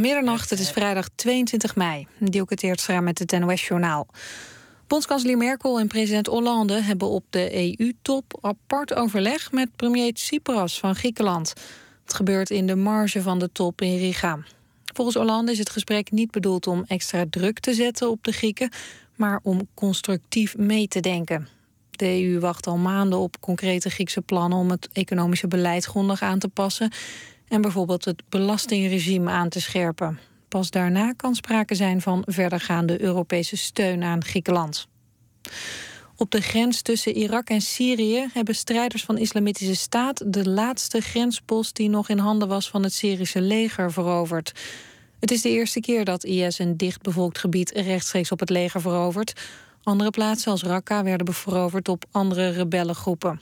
Middernacht, het is vrijdag 22 mei. Dielke Teertstra met het NOS-journaal. Bondskanselier Merkel en president Hollande hebben op de EU-top apart overleg met premier Tsipras van Griekenland. Het gebeurt in de marge van de top in Riga. Volgens Hollande is het gesprek niet bedoeld om extra druk te zetten op de Grieken, maar om constructief mee te denken. De EU wacht al maanden op concrete Griekse plannen om het economische beleid grondig aan te passen en bijvoorbeeld het belastingregime aan te scherpen. Pas daarna kan sprake zijn van verdergaande Europese steun aan Griekenland. Op de grens tussen Irak en Syrië hebben strijders van Islamitische Staat de laatste grenspost die nog in handen was van het Syrische leger veroverd. Het is de eerste keer dat IS een dichtbevolkt gebied rechtstreeks op het leger verovert. Andere plaatsen als Raqqa werden veroverd op andere rebellengroepen.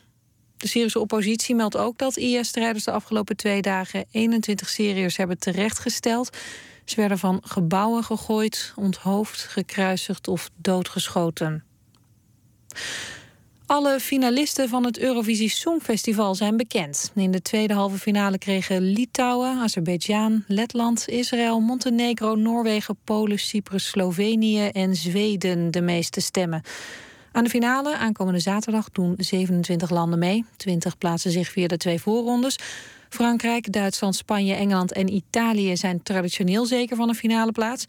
De Syrische oppositie meldt ook dat IS-strijders de afgelopen twee dagen 21 Syriërs hebben terechtgesteld. Ze werden van gebouwen gegooid, onthoofd, gekruisigd of doodgeschoten. Alle finalisten van het Eurovisie Songfestival zijn bekend. In de tweede halve finale kregen Litouwen, Azerbeidzjan, Letland, Israël, Montenegro, Noorwegen, Polen, Cyprus, Slovenië en Zweden de meeste stemmen. Aan de finale, aankomende zaterdag, doen 27 landen mee. 20 plaatsen zich via de twee voorrondes. Frankrijk, Duitsland, Spanje, Engeland en Italië zijn traditioneel zeker van een finale plaats.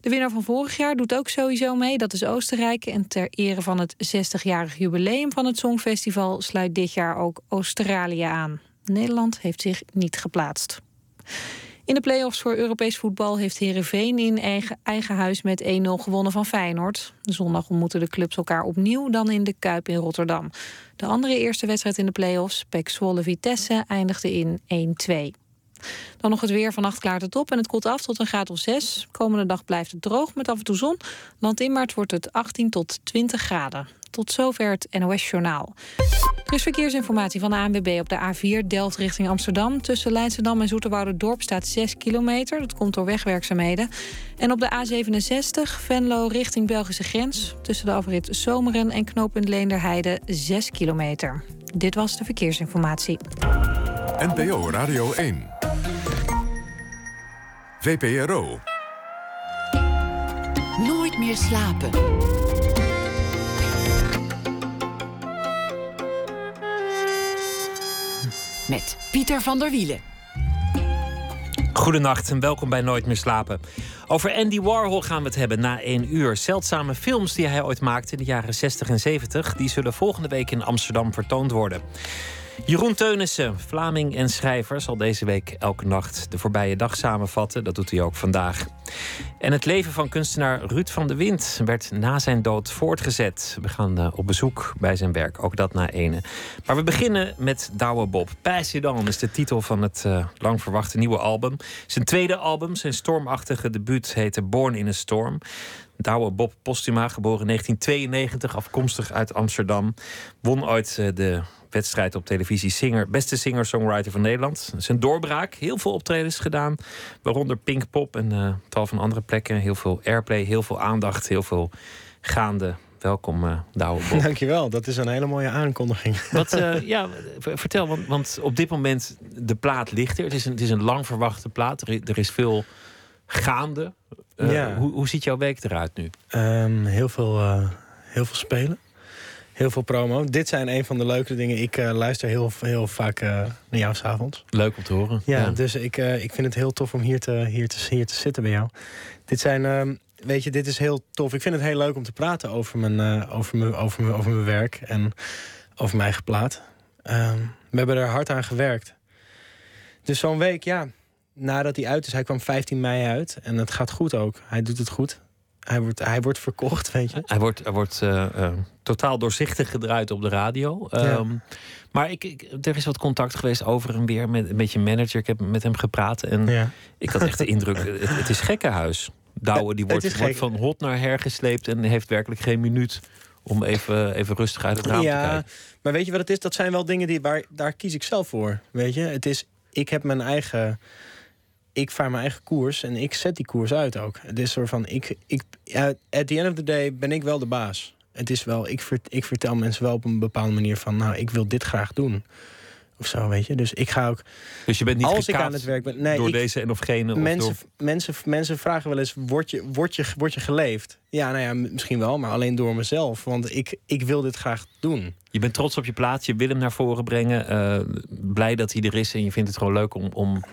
De winnaar van vorig jaar doet ook sowieso mee, dat is Oostenrijk. En ter ere van het 60-jarig jubileum van het Songfestival sluit dit jaar ook Australië aan. Nederland heeft zich niet geplaatst. In de play-offs voor Europees voetbal heeft Herenveen in eigen, eigen huis met 1-0 gewonnen van Feyenoord. Zondag ontmoeten de clubs elkaar opnieuw dan in de Kuip in Rotterdam. De andere eerste wedstrijd in de play-offs, Pek Zwolle Vitesse, eindigde in 1-2. Dan nog het weer. Vannacht klaart het op en het koelt af tot een graad of 6. Komende dag blijft het droog met af en toe zon. Landinwaarts wordt het 18 tot 20 graden. Tot zover het NOS Journaal. Er is verkeersinformatie van de ANWB op de A4 Delft richting Amsterdam. Tussen Leidschendam en Dorp staat 6 kilometer. Dat komt door wegwerkzaamheden. En op de A67 Venlo richting Belgische grens. Tussen de afrit Zomeren en knooppunt Leenderheide 6 kilometer. Dit was de verkeersinformatie. NPO Radio 1. VPRO. Nooit meer slapen. Met Pieter van der Wielen. Goedenacht en welkom bij Nooit meer slapen. Over Andy Warhol gaan we het hebben na één uur. Zeldzame films die hij ooit maakte in de jaren 60 en 70... die zullen volgende week in Amsterdam vertoond worden. Jeroen Teunissen, Vlaming en schrijver, zal deze week elke nacht de voorbije dag samenvatten. Dat doet hij ook vandaag. En het leven van kunstenaar Ruud van de Wind werd na zijn dood voortgezet. We gaan uh, op bezoek bij zijn werk, ook dat na ene. Maar we beginnen met Douwe Bob. Passion is de titel van het uh, lang verwachte nieuwe album. Zijn tweede album, zijn stormachtige debuut, heette Born in a Storm. Douwe Bob Postuma, geboren in 1992, afkomstig uit Amsterdam. Won ooit uh, de wedstrijd op televisie singer, beste singer-songwriter van Nederland. Zijn doorbraak, heel veel optredens gedaan, waaronder Pinkpop en uh, tal van andere plekken. Heel veel airplay, heel veel aandacht, heel veel gaande. Welkom, uh, Douwe Bob. Dankjewel, dat is een hele mooie aankondiging. Wat, uh, ja, vertel, want, want, op dit moment de plaat ligt er. Het is een, het is een lang verwachte plaat. Er, er is veel gaande. Uh, ja. hoe, hoe ziet jouw week eruit nu? Um, heel, veel, heel veel spelen heel veel promo. Dit zijn een van de leuke dingen. Ik uh, luister heel, heel vaak uh, naar jou s'avonds. Leuk om te horen. Ja, ja. dus ik, uh, ik vind het heel tof om hier te, hier te, hier te zitten bij jou. Dit zijn, ehm, weet je, dit is heel tof. Ik vind het heel leuk om te praten over mijn, over mijn, over mijn, over mijn werk en over mijn eigen plaat. Um, we hebben er hard aan gewerkt. Dus zo'n week, ja, nadat hij uit is, hij kwam 15 mei uit en het gaat goed ook. Hij doet het goed hij wordt, hij wordt verkocht, weet je. Hij wordt, hij wordt uh, uh, totaal doorzichtig gedraaid op de radio. Ja. Um, maar ik, ik, er is wat contact geweest over en weer met, met je manager. Ik heb met hem gepraat en ja. ik had echt de indruk... Het, het is gekkenhuis. Douwe die wordt, wordt van hot naar her gesleept... en heeft werkelijk geen minuut om even, even rustig uit het raam ja, te kijken. Maar weet je wat het is? Dat zijn wel dingen die, waar, daar kies ik zelf voor. Weet je, het is... Ik heb mijn eigen ik vaar mijn eigen koers en ik zet die koers uit ook. Het is soort van, ik, ik, at the end of the day ben ik wel de baas. Het is wel, ik, vert, ik vertel mensen wel op een bepaalde manier van, nou, ik wil dit graag doen. Of zo, weet je. Dus ik ga ook. Dus je bent niet als ik aan het werk ben. Nee, door ik, deze en of gene. Of mensen, door... mensen, mensen vragen wel eens: word je, word, je, word je geleefd? Ja, nou ja, misschien wel, maar alleen door mezelf. Want ik, ik wil dit graag doen. Je bent trots op je plaats, je wil hem naar voren brengen. eh, blij dat hij er is en je vindt het gewoon leuk om, om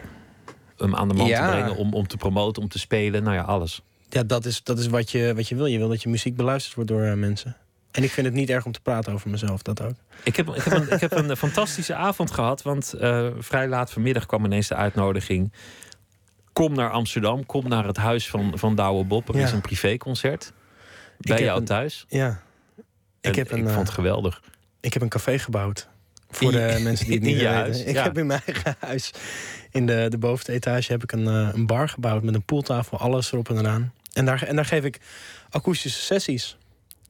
hem aan de man Ja. te brengen. Om, om te promoten, om te spelen. Nou ja, alles. Ja, dat is, dat is wat, je, wat je wil. Je wil dat je muziek beluisterd wordt door eh, mensen. En ik vind het niet erg om te praten over mezelf, dat ook. Ik heb, ik heb, een, ik heb een fantastische avond gehad. Want eh, vrij laat vanmiddag kwam ineens de uitnodiging. Kom naar Amsterdam. Kom naar het huis van, van Douwe Bob. Er Ja. is een privéconcert. Bij jou een- thuis. Ja. En Ik, heb een, ik eh, vond het geweldig. ik heb een café gebouwd. Voor de mensen die het niet weten. huis, Ik ja. heb in mijn eigen huis, in de, de bovenste etage, heb ik een, eh, een bar gebouwd met een pooltafel, alles erop en eraan. En daar, en daar geef ik akoestische sessies.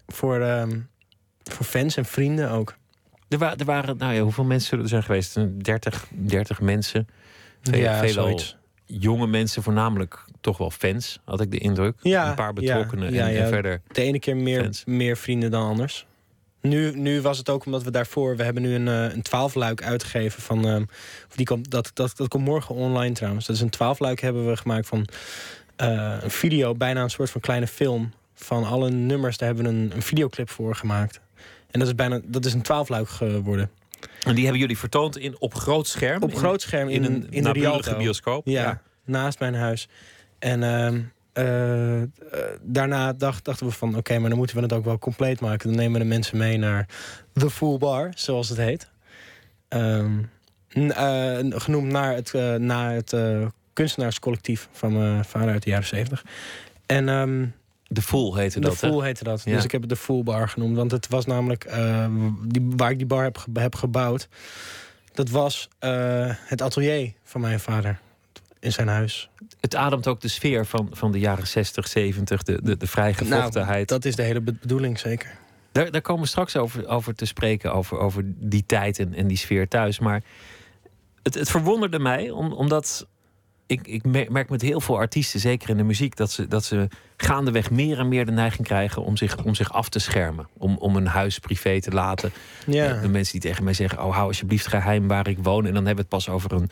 Voor, ehm, voor fans en vrienden ook. Er, wa- er waren, nou ja, hoeveel mensen zullen er zijn geweest? Een 30, 30 mensen. Veel, ja, veelal zoiets. jonge mensen, voornamelijk toch wel fans, had ik de indruk. Ja, een paar betrokkenen ja, en, verder. De ene keer meer, Fans. meer vrienden dan anders. Nu, nu was het ook omdat we daarvoor... We hebben nu een, eh, een twaalfluik uitgegeven van... ehm, die komt, dat, dat, dat komt morgen online trouwens. Dat is een twaalfluik hebben we gemaakt van eh, een video. Bijna een soort van kleine film. Van alle nummers, daar hebben we een, een videoclip voor gemaakt. En dat is, bijna, dat is een twaalfluik geworden. En die hebben jullie vertoond in, op groot scherm. Op groot scherm in, in, een, een in de naburige Rialto. bioscoop. Ja, naast mijn huis. En ehm, eh, eh, daarna dacht, dachten we van... oké, maar dan moeten we het ook wel compleet maken. Dan nemen we de mensen mee naar The Full Bar, zoals het heet. Ehm, eh, genoemd naar het, naar het kunstenaarscollectief van mijn vader uit de jaren zeventig. En ehm, De Fool heette de dat, hè? Fool heette dat. Ja. Dus ik heb het de Full Bar genoemd. Want het was namelijk die, waar ik die bar heb, heb gebouwd. Dat was het atelier van mijn vader in zijn huis. Het ademt ook de sfeer van, van de jaren 60, 70, de, de, de vrijgevochtenheid. Nou, dat is de hele be- bedoeling, zeker. Daar, daar komen we straks over, over te spreken, over, over die tijd en, en die sfeer thuis. Maar het, het verwonderde mij, om, omdat ik, ik mer- merk met heel veel artiesten, zeker in de muziek, dat ze, dat ze gaandeweg meer en meer de neiging krijgen om zich, om zich af te schermen. Om, om een huis privé te laten. Ja, De mensen die tegen mij zeggen: Oh, hou alsjeblieft geheim waar ik woon. En dan hebben we het pas over een,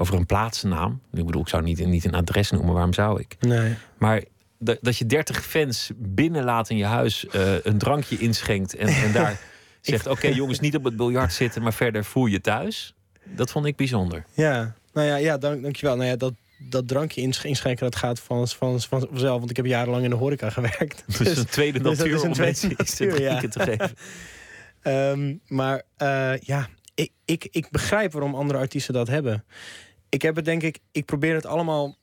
over een plaatsnaam. Ik bedoel, ik zou niet, niet een adres noemen, waarom zou ik? nee. Maar dat, dat je 30 fans binnenlaat in je huis, eh, een drankje inschenkt en, en daar zegt: Oké, jongens, niet op het biljart zitten, maar verder voel je thuis. Dat vond ik bijzonder. Ja, nou ja, ja dank, dankjewel. Nou ja, dat, dat drankje insch- inschenken, dat gaat van, van, van, vanzelf. Want ik heb jarenlang in de horeca gewerkt. Dus een tweede dus dat natuur is een om tweede mensen natuur, ja. drinken te geven. Ehm, maar eh, ja, ik, ik, ik begrijp waarom andere artiesten dat hebben. Ik heb het denk ik, ik probeer het allemaal,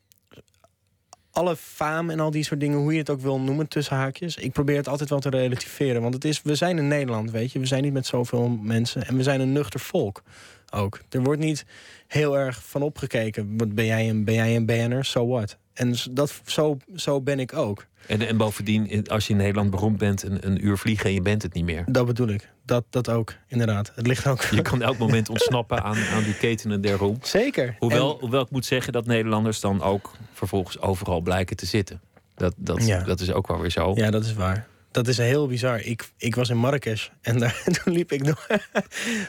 alle faam en al die soort dingen, hoe je het ook wil noemen, tussen haakjes. Ik probeer het altijd wel te relativeren. Want het is, we zijn in Nederland, weet je. We zijn niet met zoveel mensen en we zijn een nuchter volk ook. Er wordt niet heel erg van opgekeken. Ben jij een, ben jij een BN'er? So what? En dat, zo, zo ben ik ook. En, en bovendien, als je in Nederland beroemd bent, een, een uur vliegen en je bent het niet meer. Dat bedoel ik. Dat, dat ook, inderdaad. Het ligt ook... Je kan elk moment ontsnappen aan, aan die ketenen der roem. Zeker. Hoewel, En- hoewel ik moet zeggen dat Nederlanders dan ook vervolgens overal blijken te zitten. Dat, dat, Ja. dat is ook wel weer zo. Ja, dat is waar. Dat is heel bizar. Ik, ik was in Marrakesh en daar, toen liep ik door,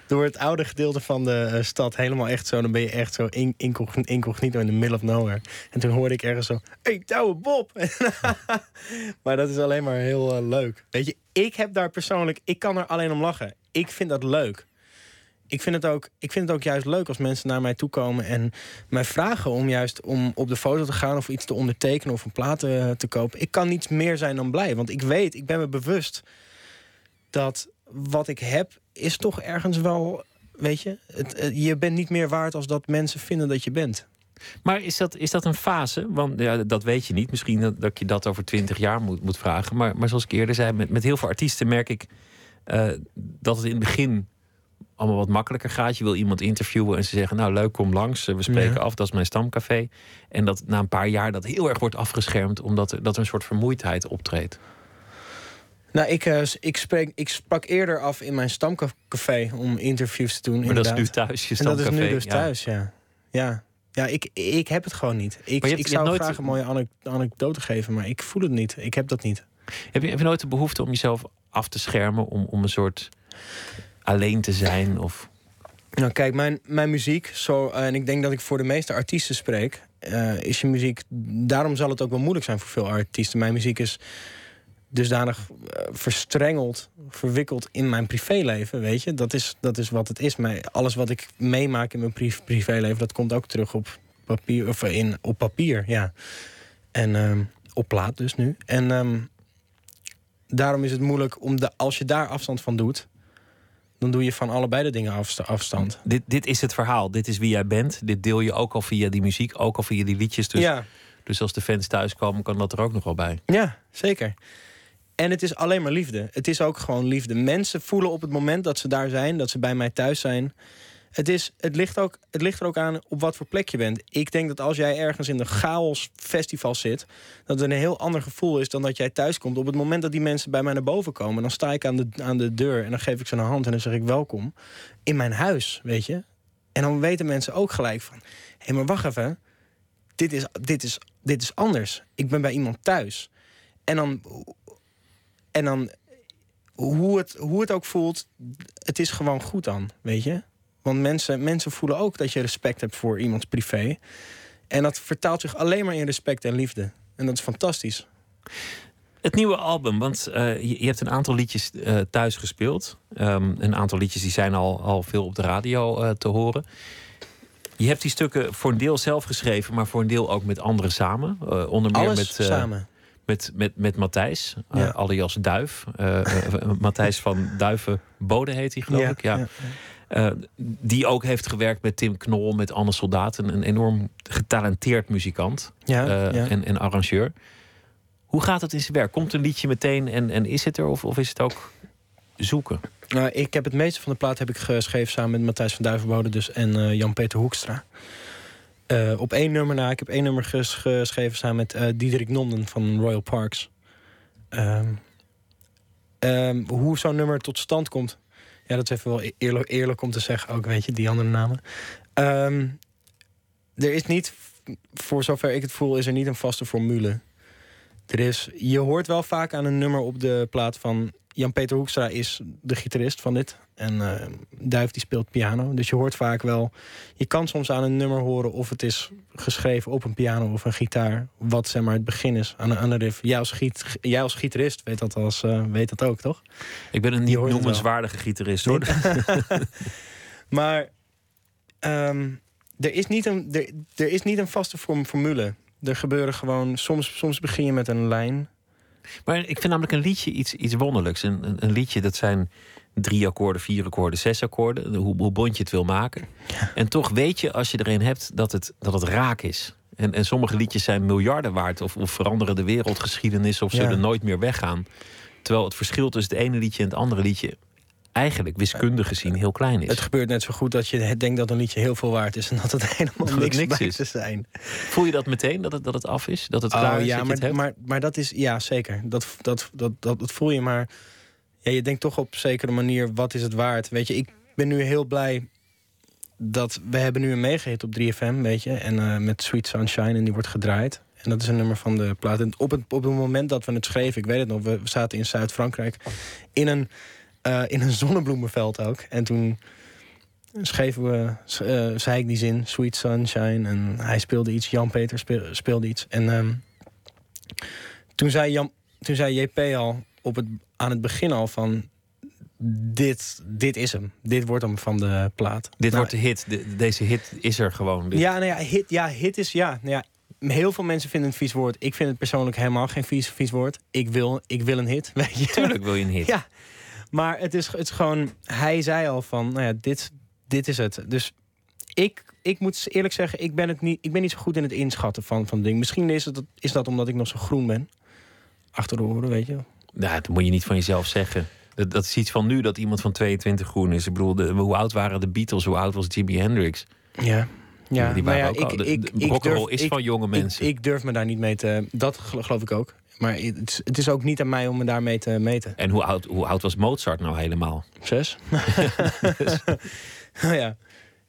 door het oude gedeelte van de eh, stad. Helemaal echt zo. Dan ben je echt zo in- incogn- incognito in the middle of nowhere. En toen hoorde ik ergens zo: Hey, Douwe Bob! maar dat is alleen maar heel eh, leuk. Weet je, ik heb daar persoonlijk, ik kan er alleen om lachen. Ik vind dat leuk. Ik vind, het ook, ik vind het ook juist leuk als mensen naar mij toe komen en mij vragen om juist om op de foto te gaan of iets te ondertekenen of een plaat te, te kopen. Ik kan niets meer zijn dan blij. Want ik weet, ik ben me bewust dat wat ik heb is toch ergens wel. Weet je, het, het- je bent niet meer waard als dat mensen vinden dat je bent. Maar is dat, is dat een fase? Want ja, dat weet je niet. Misschien dat, dat je dat over twintig jaar moet, moet vragen. Maar, maar zoals ik eerder zei, met, met heel veel artiesten merk ik eh, dat het in het begin allemaal wat makkelijker gaat. Je wil iemand interviewen en ze zeggen: Nou, leuk, kom langs. Eh, We spreken Ja. af, dat is mijn stamcafé. En dat na een paar jaar dat heel erg wordt afgeschermd, omdat er, dat er een soort vermoeidheid optreedt. Nou, ik, eh, ik, spreek, ik sprak eerder af in mijn stamcafé om interviews te doen. Maar dat is nu thuis, je En dat is stamcafé. nu dus Ja. thuis, ja. Ja, ja ik, ik heb het gewoon niet. Ik, hebt- ik zou nooit- graag een mooie anek- anekdote geven, maar ik voel het niet. Ik heb dat niet. Heb je, heb je nooit de behoefte om jezelf af te schermen, om, om een soort alleen te zijn? Of Nou, kijk, mijn, mijn muziek, zo, en ik denk dat ik voor de meeste artiesten spreek, uh, is je muziek. Daarom zal het ook wel moeilijk zijn voor veel artiesten. Mijn muziek is dusdanig uh, verstrengeld, verwikkeld in mijn privéleven, weet je. Dat is, dat is wat het is. Mijn, alles wat ik meemaak in mijn pri privéleven, dat komt ook terug op papier, of in, op papier, ja. En um, op plaat dus nu. En um, daarom is het moeilijk om de, als je daar afstand van doet, dan doe je van allebei de dingen afstand. Dit, dit is het verhaal. Dit is wie jij bent. Dit deel je ook al via die muziek, ook al via die liedjes. Dus, ja. dus als de fans thuiskomen, kan dat er ook nog wel bij. Ja, zeker. En het is alleen maar liefde. Het is ook gewoon liefde. Mensen voelen op het moment dat ze daar zijn, dat ze bij mij thuis zijn, het, is, het, ligt ook, het ligt er ook aan op wat voor plek je bent. Ik denk dat als jij ergens in de chaos festival zit... dat het een heel ander gevoel is dan dat jij thuis komt. Op het moment dat die mensen bij mij naar boven komen... dan sta ik aan de, aan de deur en dan geef ik ze een hand en dan zeg ik welkom. In mijn huis, weet je. En dan weten mensen ook gelijk van... hé, hey, maar wacht even. Dit is, dit, is, dit is anders. Ik ben bij iemand thuis. En dan... En dan hoe het, hoe het ook voelt, het is gewoon goed dan, weet je? Want mensen, mensen voelen ook dat je respect hebt voor iemands privé. En dat vertaalt zich alleen maar in respect en liefde. En dat is fantastisch. Het nieuwe album, want uh, je, je, hebt een aantal liedjes uh, thuis gespeeld. Um, een aantal liedjes die zijn al, al veel op de radio uh, te horen. Je hebt die stukken voor een deel zelf geschreven, maar voor een deel ook met anderen samen. onder meer Alles met, samen. Met, met, met Matthijs, ja. alias Duif. Matthijs van Duiven Bode heet hij, geloof ja, ik. Ja. Uh, die ook heeft gewerkt met Tim Knol, met Anne Soldaat. Een, een enorm getalenteerd muzikant ja, uh, ja. En, en arrangeur. Hoe gaat het in zijn werk? Komt een liedje meteen en, en is het er? Of, of is het ook zoeken? Nou, ik heb het meeste van de plaat heb ik geschreven samen met Matthijs van Duivenbode dus en uh, Jan-Peter Hoekstra. op één nummer na. Ik heb één nummer ges geschreven samen met Diederik Nonden van Royal Parks. Um, um, hoe zo'n nummer tot stand komt, ja, dat is even wel eerlijk, eerlijk om te zeggen ook, weet je, die andere namen. Um, er is niet, voor zover ik het voel, is er niet een vaste formule. Er is, je hoort wel vaak aan een nummer op de plaat van... Jan-Peter Hoekstra is de gitarist van dit. En uh, Duif die speelt piano. Dus je hoort vaak wel... Je kan soms aan een nummer horen of het is geschreven op een piano of een gitaar. Wat zeg maar het begin is aan, aan de riff. Jij als, giet, jij als gitarist weet dat, als, uh, weet dat ook, toch? Ik ben een niet noemenswaardige gitarist, hoor. maar um, er, is niet een, er, er is niet een vaste vorm, formule. Er gebeuren gewoon... Soms, soms begin je met een lijn... Maar ik vind namelijk een liedje iets, iets wonderlijks. Een, een, een, liedje, dat zijn drie akkoorden, vier akkoorden, zes akkoorden. Hoe, hoe bond je het wil maken. Ja. En toch weet je, als je er een hebt, dat het, dat het raak is. En, en sommige liedjes zijn miljarden waard. Of, of veranderen de wereldgeschiedenis. Of zullen Ja. nooit meer weggaan. Terwijl het verschil tussen het ene liedje en het andere liedje... eigenlijk wiskundig gezien heel klein is. Het gebeurt net zo goed dat je denkt dat een liedje heel veel waard is... en dat het helemaal Dat niks, is. te zijn. Voel je dat meteen, dat het, dat het af is? Dat het klaar Oh, is? ja, maar, hebt? maar, maar dat is... Ja, zeker. Dat, dat, dat, dat, dat voel je, maar... Ja, je denkt toch op zekere manier, wat is het waard? Weet je, ik ben nu heel blij dat... We hebben nu een meegehit op 3FM, weet je. En eh, met Sweet Sunshine, en die wordt gedraaid. En dat is een nummer van de plaat. En op het, op het moment dat we het schreven, ik weet het nog... we zaten in Zuid-Frankrijk in een, eh, in een zonnebloemenveld ook. En toen schreven we, eh, zei ik die zin, Sweet Sunshine. En hij speelde iets, Jan-Peter speel- speelde iets. En ehm, toen, zei Jan, toen zei JP al op het, aan het begin al van... Dit, dit is hem. Dit wordt hem van de plaat. Dit Nou, wordt de hit. De- deze hit is er gewoon. Dit- ja, nou ja, hit, ja, hit is ja, nou ja. Heel veel mensen vinden het vies woord. Ik vind het persoonlijk helemaal geen vies, vies woord. Ik wil, ik wil een hit, weet je. Tuurlijk wil je een hit. Ja, maar het is, het is gewoon... Hij zei al van, nou ja, dit, dit is het. Dus ik, ik moet eerlijk zeggen, ik ben, het niet, ik ben niet zo goed in het inschatten van, van dingen. Misschien is, het, is dat omdat ik nog zo groen ben. Achter de oren, weet je. Nou, dat moet je niet van jezelf zeggen. Dat, dat is iets van nu dat iemand van 22 groen is. Ik bedoel, de, hoe oud waren de Beatles? Hoe oud was Jimi Hendrix? Ja. Ja, die nou waren ja, ook al. De, de rock'n'roll is ik- van jonge mensen. Ik, ik durf me daar niet mee te... Dat gel- geloof ik ook. Maar het is, het is ook niet aan mij om me daarmee te meten. En hoe oud, hoe oud was Mozart nou helemaal? Zes? Oh ja.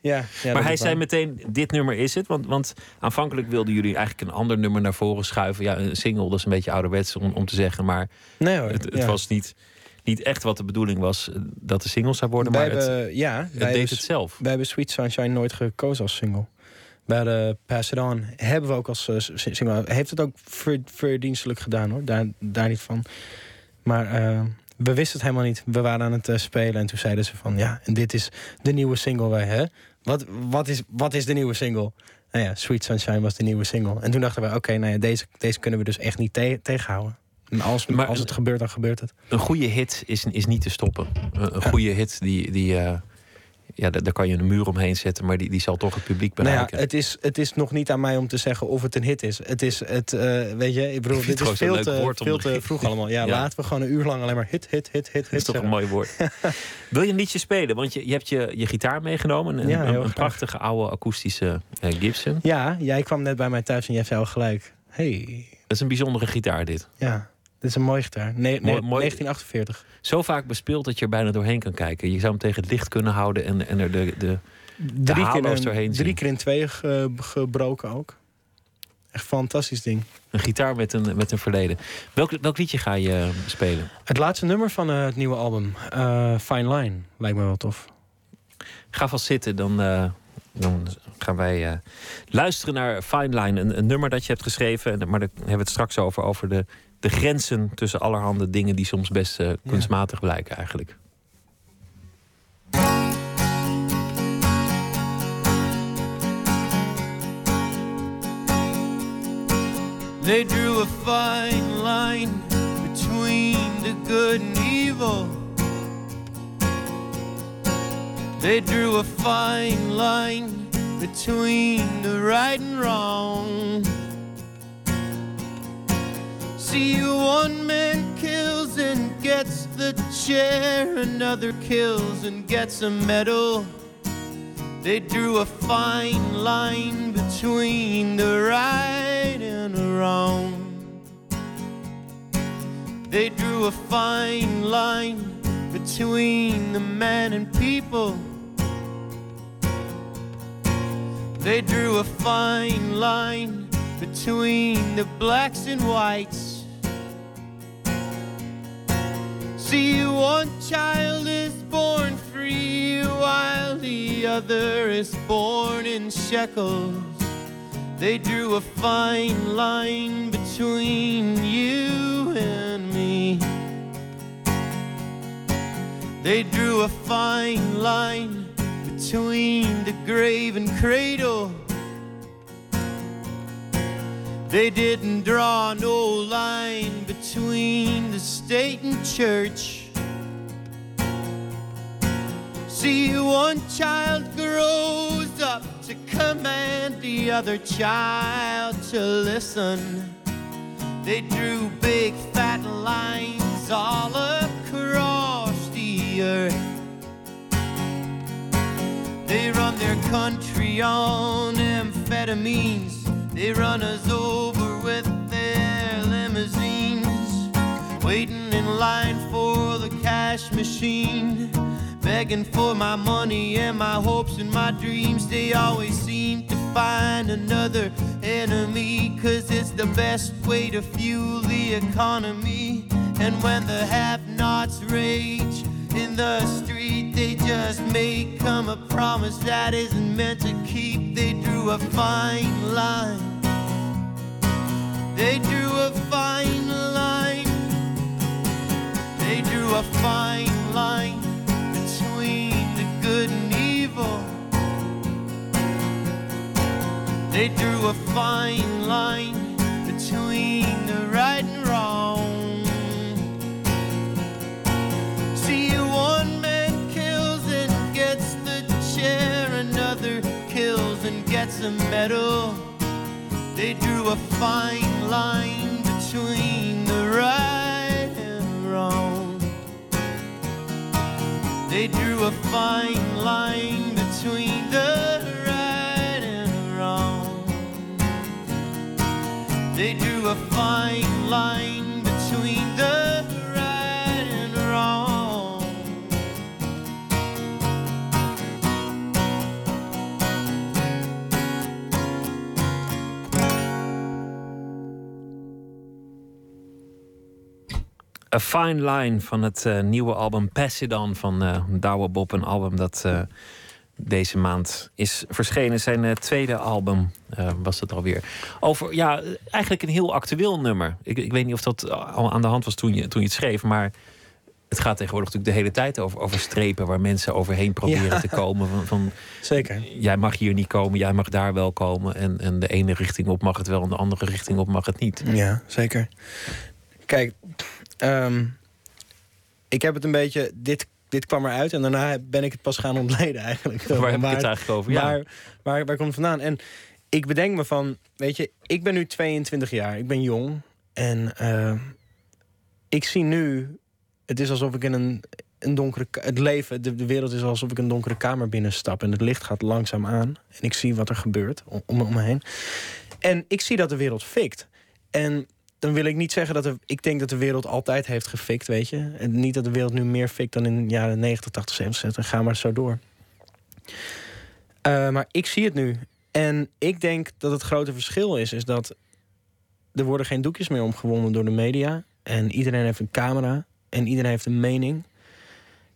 Ja, ja, maar hij zei waar. meteen, dit nummer is het. Want, want aanvankelijk wilden jullie eigenlijk een ander nummer naar voren schuiven. Ja, een single, dat is een beetje ouderwets om, om te zeggen. Maar Nee hoor. het, het ja. was niet, niet echt wat de bedoeling was eh, dat de single zou worden, Wij maar het, hebben, ja, het wij deed hebben- het zelf. Wij hebben Sweet Sunshine nooit gekozen als single. Bij hadden Pass It On hebben we ook als eh, single. Hij heeft het ook ver- verdienstelijk gedaan hoor, daar, daar niet van. Maar eh, we wisten het helemaal niet. We waren aan het eh, spelen en toen zeiden ze van ja, en dit is de nieuwe single. Wij, hè? Wat, wat, is, wat is de nieuwe single? Nou ja, Sweet Sunshine was de nieuwe single. En toen dachten we, oké, nou ja, deze, deze kunnen we dus echt niet te- tegenhouden. En als, Maar- als het gebeurt, dan gebeurt het. Een goede hit is, is niet te stoppen. Een, een goede hit, die, die, eh, ja, daar, daar kan je een muur omheen zetten, maar die, die zal toch het publiek Nou ja, bereiken. het, is, het is nog niet aan mij om te zeggen of het een hit is. Het is het, eh, weet je, ik bedoel, Ik dit is veel te, veel te vroeg allemaal. Ja, Ja. laten we gewoon een uur lang alleen maar hit, hit, hit, hit, Dat hit is toch een mooi woord. Wil je een liedje spelen? Want je, je hebt je, je gitaar meegenomen. Een, Ja, een, prachtige oude akoestische eh, Gibson. Ja, jij kwam net bij mij thuis en jij zei al gelijk... hey, Dat is een bijzondere gitaar dit. ja, dit is een mooie gitaar. Nee, nee, Mooi- mooi. 1948. Zo vaak bespeeld dat je er bijna doorheen kan kijken. Je zou hem tegen het licht kunnen houden en, en er de, de, Drie keer, in- doorheen drie zien. keer in tweeën ge- gebroken ook. Echt fantastisch ding. een gitaar met een, met een verleden. Welk, welk liedje ga je eh, spelen? Het laatste nummer van eh, het nieuwe album, eh, Fine Line, lijkt me wel tof. Ga vast zitten, dan, dan gaan wij luisteren naar Fine Line. Een, een nummer dat je hebt geschreven. En, maar daar hebben we het straks over. Over de, de grenzen tussen allerhande dingen die soms best eh, kunstmatig blijken eigenlijk. They drew a fine line between the good and evil. They drew a fine line between the right and wrong. See, one man kills and gets the chair, another kills and gets a medal. They drew a fine line between the right and the wrong. They drew a fine line between the man and people. They drew a fine line between the blacks and whites. See, one child is born free while the other is born in shekels. They drew a fine line between you and me. They drew a fine line between the grave and cradle. They didn't draw no line between the state and church. See, one child grows up to command the other child to listen. They drew big fat lines all across the earth. They run their country on amphetamines. They run us over with their limousines. Waiting in line for the cash machine. Begging for my money and my hopes and my dreams. They always seem to find another enemy. Cause it's the best way to fuel the economy. And when the have nots rage in the street, they just make come a promise that isn't meant to keep. They drew a fine line. They drew a fine line. They drew a fine line between the good and evil. They drew a fine line between the right and wrong. See, one man kills and gets the chair, another kills and gets a medal. They drew a fine line between the right and wrong. They drew a fine line between the right and wrong. They drew a fine line A Fine Line van het uh, nieuwe album Pass It On van uh, Douwe Bob. Een album dat uh, deze maand is verschenen. Zijn tweede album was het alweer. Over, ja, eigenlijk een heel actueel nummer. Ik, ik weet niet of dat al aan de hand was toen je, toen je het schreef, maar het gaat tegenwoordig natuurlijk de hele tijd over, over strepen waar mensen overheen proberen ja. te komen. Van, van, Zeker. Jij mag hier niet komen, jij mag daar wel komen. En, en de ene richting op mag het wel en de andere richting op mag het niet. Ja, zeker. Kijk, um, ik heb het een beetje. Dit, dit kwam eruit en daarna ben ik het pas gaan ontleden eigenlijk. Waar heb ik het eigenlijk over? Ja. Waar, waar, waar komt het vandaan? En ik bedenk me van, weet je, ik ben nu 22 jaar, ik ben jong. En uh, ik zie nu het is alsof ik in een, een donkere... Het leven, de, de wereld is alsof ik een donkere kamer binnenstap... en het licht gaat langzaam aan. En ik zie wat er gebeurt om, om me heen. En ik zie dat de wereld fikt. En dan wil ik niet zeggen dat... Er, ik denk dat de wereld altijd heeft gefikt, weet je. En niet dat de wereld nu meer fikt dan in de jaren 90, 80, 70. En ga maar zo door. Uh, maar ik zie het nu. En ik denk dat het grote verschil is... is dat er worden geen doekjes meer omgewonden door de media. En iedereen heeft een camera. En iedereen heeft een mening.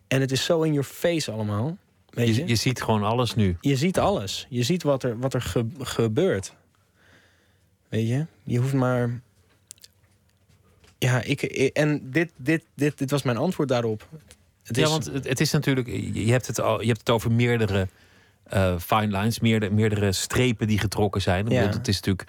En het is zo in your face allemaal. Weet je? Je, je ziet gewoon alles nu. Je ziet alles. Je ziet wat er, wat er ge, gebeurt. Weet je? Je hoeft maar. Ja, ik. En dit, dit, dit, dit was mijn antwoord daarop. Het ja, is... want het, het, is natuurlijk. Je hebt het, al, je hebt het over meerdere uh, fine lines, meerdere, meerdere strepen die getrokken zijn. Ja. Het is natuurlijk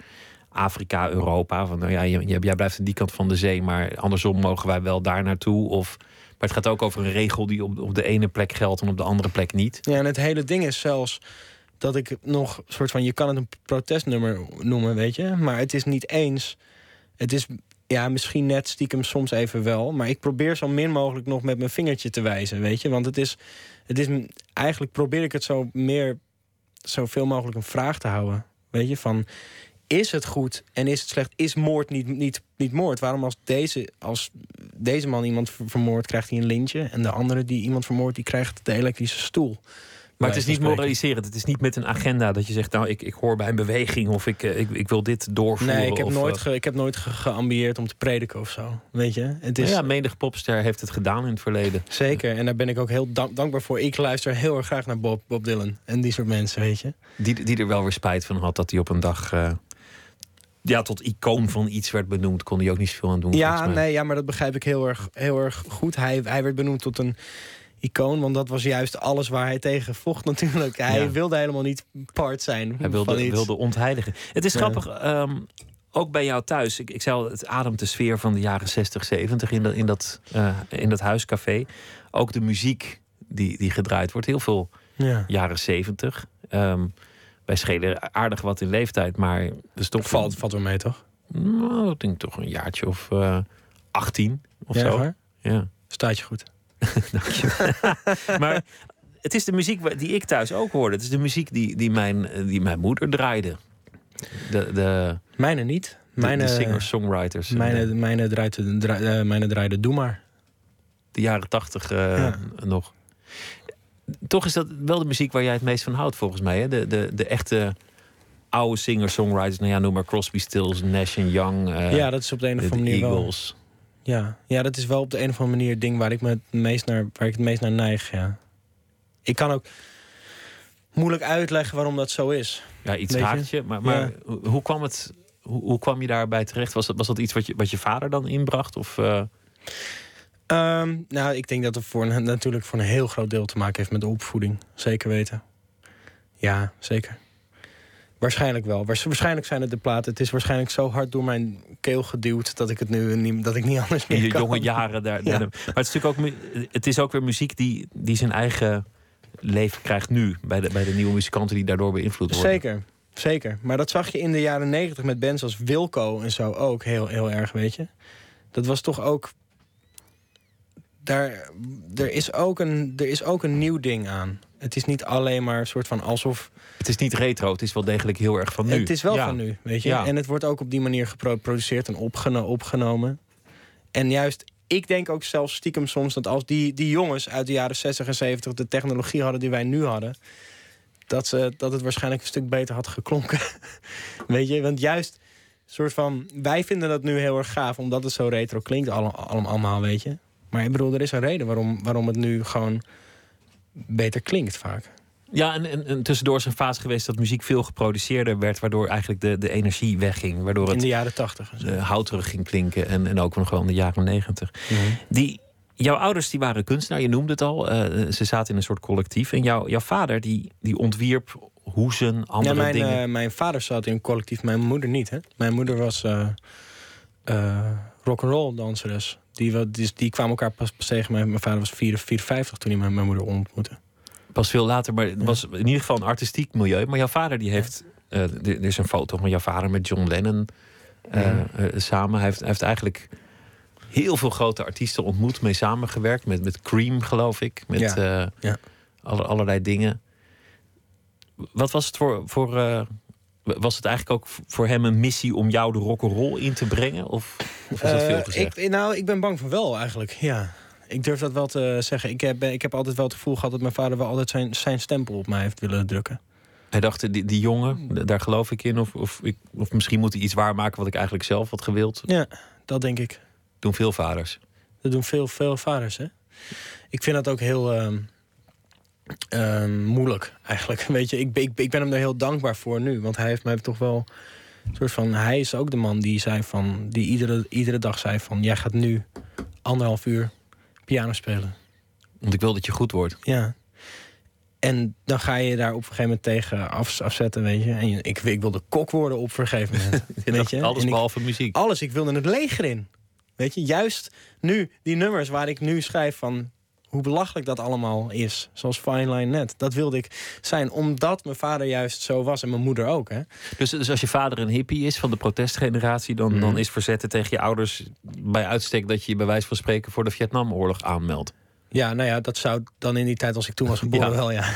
Afrika, Europa. Van, nou ja, jij blijft aan die kant van de zee, maar andersom mogen wij wel daar naartoe. Of, maar het gaat ook over een regel die op, op de ene plek geldt en op de andere plek niet. Ja, en het hele ding is zelfs dat ik nog soort van, je kan het een protestnummer noemen, weet je, maar het is niet eens. Het is ja, misschien net stiekem soms even wel, maar ik probeer zo min mogelijk nog met mijn vingertje te wijzen, weet je, want het is, het is eigenlijk probeer ik het zo meer, zoveel mogelijk een vraag te houden, weet je, van is het goed en is het slecht? Is moord niet, niet, niet moord? Waarom als deze, als deze man iemand vermoordt, krijgt hij een lintje... en de andere die iemand vermoordt, die krijgt de elektrische stoel? Maar het is niet moraliserend. Het is niet met een agenda dat je zegt... nou, ik, ik hoor bij een beweging of ik, eh, ik, ik wil dit doorvoeren. Nee, ik heb of, nooit, uh... ge, ik heb nooit ge, geambieerd om te prediken of zo. Weet je? Het is... Ja, menig popster heeft het gedaan in het verleden. Zeker, en daar ben ik ook heel dank, dankbaar voor. Ik luister heel erg graag naar Bob, Bob Dylan en die soort mensen, weet je. Die, die er wel weer spijt van had dat hij op een dag... Uh ja, tot icoon van iets werd benoemd, kon hij ook niet zoveel aan doen. Ja, nee, ja, maar dat begrijp ik heel erg, heel erg goed. Hij, hij werd benoemd tot een icoon, want dat was juist alles waar hij tegen vocht natuurlijk. Hij ja. wilde helemaal niet part zijn. Hij wilde, van iets. wilde ontheiligen. Het is ja. grappig, um, ook bij jou thuis. Ik, ik zei al, het ademt de sfeer van de jaren 60, 70 in dat, in dat, uh, in dat huiscafé. Ook de muziek die, die gedraaid wordt, heel veel ja. jaren 70. Um, wij schelen aardig wat in leeftijd, maar dus toch valt, valt wel mee, toch? Nou, ik denk toch een jaartje of uh, 18 of ja, zo. Waar? Ja. Staat je goed. Dank je. maar het is de muziek die ik thuis ook hoorde. Het is de muziek die, die, mijn, die mijn moeder draaide. De, de, mijne niet. Mijne, de, de singer-songwriters. Mijne, mijne, draaide, draaide, mijne draaide Doe maar. De jaren tachtig uh, ja. nog toch is dat wel de muziek waar jij het meest van houdt, volgens mij. Hè? De, de, de echte oude singer-songwriters. Nou ja, noem maar Crosby, Stills, Nash Young. Uh, ja, dat is op de een of andere manier Eagles. Wel. Ja. ja, dat is wel op de een of andere manier het ding waar ik, me het meest naar, waar ik het meest naar neig. Ja. Ik kan ook moeilijk uitleggen waarom dat zo is. Ja, iets haakt je. Maar, maar ja. hoe, kwam het... Hoe, hoe, kwam je daarbij terecht? Was dat, was dat iets wat je, wat je vader dan inbracht? Of... Uh... Um, nou, ik denk dat het voor een, natuurlijk voor een heel groot deel te maken heeft met de opvoeding. Zeker weten. Ja, zeker. Waarschijnlijk wel. Waarschijnlijk zijn het de platen. Het is waarschijnlijk zo hard door mijn keel geduwd dat ik het nu niet, dat ik niet anders meer In je kan. jonge jaren daar. Ja. Maar het is natuurlijk ook, het is ook weer muziek die, die zijn eigen leven krijgt nu bij de, bij de nieuwe muzikanten die daardoor beïnvloed worden. Zeker. Zeker. Maar dat zag je in de jaren negentig met bands als Wilco en zo ook heel, heel erg, weet je. Dat was toch ook daar, er, is ook een, er is ook een nieuw ding aan. Het is niet alleen maar een soort van alsof... Het is niet retro, het is wel degelijk heel erg van nu. Het is wel ja. van nu, weet je. Ja. En het wordt ook op die manier geproduceerd en opgeno opgenomen. En juist, ik denk ook zelfs stiekem soms... dat als die, die jongens uit de jaren 60 en 70 de technologie hadden die wij nu hadden... dat, ze, dat het waarschijnlijk een stuk beter had geklonken. weet je, want juist soort van, wij vinden dat nu heel erg gaaf, omdat het zo retro klinkt alle- alle- allemaal, weet je. Maar ik bedoel, er is een reden waarom, waarom het nu gewoon beter klinkt vaak. Ja, en, en, en tussendoor is een fase geweest dat muziek veel geproduceerder werd, waardoor eigenlijk de, de energie wegging. Waardoor In het de jaren tachtig. uh, houterig ging klinken en, en ook nog wel in de jaren negentig. Die, jouw ouders die waren kunstenaar, je noemde het al. Uh, ze zaten in een soort collectief. En jouw, jouw vader die, die ontwierp hoezen, andere ja, mijn, dingen. Uh, mijn vader zat in een collectief, mijn moeder niet. Hè? Mijn moeder was uh, uh, rock'n'roll danseres. Die, die, die kwamen elkaar pas, pas tegen. Mijn, mijn vader was 54 toen hij mijn, mijn moeder ontmoette. Pas veel later, maar het was in ieder geval een artistiek milieu. Maar jouw vader die heeft... Uh, er is een foto van jouw vader met John Lennon uh, uh, samen. Hij heeft, hij heeft eigenlijk heel veel grote artiesten ontmoet, mee samengewerkt. Met, met Cream, geloof ik. Met ja. Ja. Alle, allerlei dingen. Wat was het voor... voor was het eigenlijk ook voor hem een missie om jou de rock'n'roll in te brengen? Of, of is dat veel gezegd? Ik, nou, ik ben bang van wel eigenlijk, ja. Ik durf dat wel te zeggen. Ik heb, ik heb altijd wel het gevoel gehad dat mijn vader wel altijd zijn, zijn stempel op mij heeft willen drukken. Hij dacht, die, die jongen, daar geloof ik in. Of, of, ik, of misschien moet hij iets waarmaken wat ik eigenlijk zelf had gewild. Ja, dat denk ik. Doen veel vaders. Dat doen veel, veel vaders, hè. Ik vind dat ook heel uh, uh, moeilijk, eigenlijk. Weet je, ik, ik, ik ben hem er heel dankbaar voor nu. Want hij heeft mij toch wel... Een soort van, hij is ook de man die zei van... Die iedere, iedere dag zei van... Jij gaat nu anderhalf uur piano spelen. Want ik wil dat je goed wordt. Ja. En dan ga je daar op een gegeven moment tegen af, afzetten, weet je. En ik, ik wilde kok worden op een gegeven moment. weet je? Alles en behalve ik, muziek. Alles, ik wilde het leger in. Weet je, juist nu, die nummers waar ik nu schrijf van... hoe belachelijk dat allemaal is, zoals Fine Line Net. Dat wilde ik zijn, omdat mijn vader juist zo was en mijn moeder ook, hè. Dus, dus als je vader een hippie is van de protestgeneratie... Dan, mm. dan is verzetten tegen je ouders bij uitstek... dat je je bij wijze van spreken voor de Vietnamoorlog aanmeldt. Ja, nou ja, dat zou dan in die tijd als ik toen was geboren ja. wel, ja.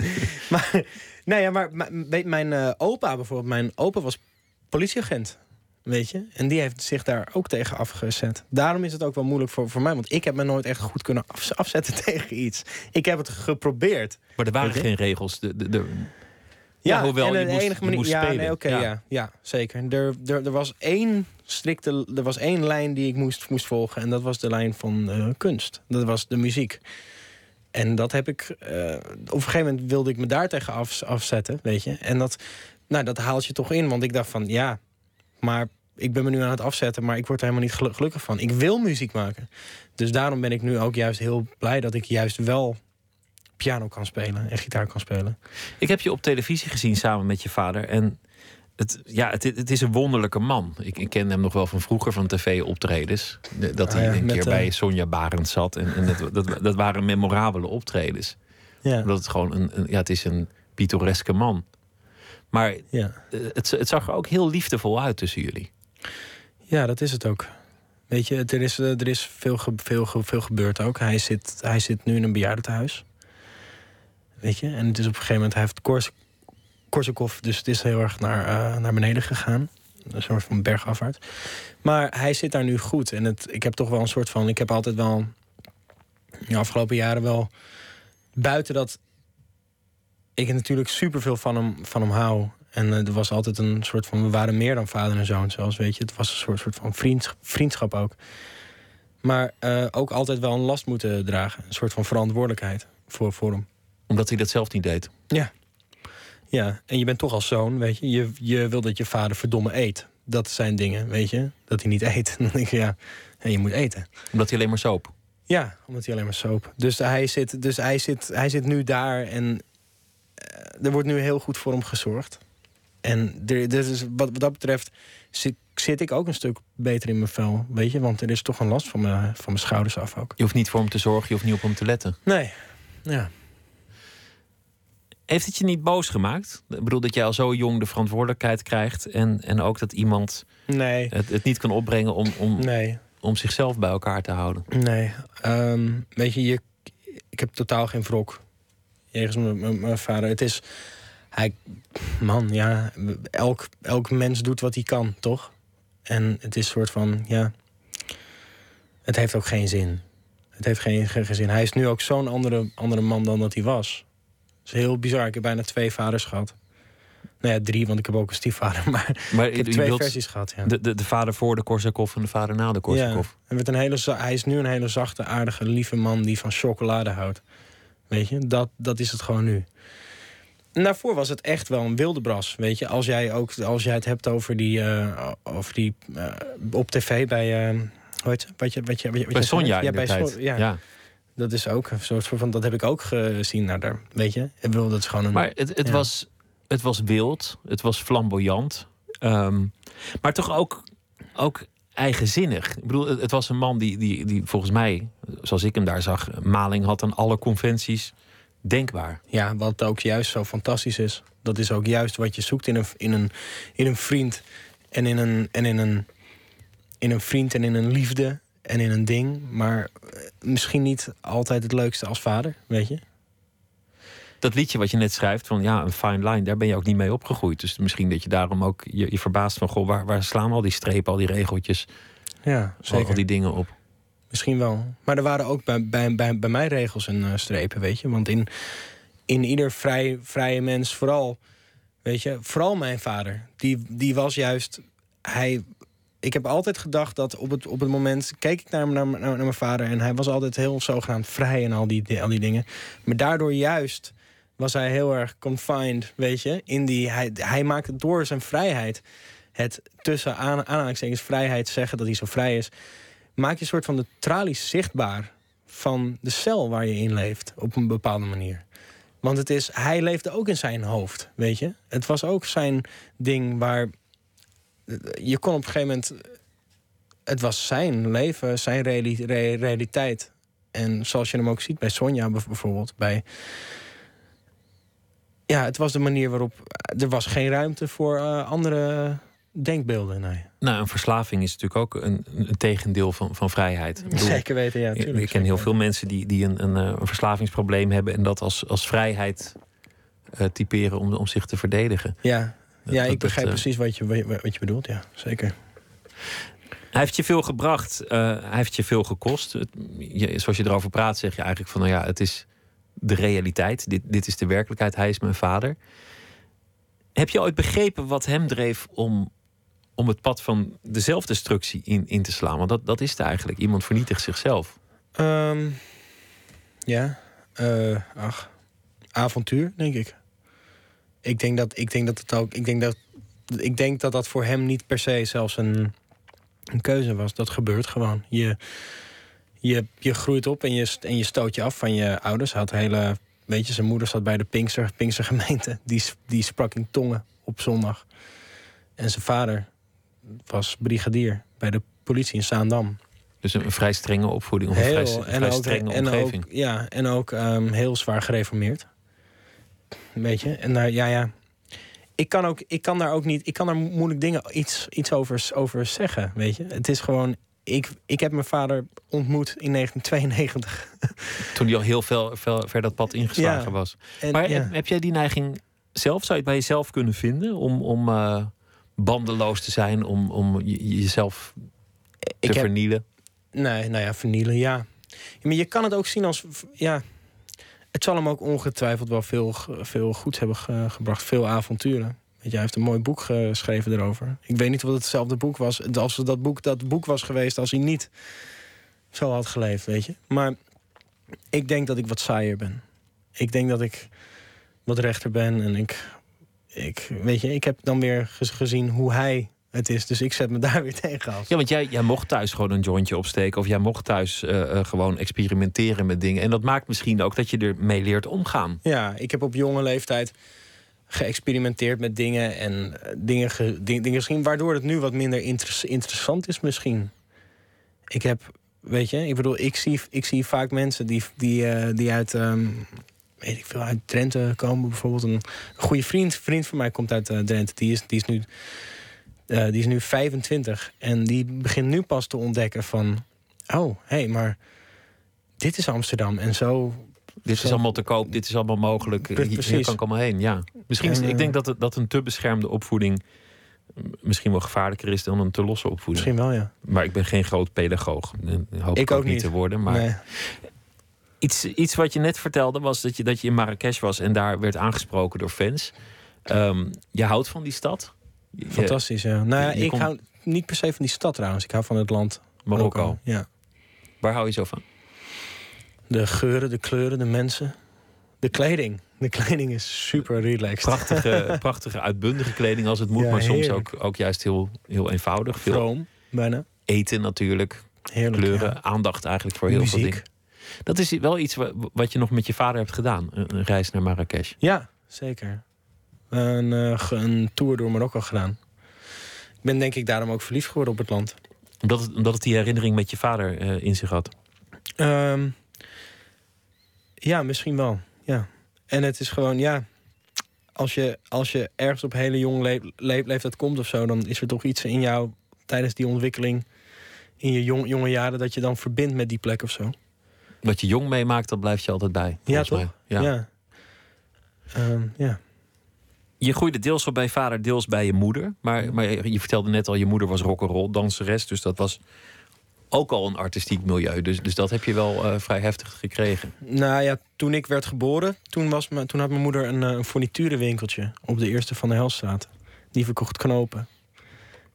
maar, nou ja, maar mijn, mijn uh, opa bijvoorbeeld, mijn opa was politieagent. Weet je? En die heeft zich daar ook tegen afgezet. Daarom is het ook wel moeilijk voor, voor mij. Want ik heb me nooit echt goed kunnen afzetten tegen iets. Ik heb het geprobeerd. Maar er waren geen regels. De, de, de... Ja, ja, hoewel en je de moest, enige manier, ja, spelen. Nee, oké, okay, ja. ja. Ja, zeker. Er, er, er was één strikte, er was één lijn die ik moest, moest volgen. En dat was de lijn van uh, kunst. Dat was de muziek. En dat heb ik. Uh, op een gegeven moment wilde ik me daar tegen af, afzetten, weet je. En dat, nou, dat haalt je toch in. Want ik dacht van ja, maar ik ben me nu aan het afzetten, maar ik word er helemaal niet gelukkig van. Ik wil muziek maken. Dus daarom ben ik nu ook juist heel blij dat ik juist wel piano kan spelen en gitaar kan spelen. Ik heb je op televisie gezien samen met je vader. En het, ja, het, het is een wonderlijke man. Ik, ik ken hem nog wel van vroeger van tv-optredens. Dat hij ah, ja, een keer uh... bij Sonja Barend zat. En, en dat, dat, dat waren memorabele optredens. Ja. Dat het gewoon een, een, ja, het is een pittoreske man. Maar ja. het, het zag er ook heel liefdevol uit tussen jullie. Ja, dat is het ook. Weet je, er is, er is veel, veel, veel gebeurd ook. Hij zit, hij zit nu in een bejaardentehuis. Weet je, en het is op een gegeven moment, hij heeft Kors, Korsakoff, dus het is heel erg naar, uh, naar beneden gegaan. Een soort van bergafwaarts. Maar hij zit daar nu goed. En het, ik heb toch wel een soort van, ik heb altijd wel, de afgelopen jaren wel, buiten dat ik natuurlijk superveel van hem, van hem hou. En uh, er was altijd een soort van, we waren meer dan vader en zoon, zoals weet je. Het was een soort, soort van vriendschap, vriendschap ook. Maar uh, ook altijd wel een last moeten dragen. Een soort van verantwoordelijkheid voor, voor hem. Omdat hij dat zelf niet deed? Ja. Ja, en je bent toch als zoon, weet je. Je, je wil dat je vader verdomme eet. Dat zijn dingen, weet je. Dat hij niet eet. Dan denk je, ja, ja je moet eten. Omdat hij alleen maar soap? Ja, omdat hij alleen maar soap. Dus hij zit, dus hij zit, hij zit nu daar en er wordt nu heel goed voor hem gezorgd. En er, dus wat, wat dat betreft zit, zit, ik ook een stuk beter in mijn vel. Weet je, want er is toch een last van mijn, van mijn schouders af ook. Je hoeft niet voor hem te zorgen, je hoeft niet op hem te letten. Nee, ja. Heeft het je niet boos gemaakt? Ik bedoel dat jij al zo jong de verantwoordelijkheid krijgt. En, en ook dat iemand nee. het, het niet kan opbrengen om, om, nee. om zichzelf bij elkaar te houden. Nee. Um, weet je, je, ik heb totaal geen wrok. Jegens mijn vader. Het is. Hij, man, ja, elk, elk mens doet wat hij kan, toch? En het is een soort van, ja, het heeft ook geen zin. Het heeft geen, geen zin. Hij is nu ook zo'n andere, andere man dan dat hij was. Het is heel bizar. Ik heb bijna twee vaders gehad. Nou ja, drie, want ik heb ook een stiefvader. Maar, Maar ik heb twee wilt versies gehad, ja. de, de, de vader voor de Korsakoff en de vader na de Korsakoff. Ja, en met een hele, hij is nu een hele zachte, aardige, lieve man die van chocolade houdt. Weet je, dat, dat is het gewoon nu. En daarvoor was het echt wel een wilde bras, weet je. Als jij, ook, als jij het hebt over die, eh, over die eh, op tv bij... eh, hoe heet? Wat je, wat je, wat je, Bij? Sonja ja, bij tijd. Son- ja, ja. dat is ook een soort van... Dat heb ik ook gezien, nou, daar, weet je. Ik bedoel, dat is gewoon een... Maar het, het, Ja. was, het was wild, het was flamboyant. ehm, maar toch ook, ook eigenzinnig. Ik bedoel, het, was een man die, die, die volgens mij, zoals ik hem daar zag, maling had aan alle conventies denkbaar. Ja, wat ook juist zo fantastisch is. Dat is ook juist wat je zoekt in een, in een, in een vriend. En in een, en in een, in een vriend en in een liefde en in een ding. Maar eh, misschien niet altijd het leukste als vader, weet je? Dat liedje wat je net schrijft, van ja, een fine line, daar ben je ook niet mee opgegroeid. Dus misschien dat je daarom ook je, je verbaast van, goh, waar, waar slaan al die strepen, al die regeltjes, Ja, zeker. al die dingen op? Misschien wel. Maar er waren ook bij, bij, bij, bij mij regels en eh, strepen, weet je. Want in, in ieder vrij, vrije mens, vooral, weet je, vooral mijn vader, die, die was juist, hij. Ik heb altijd gedacht dat op het, op het moment keek ik naar, naar, naar, naar mijn vader en hij was altijd heel zogenaamd vrij en al die, al die dingen. Maar daardoor juist was hij heel erg confined, weet je. In die, hij, hij maakte door zijn vrijheid, het tussen aan, aanhalingstekens vrijheid zeggen dat hij zo vrij is, maak je een soort van de tralies zichtbaar van de cel waar je in leeft op een bepaalde manier. Want het is, hij leefde ook in zijn hoofd, weet je. Het was ook zijn ding waar je kon op een gegeven moment, het was zijn leven, zijn reali- re- realiteit. En zoals je hem ook ziet bij Sonja bijv- bijvoorbeeld, bij ja, het was de manier waarop er was geen ruimte voor eh, andere denkbeelden. Nee. Nou, een verslaving is natuurlijk ook een, een tegendeel van, van vrijheid. Ik bedoel, Zeker weten, ja. Ik- tuurlijk, ik ken heel veel mensen die, die een, een, eh, een verslavingsprobleem hebben en dat als, als vrijheid eh, typeren om, om zich te verdedigen. Ja, Dat- ja dat- ik begrijp dat, eh, precies wat je, wat je bedoelt, ja, zeker. Hij heeft je veel gebracht, eh, hij heeft je veel gekost. Je- zoals je erover praat, zeg je eigenlijk van nou ja, het is de realiteit. Dit, dit is de werkelijkheid. Hij is mijn vader. Heb je ooit begrepen wat hem dreef om, om het pad van de zelfdestructie in, in te slaan? Want dat, dat is het eigenlijk. Iemand vernietigt zichzelf. Ehm, ja, eh, ach, avontuur, denk ik. Ik denk dat, ik denk dat het ook, ik denk dat, ik denk dat dat voor hem niet per se zelfs een, een keuze was. Dat gebeurt gewoon. Je, je, je groeit op en je, en je stoot je af van je ouders. Hij had hele, weet je, zijn moeder zat bij de Pinkster, Pinkster gemeente. Die, die sprak in tongen op zondag. En zijn vader was brigadier bij de politie in Zaandam. Dus een, een vrij strenge opvoeding of een vrij, een vrij strenge en omgeving. ook, ja, en ook ehm, heel zwaar gereformeerd. Weet je? En daar, ja, ja. Ik kan, ook, ik kan daar ook niet, ik kan daar moeilijk dingen iets, iets over, over zeggen. Weet je? Het is gewoon, ik, ik heb mijn vader ontmoet in 1992. Toen hij al heel veel, veel ver dat pad ingeslagen Ja. was. En, Maar ja. heb, heb jij die neiging zelf? Zou je het bij jezelf kunnen vinden? Om, om eh, bandeloos te zijn, om, om je- jezelf te ik heb, vernielen? Nee, nou ja, vernielen, ja. Maar je kan het ook zien als, ja... Het zal hem ook ongetwijfeld wel veel, veel goeds hebben ge- gebracht. Veel avonturen. Weet je, hij heeft een mooi boek geschreven erover. Ik weet niet of het hetzelfde boek was. Als dat boek dat boek was geweest als hij niet zo had geleefd, weet je. Maar ik denk dat ik wat saaier ben. Ik denk dat ik wat rechter ben. En ik, ik weet je, ik heb dan weer gez- gezien hoe hij het is. Dus ik zet me daar weer tegen af. Ja, want jij, jij mocht thuis gewoon een jointje opsteken. Of jij mocht thuis eh, eh, gewoon experimenteren met dingen. En dat maakt misschien ook dat je ermee leert omgaan. Ja, ik heb op jonge leeftijd geëxperimenteerd met dingen en eh, dingen, ge- ding- dingen gezien, waardoor het nu wat minder interess- interessant is misschien. Ik heb, weet je, ik bedoel, ik zie, ik zie vaak mensen die, die, eh, die uit, ehm, weet ik veel, uit Drenthe komen. Bijvoorbeeld een, goede vriend, vriend van mij komt uit eh, Drenthe. Die is, die, is nu, die is nu 25 en die begint nu pas te ontdekken van, oh, hé, hey, maar dit is Amsterdam en zo Dit is allemaal te koop, dit is allemaal mogelijk. Hier, kan ik allemaal heen. Ja. Misschien is, En, ik eh, denk dat, het, dat een te beschermde opvoeding misschien wel gevaarlijker is dan een te losse opvoeding. Misschien wel, ja. Maar ik ben geen groot pedagoog. En hoop ik, ook niet te worden. Maar Nee. iets, iets wat je net vertelde was dat je, dat je in Marrakesh was en daar werd aangesproken door fans. Ehm, je houdt van die stad? Fantastisch, ja. Nou ja, ik hou niet per se van die stad trouwens. Ik hou van het land Marokko. Ja. Waar hou je zo van? De geuren, de kleuren, de mensen. De kleding. De kleding is super relaxed. Prachtige, prachtige uitbundige kleding als het moet, Ja, maar soms ook, ook juist heel, heel eenvoudig. Veel Vroom, bijna. eten natuurlijk, Heerlijk. kleuren, ja. aandacht eigenlijk voor heel veel dingen. Dat is wel iets wa- wat je nog met je vader hebt gedaan, een, reis naar Marrakesh. Ja, zeker. Een, eh, een tour door Marokko gedaan. Ik ben denk ik daarom ook verliefd geworden op het land. Omdat het, omdat het die herinnering met je vader eh, in zich had. Ehm, ja, misschien wel. Ja. En het is gewoon, ja. Als je, als je ergens op hele jonge le le- leeftijd komt of zo, dan is er toch iets in jou tijdens die ontwikkeling in je jong, jonge jaren dat je dan verbindt met die plek of zo. Wat je jong meemaakt, dat blijft je altijd bij. Ja, toch? mij. Ja. Ja. Ehm, ja. Je groeide deels op bij je vader, deels bij je moeder. Maar, maar je je vertelde net al, je moeder was rock'n'roll danseres. Dus dat was ook al een artistiek milieu. Dus, dus dat heb je wel eh, vrij heftig gekregen. Nou ja, toen ik werd geboren, toen, was me, toen had mijn moeder een, eh, een fourniturenwinkeltje op de eerste van de Helstraat. Die verkocht knopen.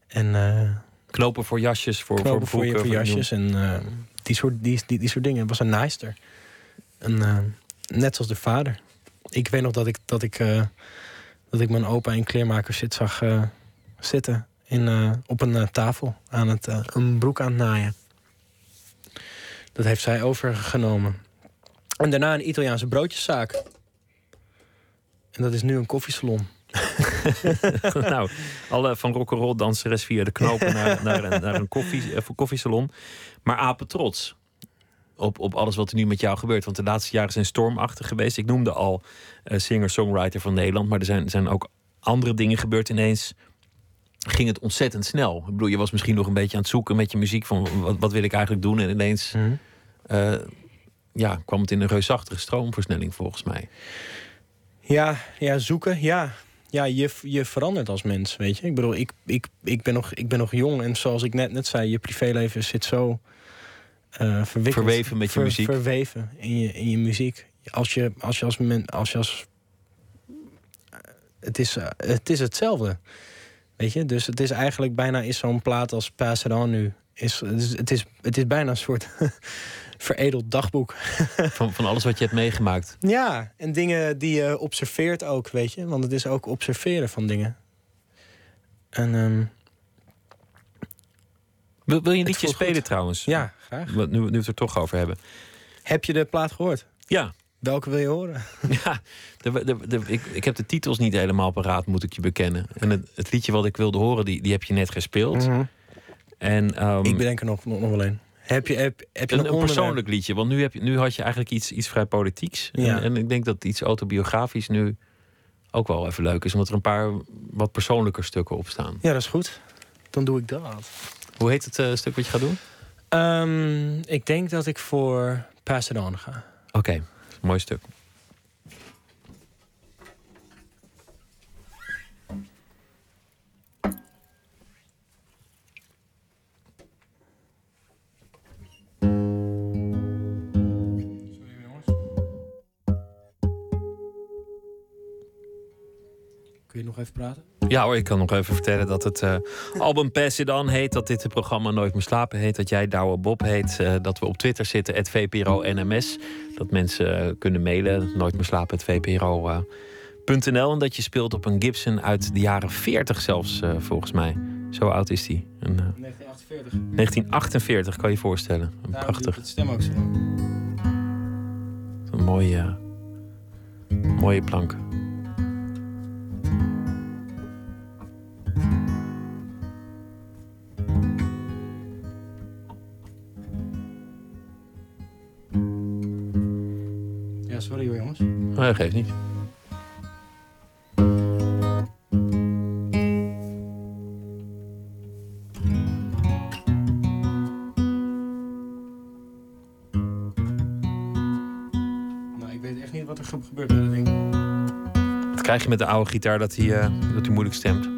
En eh, Knopen voor jasjes, voor, knopen voor, voor je boeken. voor jasjes en die, soort, die, die, die soort dingen. Het was een naaister. En, net zoals de vader. Ik weet nog dat ik, dat ik, dat ik mijn opa in kleermakers zit zag zitten in, op een tafel aan het, een broek aan het naaien. Dat heeft zij overgenomen. En daarna een Italiaanse broodjeszaak. En dat is nu een koffiesalon. nou, alle van rock'n'roll danseres via de knopen naar, naar, een, naar een koffie, eh, voor koffiesalon. Maar apen trots op, op alles wat er nu met jou gebeurt. Want de laatste jaren zijn stormachtig geweest. Ik noemde al eh, singer-songwriter van Nederland. Maar er zijn, zijn ook andere dingen gebeurd ineens. Ging het ontzettend snel. Ik bedoel, je was misschien nog een beetje aan het zoeken met je muziek. Van wat, wat wil ik eigenlijk doen? En ineens eh, ja, kwam het in een reusachtige stroomversnelling volgens mij. Ja, ja zoeken, ja. Ja, je, je verandert als mens, weet je. Ik bedoel, ik, ik, ik, ben, nog, ik ben nog jong en zoals ik net, net zei... je privéleven zit zo verwikkeld. Verweven met je muziek. Verweven in je, in je muziek. Als je als... Je als, men, als, je als het, is, eh, het is hetzelfde, weet je. Dus het is eigenlijk bijna is zo'n plaat als Pass It On nu. Is, het, is, het, is, het is bijna een soort veredeld dagboek. Van, van alles wat je hebt meegemaakt. Ja, en dingen die je observeert ook, weet je. Want het is ook observeren van dingen. En ehm, Wil, wil je een liedje spelen goed. trouwens? ja, graag. Wat- Nu, nu we het er toch over hebben. Heb je de plaat gehoord? Ja, Welke wil je horen? ja de, de, de- ik, ik heb de titels niet helemaal paraat, moet ik je bekennen. En het, het liedje wat ik wilde horen, die, die heb je net gespeeld. En, ehm. Ik bedenk er nog, nog, nog wel een. Heb je, heb, heb je een, een, persoonlijk liedje. Want nu, heb je, nu had je eigenlijk iets, iets vrij politieks. Ja. En, en ik denk dat iets autobiografisch nu ook wel even leuk is. Omdat er een paar wat persoonlijker stukken op staan. Ja, dat is goed. Dan doe ik dat. Hoe heet het eh, stuk wat je gaat doen? Ehm, ik denk dat ik voor Pass It On ga. Oké, mooi stuk. Kun je nog even praten? Ja hoor, ik kan nog even vertellen dat het eh, album Pass It On heet. Dat dit het programma Nooit meer slapen heet. Dat jij Douwe Bob heet. eh, dat we op Twitter zitten, het VPRO NMS. Dat mensen eh, kunnen mailen, nooit meer slapen, VPRO.nl. en dat je speelt op een Gibson uit de jaren 40 zelfs, volgens mij. Zo oud is die. Een, eh, 1948. 1948, kan je je voorstellen. Een prachtig, het stem ook zo een mooie, mooie plank. Maar dat geeft niet. Nou, ik weet echt niet wat er ge- gebeurt met dat ding. Dat krijg je met de oude gitaar dat hij, eh, dat hij moeilijk stemt.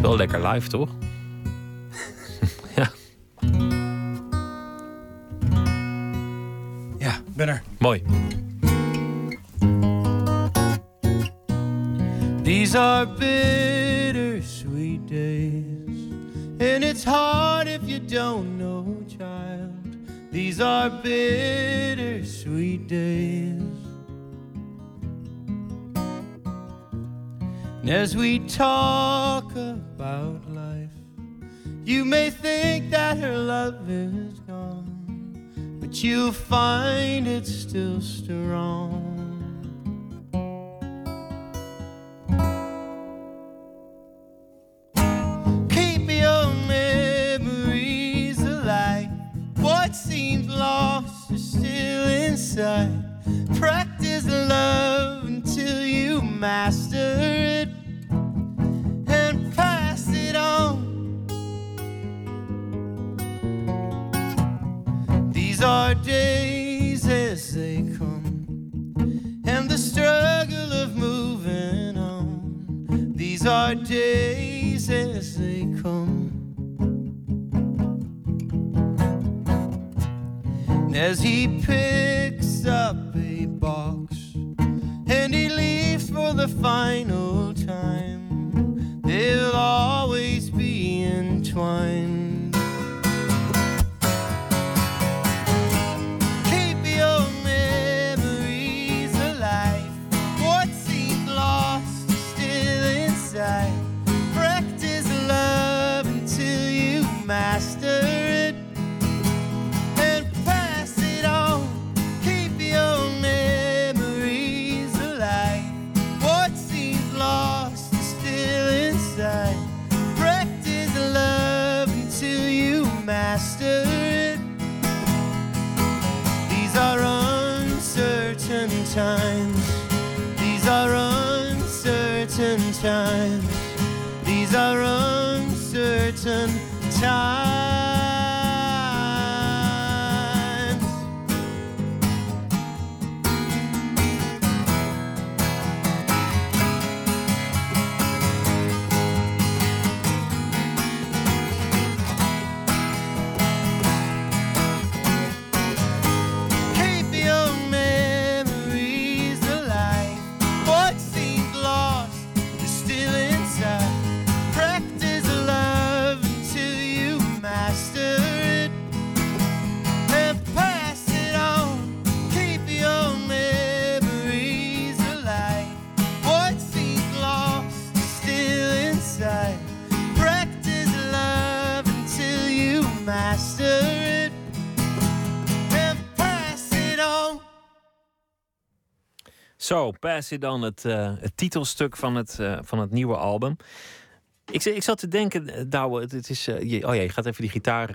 Wel lekker live, toch? Talk about life, you may think that her love is gone, but you'll find Zo, Pass It On, het, eh, het titelstuk van het, eh, van het nieuwe album. Ik, ik zat te denken, eh, Douwe, het, het is... je, oh ja, je gaat even die gitaar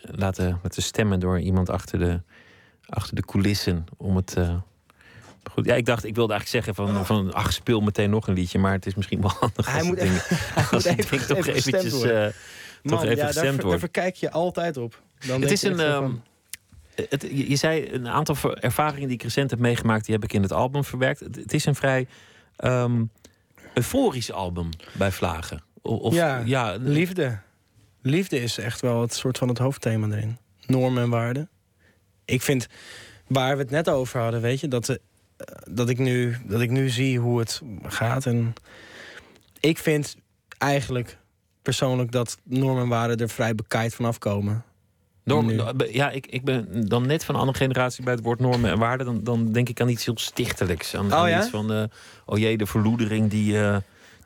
laten, laten stemmen door iemand achter de, achter de coulissen. Om het... goed, ja, ik dacht, ik wilde eigenlijk zeggen van, van ach, speel meteen nog een liedje. Maar het is misschien wel handig Hij als moet het ding, even- hij als moet het even- ding toch eventjes... Man, toch even ja, daar, gestemd daar wordt. verkijk je altijd op. Dan Het is je een. echt zo ehm, van, het, je, je zei een aantal ervaringen die ik recent heb meegemaakt, die heb ik in het album verwerkt. Het, het is een vrij ehm, euforisch album bij Vlagen. Of, ja, ja, liefde. Liefde is echt wel het soort van het hoofdthema erin. Normen en waarden. Ik vind, waar we het net over hadden, weet je, dat, eh, dat, ik, nu, dat ik nu zie hoe het gaat. En ik vind eigenlijk persoonlijk dat normen en waarden er vrij bekaaid vanaf komen. Norm- ja ik, ik ben dan net van een andere generatie bij het woord normen en waarden. Dan, dan denk ik aan iets heel stichtelijks. Aan, Oh aan ja? iets van, eh, oh jee, de verloedering die, eh,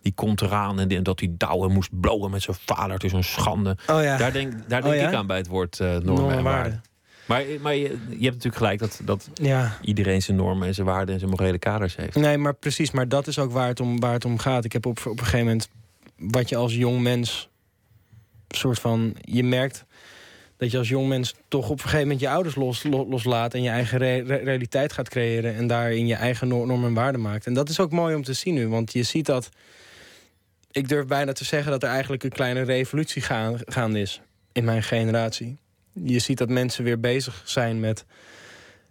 die komt eraan. En, die- en dat hij douwen moest blowen met zijn vader. Het is een schande. Oh ja, Daar denk, daar Oh denk ja? ik aan bij het woord eh, normen, normen en en waarden. waarden. Maar, maar je, je hebt natuurlijk gelijk dat, dat Ja. iedereen zijn normen en zijn waarden en zijn morele kaders heeft. Nee, maar precies. Maar dat is ook waar het om, waar het om gaat. Ik heb op, op een gegeven moment... wat je als jong mens... soort van... je merkt dat je als jong mens toch op een gegeven moment je ouders los, lo- loslaat... en je eigen re- re- realiteit gaat creëren... en daarin je eigen no- normen en waarden maakt. En dat is ook mooi om te zien nu. Want je ziet dat... ik durf bijna te zeggen dat er eigenlijk een kleine revolutie gaan, gaande is... in mijn generatie. Je ziet dat mensen weer bezig zijn met...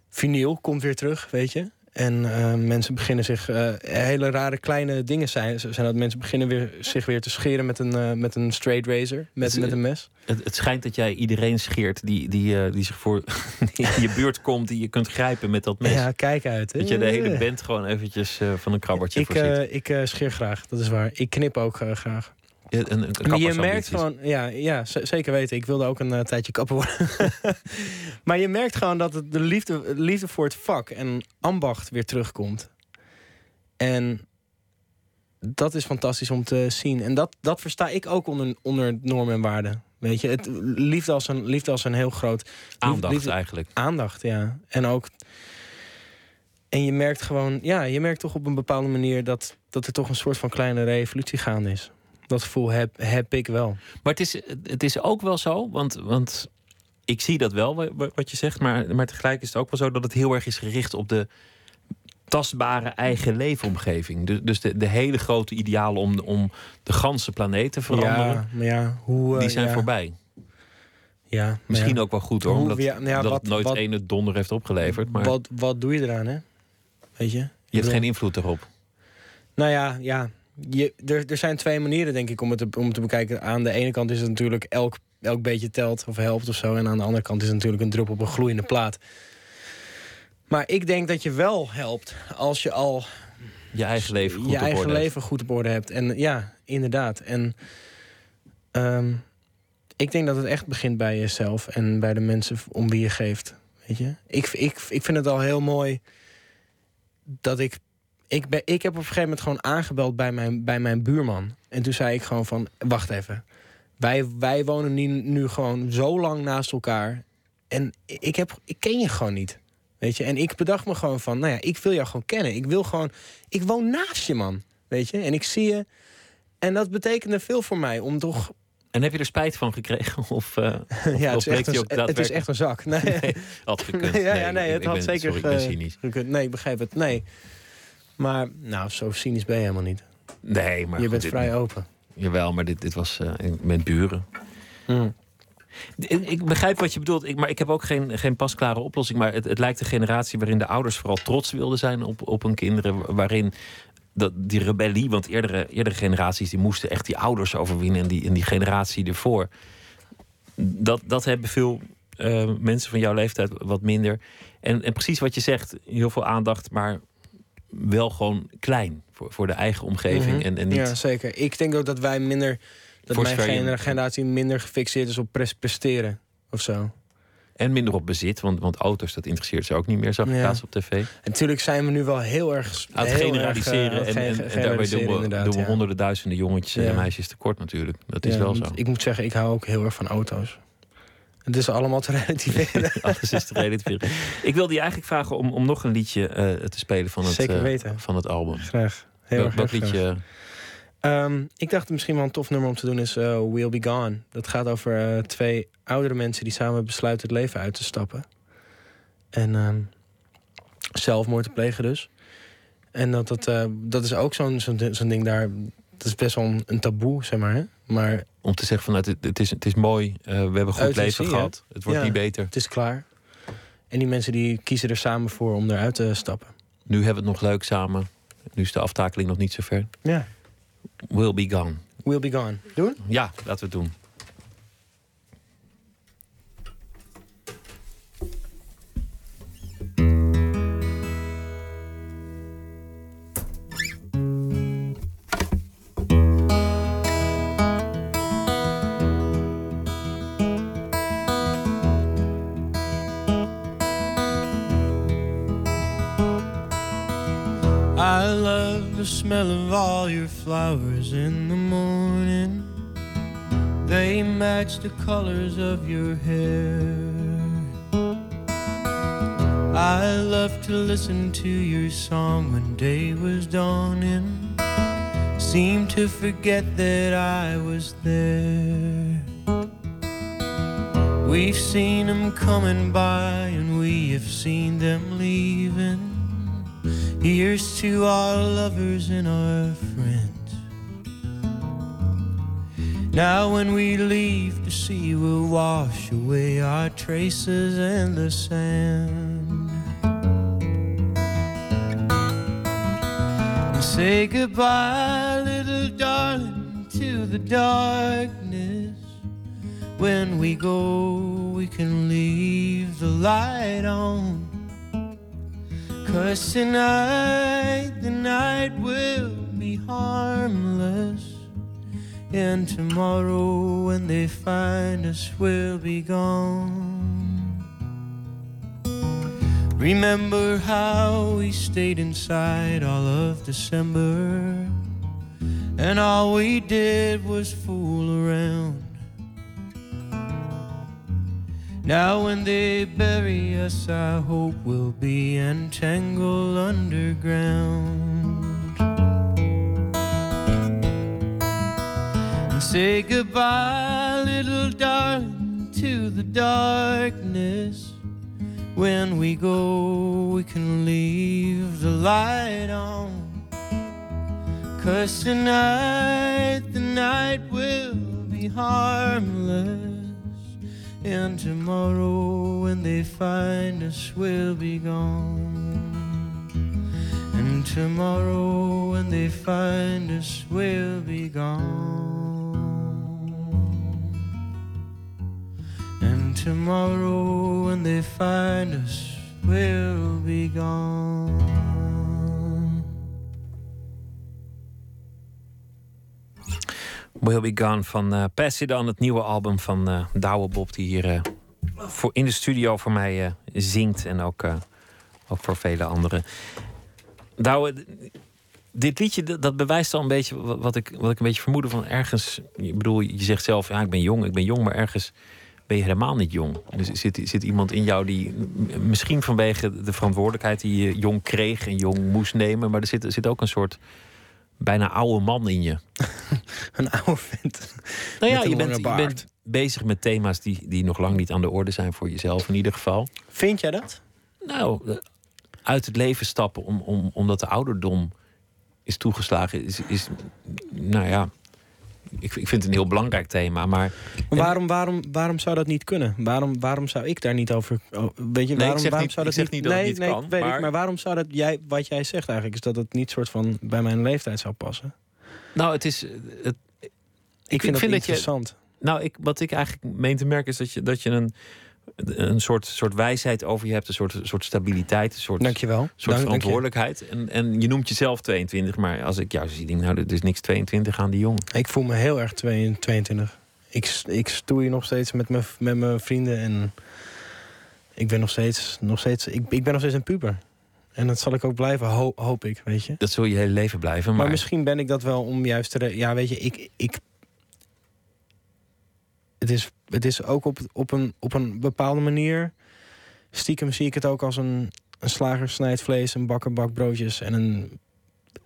vinyl komt weer terug, weet je. En eh, mensen beginnen zich... eh, hele rare kleine dingen zijn, zijn dat mensen beginnen weer, zich weer te scheren met een, eh, met een straight razor. Met, Het- met een mes. Het, het schijnt dat jij iedereen scheert die, die, die zich voor die in je buurt komt, die je kunt grijpen met dat mes. Ja, kijk uit. hè. dat je de hele band gewoon eventjes van een krabbertje Ik, voorziet. ik scheer graag, dat is waar. Ik knip ook graag. Een, je merkt gewoon, ja, ja zeker weten. Ik wilde ook een eh, tijdje kapper worden. maar je merkt gewoon dat het de liefde, liefde voor het vak en ambacht weer terugkomt. En dat is fantastisch om te zien. En dat, dat versta ik ook onder, onder normen en waarden. Weet je, het, liefde, als een, liefde als een heel groot aandacht liefde- eigenlijk. aandacht, ja. En ook. En je merkt gewoon, ja, je merkt toch op een bepaalde manier dat, dat er toch een soort van kleine revolutie gaande is. Dat gevoel heb, heb ik wel. Maar het is, het is ook wel zo, want, want ik zie dat wel, wa- wa- wat je zegt. Maar, maar tegelijk is het ook wel zo dat het heel erg is gericht op de tastbare eigen leefomgeving. Dus, dus de, de hele grote idealen om, om de ganse planeet te veranderen, Ja, maar ja, hoe. eh, die zijn ja, voorbij. Ja, Misschien ja. ook wel goed hoor, omdat ja, nou ja, dat wat- het nooit wat- ene donder heeft opgeleverd. Maar Wat, wat doe je eraan, hè? Weet je? je hebt geen invloed erop. Nou ja, ja. Je, er, er zijn twee manieren, denk ik, om het te, om te bekijken. Aan de ene kant is het natuurlijk elk, elk beetje telt of helpt of zo. En aan de andere kant is het natuurlijk een druppel op een gloeiende plaat. Maar ik denk dat je wel helpt als je al Je eigen leven goed je op eigen orde hebt. leven goed op orde hebt. En ja, inderdaad. En ehm, ik denk dat het echt begint bij jezelf en bij de mensen om wie je geeft. Weet je? Ik, ik, ik vind het al heel mooi dat ik. Ik, ben, ik heb op een gegeven moment gewoon aangebeld bij mijn, bij mijn buurman. En toen zei ik gewoon van, wacht even. Wij, wij wonen nu, nu gewoon zo lang naast elkaar. En ik, heb, ik ken je gewoon niet. Weet je? En ik bedacht me gewoon van, nou ja, ik wil jou gewoon kennen. Ik wil gewoon, ik woon naast je, man. Weet je? En ik zie je. En dat betekende veel voor mij om toch. En heb je er spijt van gekregen? Of, eh, ja, het is, echt een, het is echt een zak. Nee, nee, had gekund. ja, ja, nee, het ik had ben- zeker. Sorry, ik ben. Nee, ik begrijp het. Nee. Maar, nou, zo cynisch ben je helemaal niet. Nee, maar je goed, bent dit- vrij open. Jawel, maar dit, dit was eh, met buren. Ik, ik begrijp wat je bedoelt, ik, maar ik heb ook geen, geen pasklare oplossing. Maar het, het lijkt een generatie waarin de ouders vooral trots wilden zijn op, op hun kinderen. Waarin dat, die rebellie, want eerdere, eerdere generaties die moesten echt die ouders overwinnen. En die, en die generatie ervoor. Dat, dat hebben veel eh, mensen van jouw leeftijd wat minder. En, en precies wat je zegt, heel veel aandacht, maar wel gewoon klein voor, voor de eigen omgeving. Mhm. en, en niet Ja, zeker. Ik denk ook dat wij minder. Dat Voor mijn generatie minder gefixeerd is op pres- presteren. Of zo. En minder op bezit, want, want auto's, dat interesseert ze ook niet meer, zag ik Ja. op tv. En natuurlijk zijn we nu wel heel erg. Aan het generaliseren. erg, eh, en, en, daarbij doen we, doen we honderden duizenden jongetjes Ja. en meisjes tekort natuurlijk. Dat is Ja, wel zo. Ik moet zeggen, ik hou ook heel erg van auto's. Het is allemaal te relativeren. Alles is te relativeren. Ik wilde je eigenlijk vragen om, om nog een liedje eh, te spelen van het, Zeker eh, weten. van het album. Graag. Heel erg, graag. liedje? Ehm, ik dacht misschien wel een tof nummer om te doen is eh, We'll Be Gone. Dat gaat over eh, twee oudere mensen die samen besluiten het leven uit te stappen. En ehm, zelfmoord te plegen dus. En dat, dat, eh, dat is ook zo'n zo'n zo'n ding daar. Dat is best wel een, een taboe, zeg maar. Hè? Maar Om te zeggen van het, het, is, het is mooi, eh, we hebben een goed leven gehad. Het wordt Ja. niet beter. het is klaar. En die mensen die kiezen er samen voor om eruit te stappen. Nu hebben we het nog leuk samen. Nu is de aftakeling nog niet zo ver. Ja. We'll be gone. We'll Be Gone. Doen? Ja, laten we het doen. Love the smell of all your flowers in the morning. They match the colors of your hair. I love to listen to your song when day was dawning. Seem to forget that I was there. We've seen them coming by and we have seen them leaving. Here's to our lovers and our friends. Now, when we leave, the sea we'll wash away our traces in the sand. Say goodbye, little darling, to the darkness. When we go, we can leave the light on. Cause tonight, the night will be harmless. And tomorrow, when they find us, we'll be gone. Remember how we stayed inside all of December, and all we did was fool around. Now, when they bury us, I hope we'll be entangled underground. And say goodbye, little darling, to the darkness. When we go, we can leave the light on. Cause tonight, the night will be harmless. And tomorrow, when they find us, we'll be gone. And tomorrow, when they find us, we'll be gone. And tomorrow, when they find us, we'll be gone. Will Be van uh, Pass It On, het nieuwe album van uh, Douwe Bob... die hier uh, voor in de studio voor mij zingt en ook, ook voor vele anderen. Douwe, dit liedje dat bewijst al een beetje wat ik, wat ik een beetje vermoedde van ergens... Ik bedoel, je zegt zelf, ja, ik ben jong, ik ben jong, maar ergens ben je helemaal niet jong. Dus zit, zit iemand in jou die misschien vanwege de verantwoordelijkheid die je jong kreeg en jong moest nemen, maar er zit, zit ook een soort bijna oude man in je. een oude vent. Nou ja, je bent, je bent, bezig met thema's die, die nog lang niet aan de orde zijn voor jezelf in ieder geval. Vind jij dat? Nou, uit het leven stappen om, om, omdat de ouderdom is toegeslagen, is, is nou ja, ik, ik vind het een heel belangrijk thema. Maar, waarom, waarom, waarom zou dat niet kunnen? Waarom, waarom zou ik daar niet over. Oh, weet je, waarom, waarom niet, zou dat niet, niet dat nee, niet nee, kan. Weet maar... Ik, maar waarom zou dat jij, wat jij zegt eigenlijk, is dat het niet soort van bij mijn leeftijd zou passen? Nou, het is. Het, ik, ik vind, vind dat interessant. Je, nou, ik, wat ik eigenlijk meen te merken is dat je, dat je een een soort, soort wijsheid over je hebt, een soort, soort stabiliteit, een soort, Dankjewel. soort verantwoordelijkheid. En, en je noemt jezelf 22, maar als ik jou zie, denk nou, er is niks 22 aan die jongen. Ik voel me heel erg 22. Ik, ik stoei nog steeds met mijn, met mijn vrienden en ik ben nog steeds, nog steeds ik, ik ben nog steeds een puber. En dat zal ik ook blijven, hoop ik, weet je. Dat zul je hele leven blijven. Maar, maar misschien ben ik dat wel om juist te... Ja, weet je, ik, ik het is, het is ook op, op, een, op een bepaalde manier. Stiekem zie ik het ook als een, een slager snijdt vlees, een bakker bakt broodjes en een.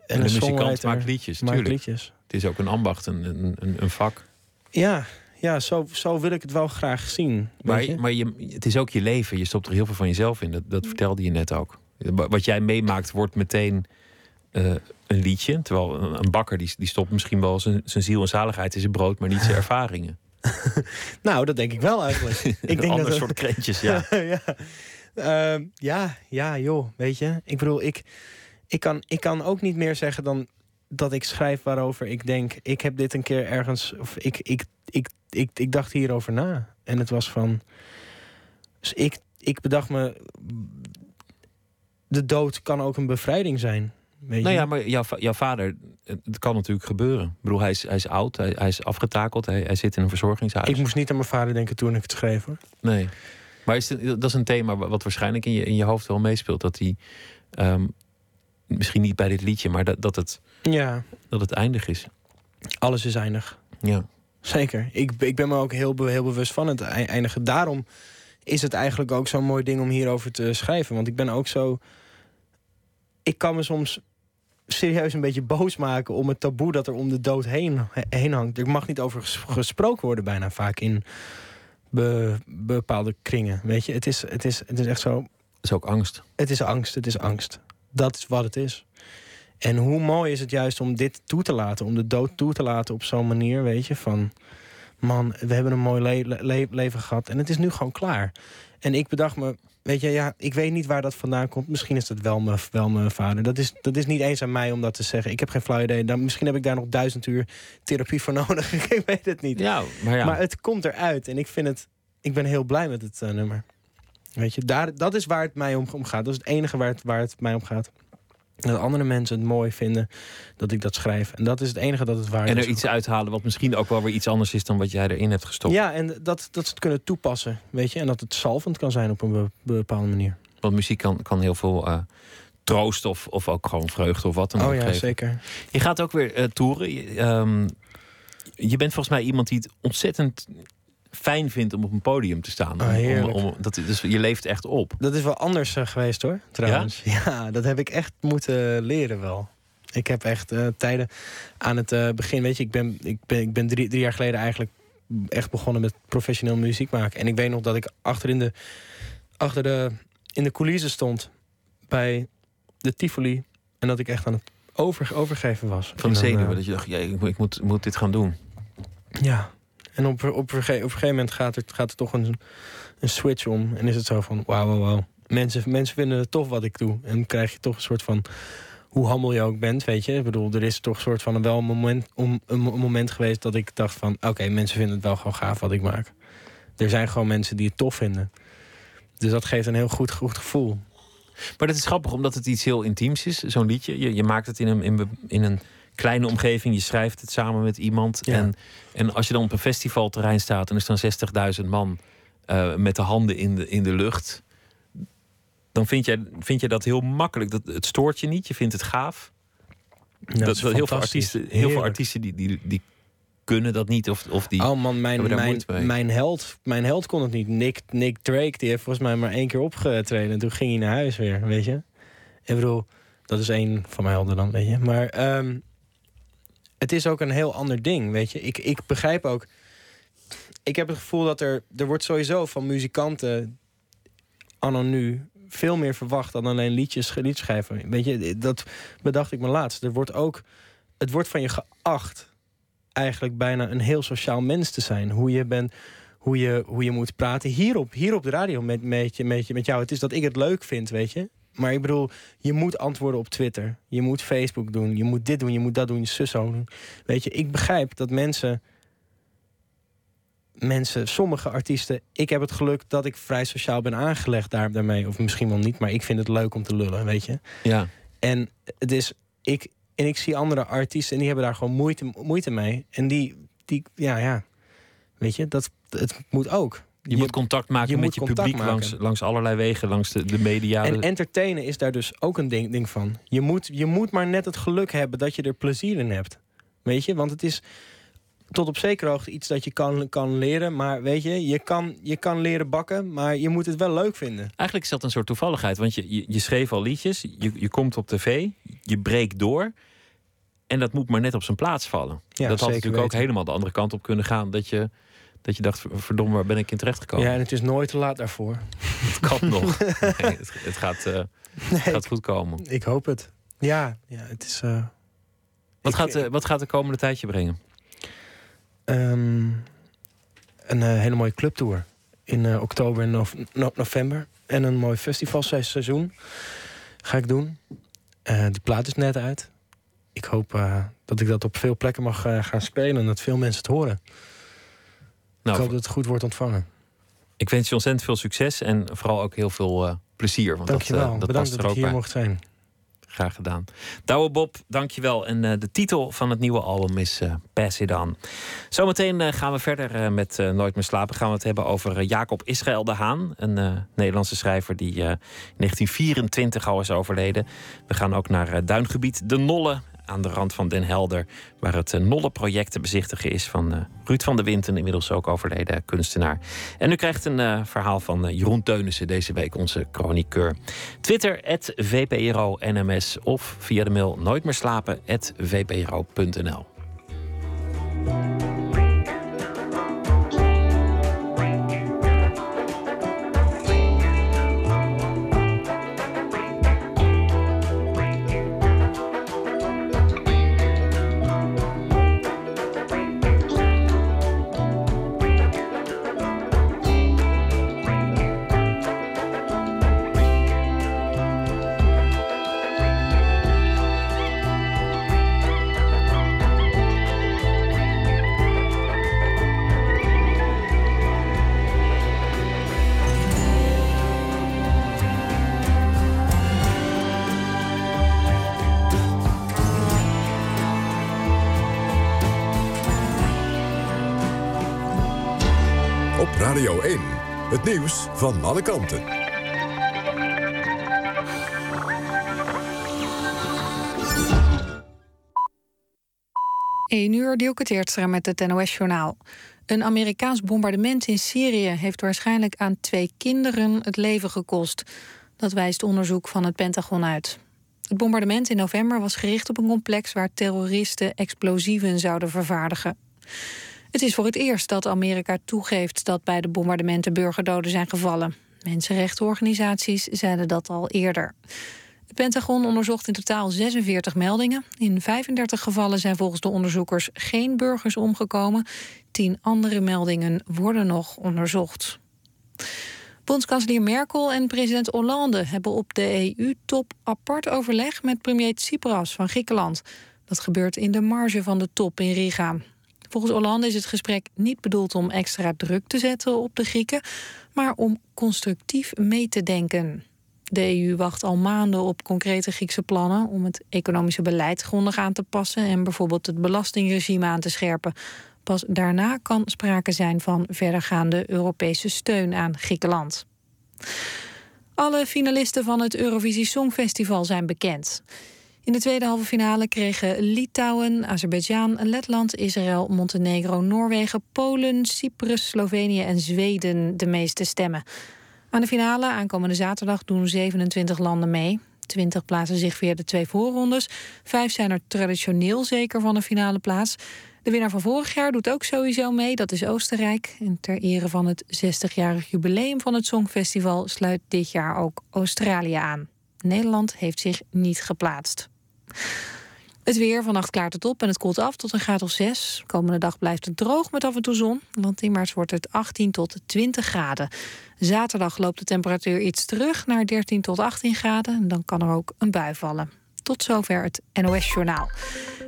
En, een, muzikant maakt liedjes, maakt liedjes. Het is ook een ambacht, een, een, een vak. Ja, ja zo, zo wil ik het wel graag zien. Maar, je? maar je, het is ook je leven. Je stopt er heel veel van jezelf in. Dat, dat vertelde je net ook. Wat jij meemaakt wordt meteen uh, een liedje. Terwijl een bakker die, die stopt misschien wel zijn, zijn ziel en zaligheid in zijn brood, maar niet zijn ervaringen. nou, dat denk ik wel eigenlijk. ik denk Ander dat soort krentjes, ja. ja. Uh, ja, ja, joh, weet je. Ik bedoel, ik, ik, kan, ik kan ook niet meer zeggen dan dat ik schrijf waarover ik denk... ik heb dit een keer ergens... of ik, ik, ik, ik, ik dacht hierover na. En het was van... Dus ik, ik bedacht me... de dood kan ook een bevrijding zijn. Weet nou ja, maar jouw, jouw vader, het kan natuurlijk gebeuren. Ik bedoel, hij is, hij is oud, hij, hij is afgetakeld, hij, hij zit in een verzorgingshuis. Ik moest niet aan mijn vader denken toen ik het schreef. Hoor. Nee. Maar is dat is een thema wat waarschijnlijk in je, in je hoofd wel meespeelt. Dat hij, um, misschien niet bij dit liedje, maar dat, dat, het, ja. dat het eindig is. Alles is eindig. Ja. Zeker. Ik, ik ben me ook heel, heel bewust van het eindigen. Daarom is het eigenlijk ook zo'n mooi ding om hierover te schrijven. Want ik ben ook zo... Ik kan me soms serieus een beetje boos maken om het taboe dat er om de dood heen, heen hangt. Er mag niet over gesproken worden bijna vaak in bepaalde kringen. Weet je, het is, het is, het is echt zo. Het is ook angst. Het is angst, het is angst. Dat is wat het is. En hoe mooi is het juist om dit toe te laten, om de dood toe te laten op zo'n manier, weet je, van man, we hebben een mooi le- le- leven gehad en het is nu gewoon klaar. En ik bedacht me, weet je, ja, ik weet niet waar dat vandaan komt. Misschien is dat wel mijn, wel mijn vader. Dat is, dat is niet eens aan mij om dat te zeggen. Ik heb geen flauw idee. Dan, misschien heb ik daar nog duizend uur therapie voor nodig. ik weet het niet. Ja, maar ja. Maar het komt eruit en ik vind het, ik ben heel blij met het eh, nummer. Weet je, daar, dat is waar het mij om, om gaat. Dat is het enige waar het, waar het mij om gaat. Dat andere mensen het mooi vinden dat ik dat schrijf. En dat is het enige dat het waar en is. er iets uithalen wat misschien ook wel weer iets anders is dan wat jij erin hebt gestopt. Ja, en dat, dat ze het kunnen toepassen, weet je. En dat het salvend kan zijn op een be- bepaalde manier. Want muziek kan, kan heel veel eh, troost of, of ook gewoon vreugde of wat dan ook Oh ja, geven. zeker. Je gaat ook weer eh, toeren. Je, ehm, je bent volgens mij iemand die het ontzettend fijn vindt om op een podium te staan. Ah, Om- om, dat, dus je leeft echt op. Dat is wel anders eh, geweest hoor, trouwens. Ja? dat heb ik echt moeten leren wel. Ik heb echt eh, tijden aan het eh, begin, weet je, ik ben, ik ben, ik ben drie, drie jaar geleden eigenlijk echt begonnen met professioneel muziek maken. En ik weet nog dat ik achter in de, achter de, in de coulissen stond bij de Tivoli. En dat ik echt aan het over, overgeven was. Van zenuwen. dat je dacht, ja, ik, moet- ik moet, moet dit gaan doen. Ja. En op, op, op een gegeven moment gaat er, gaat er toch een, een switch om. En is het zo van, wauw, wauw, wauw. Mensen, mensen vinden het tof wat ik doe. En dan krijg je toch een soort van, hoe handel je ook bent, weet je. Ik bedoel, er is toch een soort van wel een moment, om, een mo- moment geweest dat ik dacht van... oké, mensen vinden het wel gewoon gaaf wat ik maak. Er zijn gewoon mensen die het tof vinden. Dus dat geeft een heel goed, goed gevoel. Maar dat is grappig omdat het iets heel intiems is, zo'n liedje. Je, je maakt het in een, in, in een kleine omgeving. Je schrijft het samen met iemand. Ja. En, en als je dan op een festivalterrein staat en er staan 60.000 man eh, met de handen in de, in de lucht. Dan vind jij, vind je dat heel makkelijk. Dat, het stoort je niet. Je vindt het gaaf. Dat, is heel veel artiesten, heel veel artiesten die, die, die kunnen dat niet. Of, of die, Oh man, mijn, mijn, mijn, held, mijn held kon het niet. Nick, Nick Drake, die heeft volgens mij maar één keer opgetreden. En toen ging hij naar huis weer, weet je. Ik bedoel, dat is één van mijn helden dan, weet je. Maar ehm, het is ook een heel ander ding, weet je. Ik, ik begrijp ook... Ik heb het gevoel dat er... Er wordt sowieso van muzikanten anno nu veel meer verwacht dan alleen liedjes, schrijven. Weet je, dat bedacht ik me laatst. Er wordt ook... Het wordt van je geacht eigenlijk bijna een heel sociaal mens te zijn. Hoe je bent, hoe je, hoe je moet praten. Hier op, hier op de radio met, met, je, met, je, met jou. Het is dat ik het leuk vind, weet je. Maar ik bedoel, je moet antwoorden op Twitter. Je moet Facebook doen. Je moet dit doen. Je moet dat doen. Je zus doen. Weet je, ik begrijp dat mensen... Mensen, sommige artiesten... Ik heb het geluk dat ik vrij sociaal ben aangelegd daar, daarmee. Of misschien wel niet, maar ik vind het leuk om te lullen, weet je. ja. En het is, ik, en ik zie andere artiesten en die hebben daar gewoon moeite, moeite mee. En die, die, ja, ja. Weet je, dat, het moet ook. Je, moet contact maken je met je publiek langs, langs allerlei wegen, langs de, de media. En entertainen is daar dus ook een ding, ding van. Je moet, je moet maar net het geluk hebben dat je er plezier in hebt. Weet je, want het is tot op zekere hoogte iets dat je kan, kan leren. Maar weet je, je kan, je kan leren bakken, maar je moet het wel leuk vinden. Eigenlijk is dat een soort toevalligheid. Want je, je, je schreef al liedjes, je, je komt op tv, je breekt door. En dat moet maar net op zijn plaats vallen. Ja, dat had natuurlijk ook helemaal de andere kant op kunnen gaan. Dat je, dat je dacht, verdomme, waar ben ik in terecht gekomen? Ja, en het is nooit te laat daarvoor. Het kan nog. Nee, het, het gaat, Nee, gaat goed komen. ik hoop het. Ja, ja het is... eh, Wat ik- gaat, eh, wat gaat de komende tijdje brengen? Ehm, een hele mooie clubtour in oktober en no- november. En een mooi festivalseizoen ga ik doen. De plaat is net uit. Ik hoop dat ik dat op veel plekken mag gaan spelen en dat veel mensen het horen. Nou, ik hoop dat het goed wordt ontvangen. ik wens je ontzettend veel succes en vooral ook heel veel eh, plezier. Want Dankjewel. dat, eh, dat Bedankt past dat ik hier bij. mocht zijn. Graag gedaan. Douwe Bob, dankjewel. En eh, de titel van het nieuwe album is Pass It On. Zometeen gaan we verder met Nooit meer slapen. Gaan we het hebben over Jacob Israël de Haan. Een Nederlandse schrijver die in 1924 al is overleden. We gaan ook naar duingebied De Nolle aan de rand van Den Helder. Waar het eh, Nolle-project te bezichtigen is van eh, Ruud van der Winten. Inmiddels ook overleden kunstenaar. En u krijgt een eh, verhaal van Jeroen Teunissen deze week, onze chroniqueur. Twitter, VPRO-NMS of via de mail nooit meer VPRO.nl. nieuws van alle kanten. 1 uur, Dielke met het NOS-journaal. Een Amerikaans bombardement in Syrië heeft waarschijnlijk aan twee kinderen het leven gekost. Dat wijst onderzoek van het Pentagon uit. Het bombardement in november was gericht op een complex waar terroristen explosieven zouden vervaardigen. Het is voor het eerst dat Amerika toegeeft dat bij de bombardementen burgerdoden zijn gevallen. Mensenrechtenorganisaties zeiden dat al eerder. Het Pentagon onderzocht in totaal 46 meldingen. In 35 gevallen zijn volgens de onderzoekers geen burgers omgekomen. Tien andere meldingen worden nog onderzocht. Bondskanselier Merkel en president Hollande hebben op de EU-top apart overleg met premier Tsipras van Griekenland. Dat gebeurt in de marge van de top in Riga. Volgens Hollande is het gesprek niet bedoeld om extra druk te zetten op de Grieken, maar om constructief mee te denken. De EU wacht al maanden op concrete Griekse plannen om het economische beleid grondig aan te passen en bijvoorbeeld het belastingregime aan te scherpen. Pas daarna kan sprake zijn van verdergaande Europese steun aan Griekenland. Alle finalisten van het Eurovisie Songfestival zijn bekend. In de tweede halve finale kregen Litouwen, Azerbeidzjan, Letland, Israël, Montenegro, Noorwegen, Polen, Cyprus, Slovenië en Zweden de meeste stemmen. Aan de finale aankomende zaterdag doen 27 landen mee. 20 plaatsen zich via de twee voorrondes. Vijf zijn er traditioneel zeker van een finale plaats. De winnaar van vorig jaar doet ook sowieso mee, dat is Oostenrijk. En ter ere van het 60-jarig jubileum van het Songfestival sluit dit jaar ook Australië aan. Nederland heeft zich niet geplaatst. Het weer, vannacht klaart het op en het koelt af tot een graad of 6. Komende dag blijft het droog met af en toe zon. Want in maart wordt het 18 tot 20 graden. Zaterdag loopt de temperatuur iets terug naar 13 tot 18 graden. En dan kan er ook een bui vallen. Tot zover het NOS-journaal.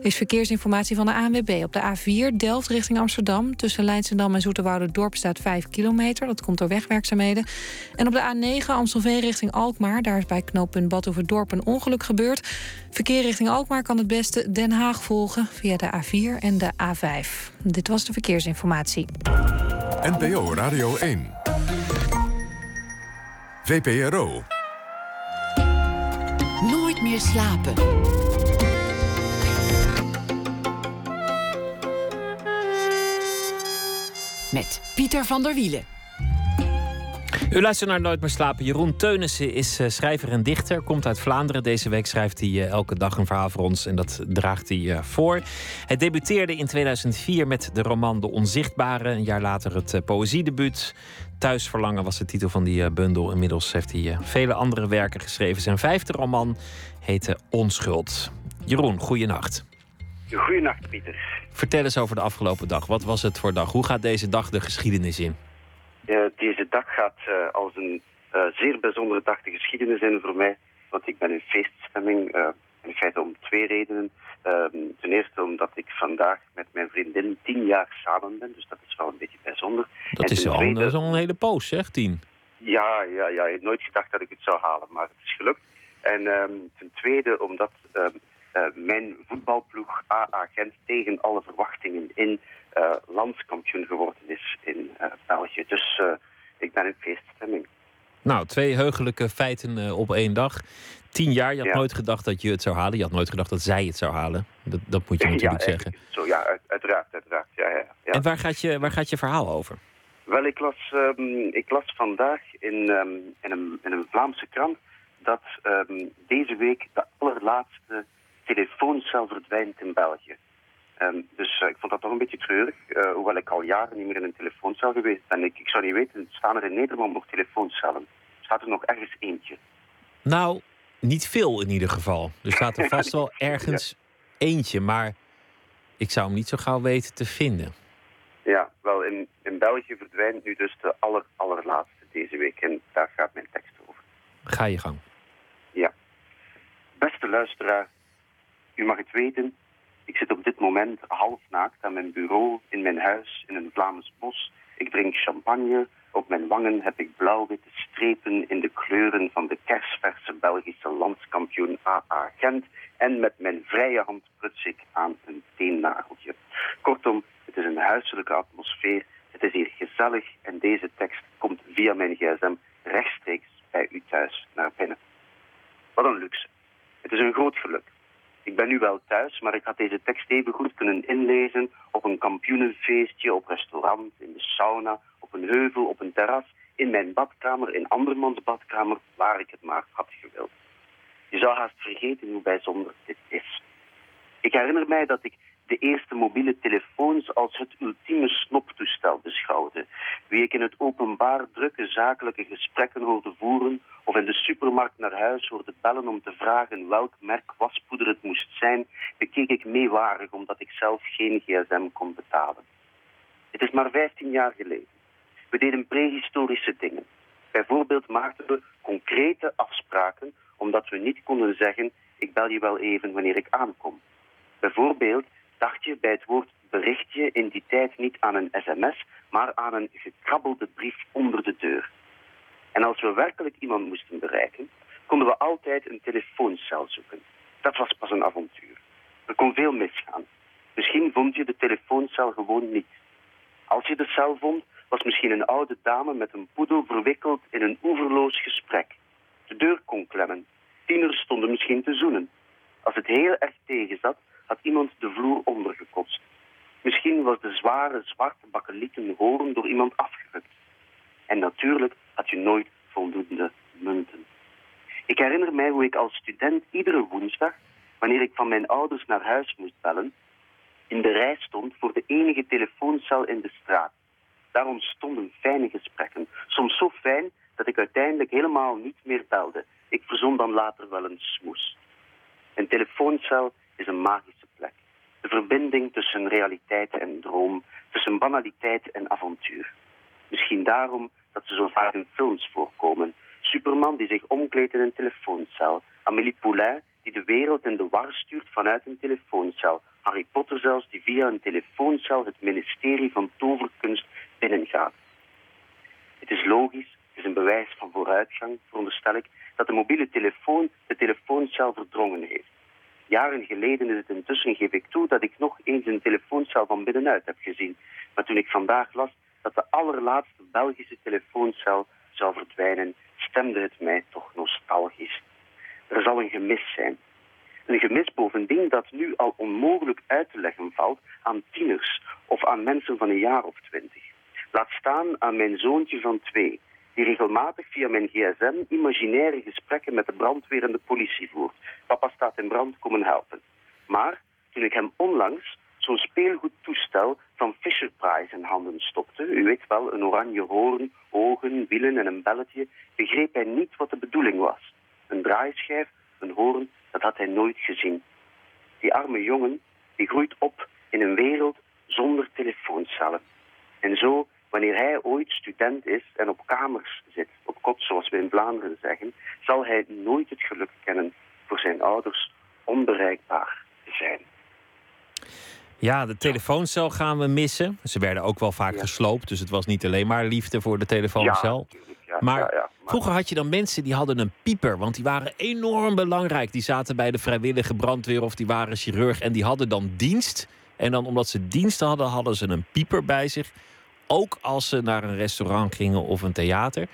Is verkeersinformatie van de ANWB. Op de A4 Delft richting Amsterdam. Tussen Leidsendam en Dorp staat 5 kilometer. Dat komt door wegwerkzaamheden. En op de A9 Amstelveen richting Alkmaar. Daar is bij knooppunt Dorp een ongeluk gebeurd. Verkeer richting Alkmaar kan het beste Den Haag volgen... via de A4 en de A5. Dit was de verkeersinformatie. NPO Radio 1. VPRO. Slapen. Met Pieter van der Wielen. U luistert naar Nooit meer slapen. Jeroen Teunissen is eh, schrijver en dichter. Komt uit Vlaanderen. Deze week schrijft hij eh, elke dag een verhaal voor ons. En dat draagt hij eh, voor. Hij debuteerde in 2004 met de roman De Onzichtbare. Een jaar later het poëziedebuut. Thuisverlangen was de titel van die bundel. Inmiddels heeft hij vele andere werken geschreven. Zijn vijfde roman heette Onschuld. Jeroen, goeienacht. Goeienacht, Pieter. Vertel eens over de afgelopen dag. Wat was het voor dag? Hoe gaat deze dag de geschiedenis in? deze dag gaat uh, als een uh, zeer bijzondere dag de geschiedenis in voor mij. Want ik ben in feeststemming. In feite om twee redenen. Ehm, ten eerste omdat ik vandaag met mijn vriendin tien jaar samen ben. Dus dat is wel een beetje bijzonder. Dat, is, al, tweede... een hele poos, zeg, tien. Ja, ja, ja, ik heb nooit gedacht dat ik het zou halen, maar het is gelukt. En um, ten tweede omdat um, mijn voetbalploeg AA Gent tegen alle verwachtingen in uh, landskampioen geworden is in uh, België. Dus ik ben in feeststemming. Nou, twee heugelijke feiten op één dag. Tien jaar, je had nooit gedacht dat je het zou halen. Je had nooit gedacht dat zij het zou halen. Dat, dat moet je natuurlijk ja, zeggen. Zo, ja, uiteraard, uiteraard. Ja, ja, ja. En waar gaat, je, waar gaat je verhaal over? Wel, ik las, um, ik las vandaag in, um, in, een, in een Vlaamse krant dat um, deze week de allerlaatste telefooncel verdwijnt in België. Um, dus uh, ik vond dat toch een beetje treurig, uh, hoewel ik al jaren niet meer in een telefooncel geweest ben. Ik, ik zou niet weten, staan er in Nederland nog telefooncellen? Staat er nog ergens eentje? Nou, niet veel in ieder geval. Er staat er vast wel ergens eentje, maar ik zou hem niet zo gauw weten te vinden. Ja, wel, in, in België verdwijnt nu dus de aller, allerlaatste deze week. En daar gaat mijn tekst over. Ga je gang. Ja. Beste luisteraar, u mag het weten, ik zit op dit moment half naakt aan mijn bureau in mijn huis in een Vlaams bos. Ik drink champagne. Op mijn wangen heb ik blauw-witte strepen in de kleuren van de kersverse Belgische landskampioen AA Gent. En met mijn vrije hand pruts ik aan een teennageltje. Kortom, het is een huiselijke atmosfeer. Het is hier gezellig en deze tekst komt via mijn gsm rechtstreeks bij u thuis naar binnen. Wat een luxe. Het is een groot geluk. Ik ben nu wel thuis, maar ik had deze tekst even goed kunnen inlezen op een kampioenenfeestje, op restaurant, in de sauna, op een heuvel, op een terras, in mijn badkamer, in andermans badkamer, waar ik het maar had gewild. Je zou haast vergeten hoe bijzonder dit is. Ik herinner mij dat ik de eerste mobiele telefoons als het ultieme snoptoestel beschouwde. Wie ik in het openbaar drukke zakelijke gesprekken hoorde voeren of in de supermarkt naar huis hoorde bellen om te vragen welk merk waspoeder het moest zijn, bekeek ik meewarig omdat ik zelf geen gsm kon betalen. Het is maar 15 jaar geleden. We deden prehistorische dingen. Bijvoorbeeld maakten we concrete afspraken omdat we niet konden zeggen ik bel je wel even wanneer ik aankom. Bijvoorbeeld dacht je bij het woord berichtje in die tijd niet aan een sms, maar aan een gekrabbelde brief onder de deur. En als we werkelijk iemand moesten bereiken, konden we altijd een telefooncel zoeken. Dat was pas een avontuur. Er kon veel misgaan. Misschien vond je de telefooncel gewoon niet. Als je de cel vond, was misschien een oude dame met een poedel verwikkeld in een oeverloos gesprek. De deur kon klemmen. Tieners stonden misschien te zoenen. Als het heel erg tegenzat, had iemand de vloer ondergekotst. Misschien was de zware zwarte bakkelieten horen door iemand afgerukt. En natuurlijk had je nooit voldoende munten. Ik herinner mij hoe ik als student iedere woensdag, wanneer ik van mijn ouders naar huis moest bellen, in de rij stond voor de enige telefooncel in de straat. Daar ontstonden fijne gesprekken, soms zo fijn dat ik uiteindelijk helemaal niet meer belde. Ik verzon dan later wel een smoes. Een telefooncel is een magische plek. De verbinding tussen realiteit en droom, tussen banaliteit en avontuur. Misschien daarom dat ze zo vaak in films voorkomen. Superman die zich omkleedt in een telefooncel. Amélie Poulain die de wereld in de war stuurt vanuit een telefooncel. Harry Potter zelfs die via een telefooncel het ministerie van toverkunst binnengaat. Het is logisch, het is een bewijs van vooruitgang, veronderstel ik, dat de mobiele telefoon de telefooncel verdrongen heeft. Jaren geleden is het intussen, geef ik toe, dat ik nog eens een telefooncel van binnenuit heb gezien. Maar toen ik vandaag las dat de allerlaatste Belgische telefooncel zou verdwijnen, stemde het mij toch nostalgisch. Er zal een gemis zijn. Een gemis bovendien dat nu al onmogelijk uit te leggen valt aan tieners of aan mensen van een jaar of twintig. Laat staan aan mijn zoontje van twee, die regelmatig via mijn gsm imaginaire gesprekken met de brandweer en de politie voert. Papa staat in brand, komen helpen. Maar toen ik hem onlangs zo'n speelgoedtoestel van Fisher Price in handen stopte, u weet wel, een oranje hoorn, ogen, wielen en een belletje, begreep hij niet wat de bedoeling was. Een draaischijf, een hoorn, dat had hij nooit gezien. Die arme jongen, die groeit op in een wereld zonder telefooncellen. En zo Wanneer hij ooit student is en op kamers zit, op kot zoals we in Vlaanderen zeggen, zal hij nooit het geluk kennen voor zijn ouders onbereikbaar te zijn. Ja, de telefooncel gaan we missen. Ze werden ook wel vaak gesloopt, dus het was niet alleen maar liefde voor de telefooncel. Ja, maar, ja, maar vroeger had je dan mensen die hadden een pieper, want die waren enorm belangrijk. Die zaten bij de vrijwillige brandweer of die waren chirurg en die hadden dan dienst. En dan omdat ze dienst hadden, hadden ze een pieper bij zich. Ook als ze naar een restaurant gingen of een theater.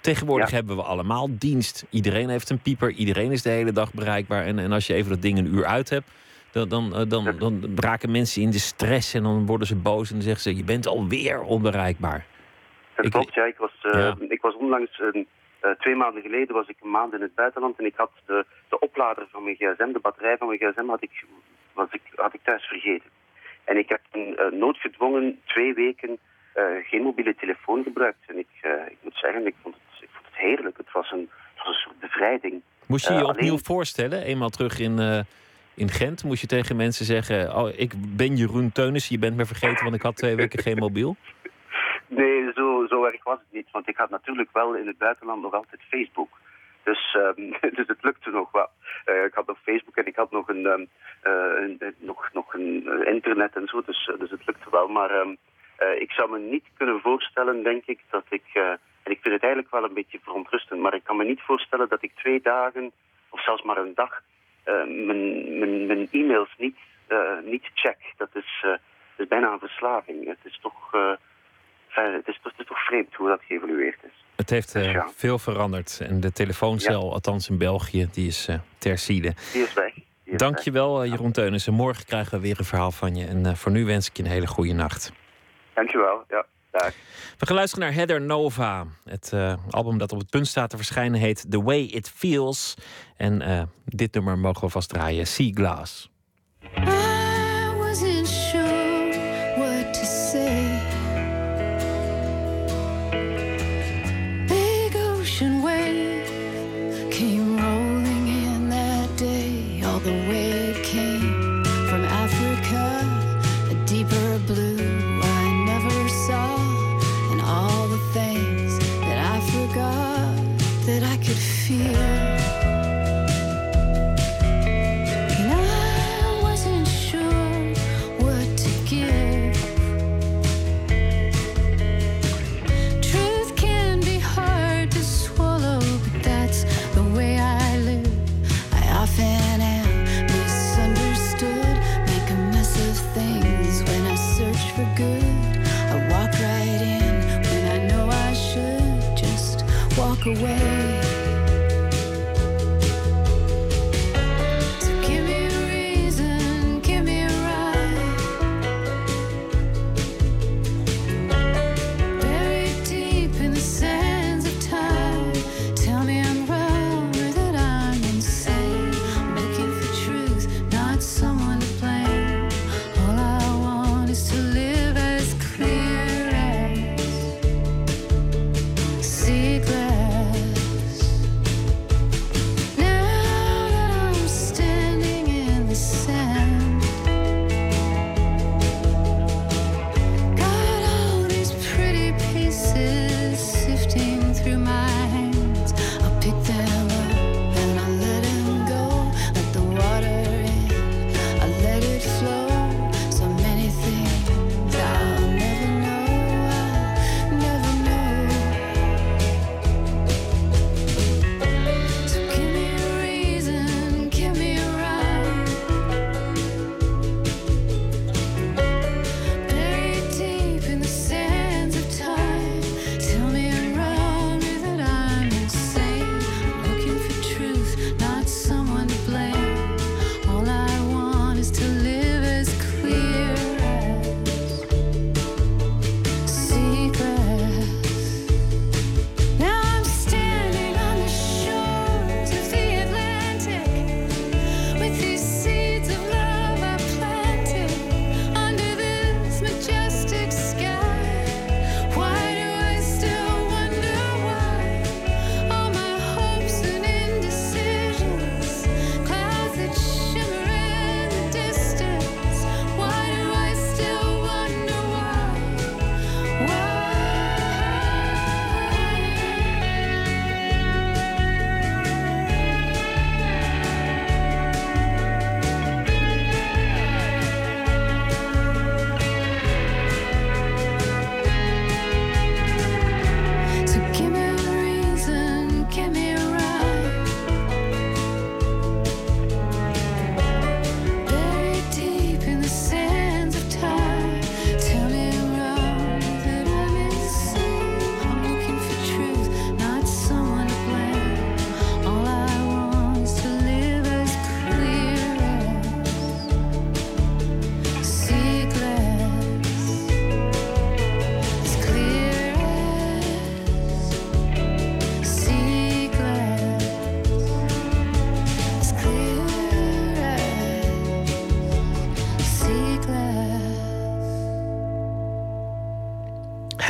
Tegenwoordig Ja. hebben we allemaal dienst. Iedereen heeft een pieper, iedereen is de hele dag bereikbaar. En, en als je even dat ding een uur uit hebt, dan, dan, eh, dan, dan raken mensen in de stress en dan worden ze boos en dan zeggen ze: Je bent alweer onbereikbaar. Dat Ik- klopt, ja. Ik was, eh, Ja. ik was onlangs, eh, twee maanden geleden, was ik een maand in het buitenland en ik had de, de oplader van mijn gsm, de batterij van mijn gsm, had ik, was ik, had ik thuis vergeten. En ik heb een noodgedwongen twee weken geen mobiele telefoon gebruikt. En ik, eh, ik moet zeggen, ik vond, het, ik vond het heerlijk. Het was een, het was een soort bevrijding. Moest je je Eh, opnieuw alleen- voorstellen, eenmaal terug in, eh, in Gent, moest je tegen mensen zeggen: Oh, ik ben Jeroen Teunissen, je bent me vergeten, want ik had twee weken geen mobiel. Nee, zo, zo erg was het niet. Want ik had natuurlijk wel in het buitenland nog altijd Facebook. Dus, ehm, dus het lukte nog wel. Eh, ik had nog Facebook en ik had nog een, ehm, eh, een- nog, nog een eh, internet en zo. Dus, eh, dus het lukte wel. Maar ehm, eh, ik zou me niet kunnen voorstellen, denk ik, dat ik... eh, en ik vind het eigenlijk wel een beetje verontrustend. Maar ik kan me niet voorstellen dat ik twee dagen, of zelfs maar een dag, eh, mijn, mijn, mijn e-mails niet, niet check. Dat is, dat is bijna een verslaving. Het is toch... het, is, het is toch vreemd hoe dat geëvolueerd is. Het heeft Ja. veel veranderd. En de telefooncel, althans in België, die is eh ter ziele. Die is weg. Dank je wel, Jeroen Teunissen. Morgen krijgen we weer een verhaal van je. En voor nu wens ik je een hele goede nacht. Dankjewel. Ja, dag. We gaan luisteren naar Heather Nova. Het eh, album dat op het punt staat te verschijnen heet The Way It Feels. En eh, dit nummer mogen we vast draaien, Sea Glass. Away.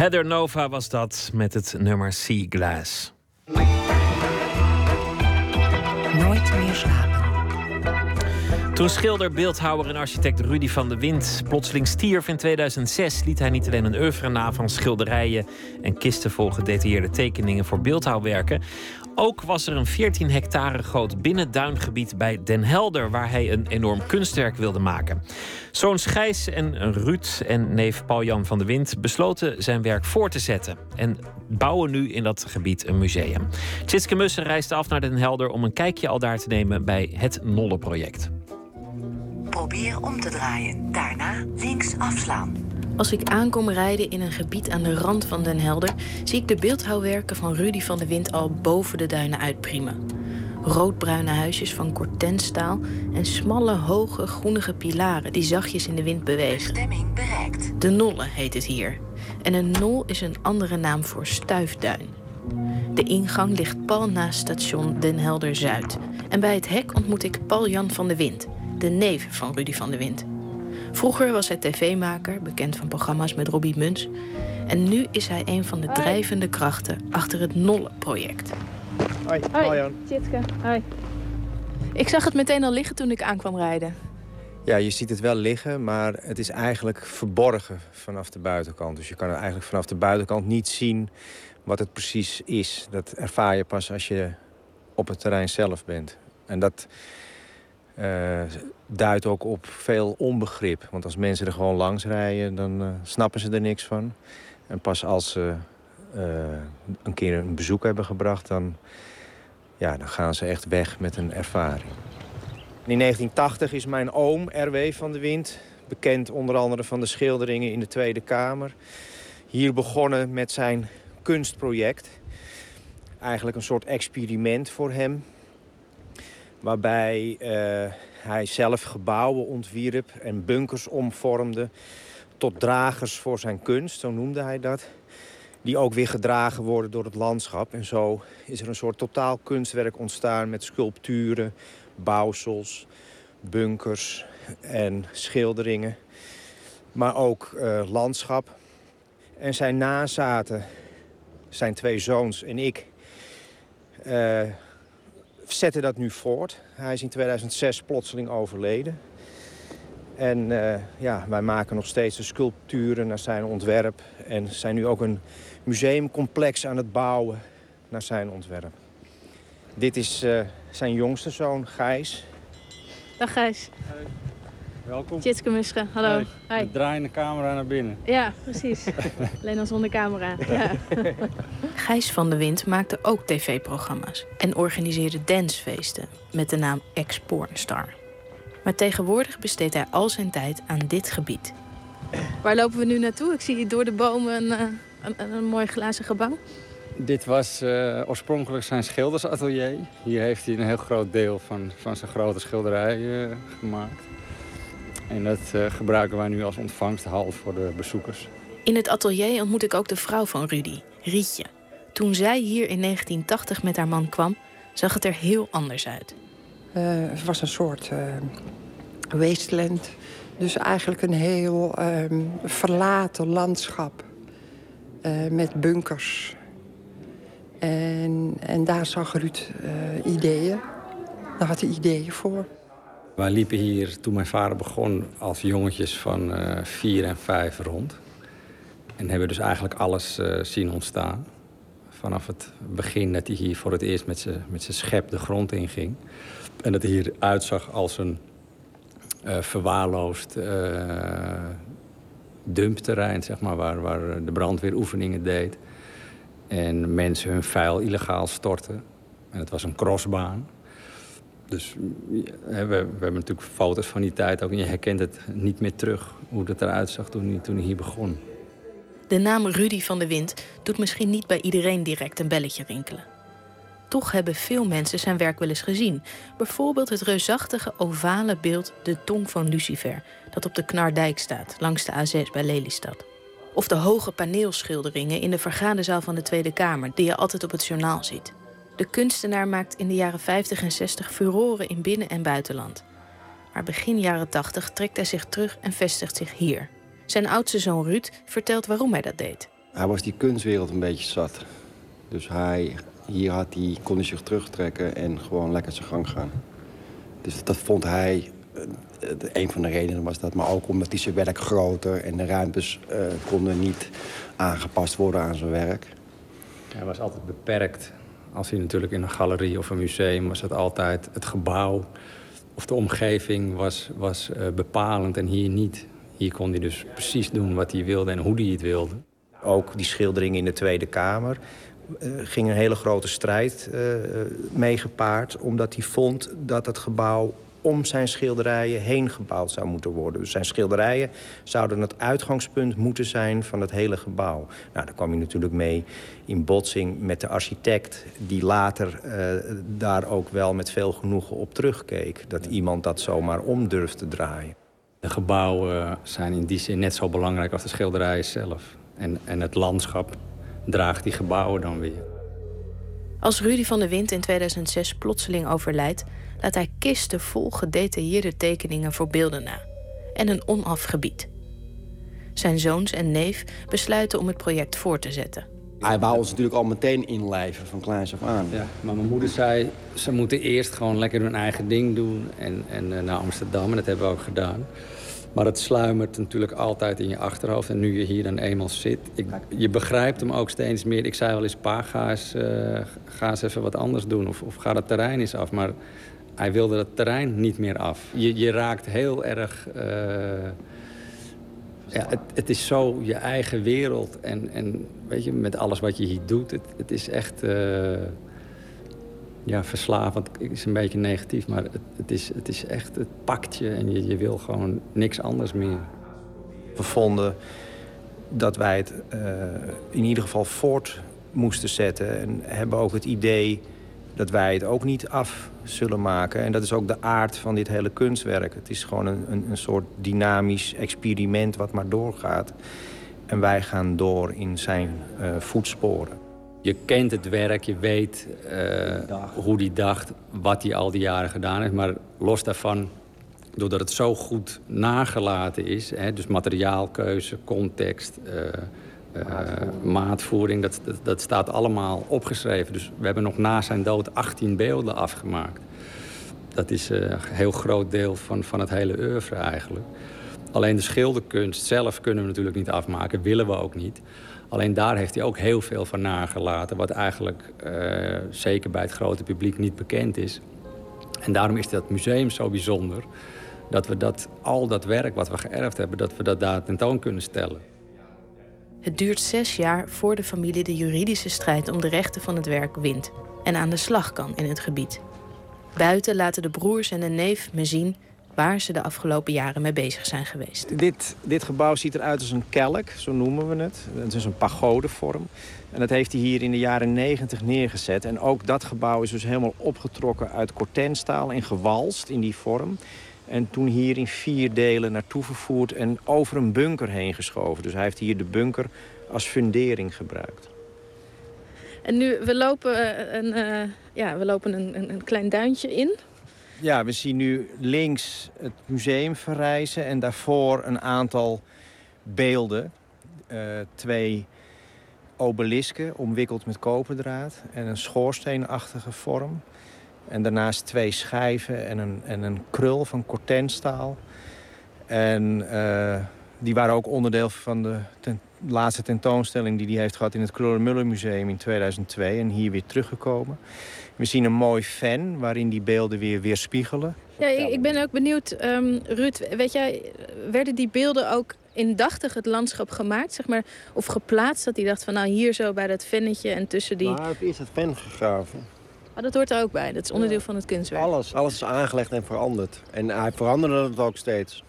Heather Nova was dat met het nummer Sea Glass. Nooit meer slapen. Toen schilder, beeldhouwer en architect Rudy van de Wind plotseling stierf in 2006, liet hij niet alleen een oeuvre na van schilderijen en kisten vol gedetailleerde tekeningen voor beeldhouwwerken. Ook was er een 14 hectare groot binnenduingebied bij Den Helder, waar hij een enorm kunstwerk wilde maken. Zoons Gijs en Ruud en neef Paul-Jan van de Wind besloten zijn werk voor te zetten en bouwen nu in dat gebied een museum. Tjitske Mussen reisde af naar Den Helder om een kijkje al daar te nemen bij het Nolle-project. Probeer om te draaien. Daarna links afslaan. Als ik aankom rijden in een gebied aan de rand van Den Helder, zie ik de beeldhouwwerken van Rudy van de Wind al boven de duinen uitpriemen. Roodbruine huisjes van kortenstaal en smalle, hoge, groenige pilaren die zachtjes in de wind bewegen. Bestemming bereikt. De Nolle heet het hier. En een nol is een andere naam voor stuifduin. De ingang ligt pal naast station Den Helder Zuid. En bij het hek ontmoet ik Paul-Jan van de Wind, de neef van Rudy van de Wind. Vroeger was hij tv-maker, bekend van programma's met Robbie Muns. En nu is hij een van de drijvende krachten achter het Nolle-project. Hoi, Hoi, Tjitske. Hoi. Ik zag het meteen al liggen toen ik aankwam rijden. Ja, je ziet het wel liggen, maar het is eigenlijk verborgen vanaf de buitenkant. Dus je kan eigenlijk vanaf de buitenkant niet zien wat het precies is. Dat ervaar je pas als je op het terrein zelf bent. En dat eh, duidt ook op veel onbegrip. Want als mensen er gewoon langs rijden, dan eh, snappen ze er niks van. En pas als ze eh, een keer een bezoek hebben gebracht, dan, ja, dan gaan ze echt weg met een ervaring. In 1980 is mijn oom, R.W. van de Wind, bekend onder andere van de schilderingen in de Tweede Kamer, hier begonnen met zijn kunstproject. Eigenlijk een soort experiment voor hem. Waarbij eh, hij zelf gebouwen ontwierp en bunkers omvormde tot dragers voor zijn kunst, zo noemde hij dat. Die ook weer gedragen worden door het landschap. En zo is er een soort totaal kunstwerk ontstaan met sculpturen, bouwsels, bunkers en schilderingen. Maar ook eh, landschap. En zijn nazaten, zijn twee zoons en ik, eh, zetten dat nu voort. Hij is in 2006 plotseling overleden. En eh, ja, wij maken nog steeds de sculpturen naar zijn ontwerp. En zijn nu ook een museumcomplex aan het bouwen naar zijn ontwerp. Dit is eh, zijn jongste zoon, Gijs. Dag Gijs. Welkom. Tjitske Muske, hallo. Hey, we draaien de camera naar binnen. Ja, precies. Alleen dan zonder camera. Ja. Gijs van de Wind maakte ook tv-programma's en organiseerde dancefeesten met de naam Ex-Pornstar. Maar tegenwoordig besteedt hij al zijn tijd aan dit gebied. Waar lopen we nu naartoe? Ik zie hier door de bomen een, eh, een, een mooi glazen gebouw. Dit was eh, oorspronkelijk zijn schildersatelier. Hier heeft hij een heel groot deel van, van zijn grote schilderij eh, gemaakt. En dat eh, gebruiken wij nu als ontvangsthal voor de bezoekers. In het atelier ontmoet ik ook de vrouw van Rudy, Rietje. Toen zij hier in 1980 met haar man kwam, zag het er heel anders uit. Eh, het was een soort eh, wasteland. Dus eigenlijk een heel ehm, verlaten landschap. eh, met bunkers. En, en daar zag Ruud eh, ideeën. Daar had hij ideeën voor. Wij liepen hier toen mijn vader begon als jongetjes van eh, vier en vijf rond. En hebben dus eigenlijk alles zien ontstaan. Vanaf het begin dat hij hier voor het eerst met zijn met zijn schep de grond inging. En dat hij hier uitzag als een eh, verwaarloosd eh, dumpterrein, zeg maar, waar, waar de brandweer oefeningen deed. En mensen hun vuil illegaal stortten. En het was een crossbaan. Dus ja, we, we hebben natuurlijk foto's van die tijd ook. En je herkent het niet meer terug, hoe het eruit zag toen hij, toen hij hier begon. De naam Rudy van de Wind doet misschien niet bij iedereen direct een belletje rinkelen. Toch hebben veel mensen zijn werk wel eens gezien. Bijvoorbeeld het reusachtige ovale beeld De Tong van Lucifer, dat op de Knardijk staat, langs de A6 bij Lelystad. Of de hoge paneelschilderingen in de vergaderzaal van de Tweede Kamer, die je altijd op het journaal ziet. De kunstenaar maakt in de jaren 50 en 60 furoren in binnen- en buitenland. Maar begin jaren 80 trekt hij zich terug en vestigt zich hier. Zijn oudste zoon Ruud vertelt waarom hij dat deed. Hij was die kunstwereld een beetje zat. Dus hij, hier had hij, kon hij zich terugtrekken en gewoon lekker zijn gang gaan. Dus dat vond hij, eh, een van de redenen was dat. Maar ook omdat hij zijn werk groter en de ruimtes eh, konden niet aangepast worden aan zijn werk. Hij was altijd beperkt. Als hij natuurlijk in een galerie of een museum was het altijd het gebouw of de omgeving was, was eh, bepalend en hier niet. Hier kon hij dus precies doen wat hij wilde en hoe hij het wilde. Ook die schilderingen in de Tweede Kamer ging een hele grote strijd eh, mee gepaard. Omdat hij vond dat het gebouw om zijn schilderijen heen gebouwd zou moeten worden. Dus zijn schilderijen zouden het uitgangspunt moeten zijn van het hele gebouw. Nou, daar kwam hij natuurlijk mee in botsing met de architect... die later daar ook wel met veel genoegen op terugkeek. Dat iemand dat zomaar om durft te draaien. De gebouwen zijn in die zin net zo belangrijk als de schilderijen zelf. En, en het landschap draagt die gebouwen dan weer. Als Rudy van der Wind in 2006 plotseling overlijdt, laat hij kisten vol gedetailleerde tekeningen voor beelden na. En een onafgebied. Zijn zoons en neef besluiten om het project voor te zetten. Hij wou ons natuurlijk al meteen inlijven van kleins af aan. Ja, maar mijn moeder zei, ze moeten eerst gewoon lekker hun eigen ding doen en, en uh, naar Amsterdam. En dat hebben we ook gedaan. Maar het sluimert natuurlijk altijd in je achterhoofd. En nu je hier dan eenmaal zit, je begrijpt hem ook steeds meer. Ik zei wel eens, pa, ga eens, uh, ga eens even wat anders doen. Of, of ga het terrein eens af. Maar hij wilde het terrein niet meer af. Je, je raakt heel erg... Uh, ja, het, het, is zo je eigen wereld. En, en weet je, met alles wat je hier doet, het, het is echt... Uh, ja, verslavend is een beetje negatief, maar het, het, is, het is echt, het pakt je en je, je wil gewoon niks anders meer. We vonden dat wij het uh, in ieder geval voort moesten zetten en hebben ook het idee dat wij het ook niet af zullen maken. En dat is ook de aard van dit hele kunstwerk. Het is gewoon een, een, een soort dynamisch experiment wat maar doorgaat. En wij gaan door in zijn uh, voetsporen. Je kent het werk, je weet uh, hoe hij dacht, wat hij al die jaren gedaan heeft. Maar los daarvan, doordat het zo goed nagelaten is... Hè, dus materiaalkeuze, context, uh, uh, maatvoering... Dat, dat, dat, staat allemaal opgeschreven. Dus we hebben nog na zijn dood 18 beelden afgemaakt. Dat is een heel groot deel van, van het hele oeuvre eigenlijk. Alleen de schilderkunst zelf kunnen we natuurlijk niet afmaken, willen we ook niet... Alleen daar heeft hij ook heel veel van nagelaten... wat eigenlijk uh, zeker bij het grote publiek niet bekend is. En daarom is dat museum zo bijzonder... dat we dat, al dat werk wat we geërfd hebben... dat we dat daar tentoon kunnen stellen. Het duurt zes jaar voor de familie de juridische strijd... om de rechten van het werk wint en aan de slag kan in het gebied. Buiten laten de broers en de neef me zien waar ze de afgelopen jaren mee bezig zijn geweest. Dit, dit gebouw ziet eruit als een kelk, zo noemen we het. Het is een pagodevorm. En dat heeft hij hier in de jaren 90 neergezet. En ook dat gebouw is dus helemaal opgetrokken uit kortenstaal en gewalst in die vorm. En toen hier in vier delen naartoe vervoerd en over een bunker heen geschoven. Dus hij heeft hier de bunker als fundering gebruikt. En nu, we lopen een, uh, ja, we lopen een, een, een klein duintje in. Ja, we zien nu links het museum verrijzen en daarvoor een aantal beelden. Uh, twee obelisken omwikkeld met koperdraad en een schoorsteenachtige vorm. En daarnaast twee schijven en een, en een krul van kortenstaal. En uh, die waren ook onderdeel van de laatste tentoonstelling die hij heeft gehad in het Krullenmuller Museum in 2002 en hier weer teruggekomen. We zien een mooi fan waarin die beelden weer weerspiegelen. Ja, ik ben ook benieuwd, um, Ruud, weet jij, werden die beelden ook indachtig het landschap gemaakt, zeg maar, of geplaatst? Dat hij dacht van, nou hier zo bij dat vennetje en tussen die... Heeft eerst het ven gegraven. Maar dat hoort er ook bij, dat is onderdeel ja. van het kunstwerk. Alles, alles is aangelegd en veranderd. En hij veranderde het ook steeds.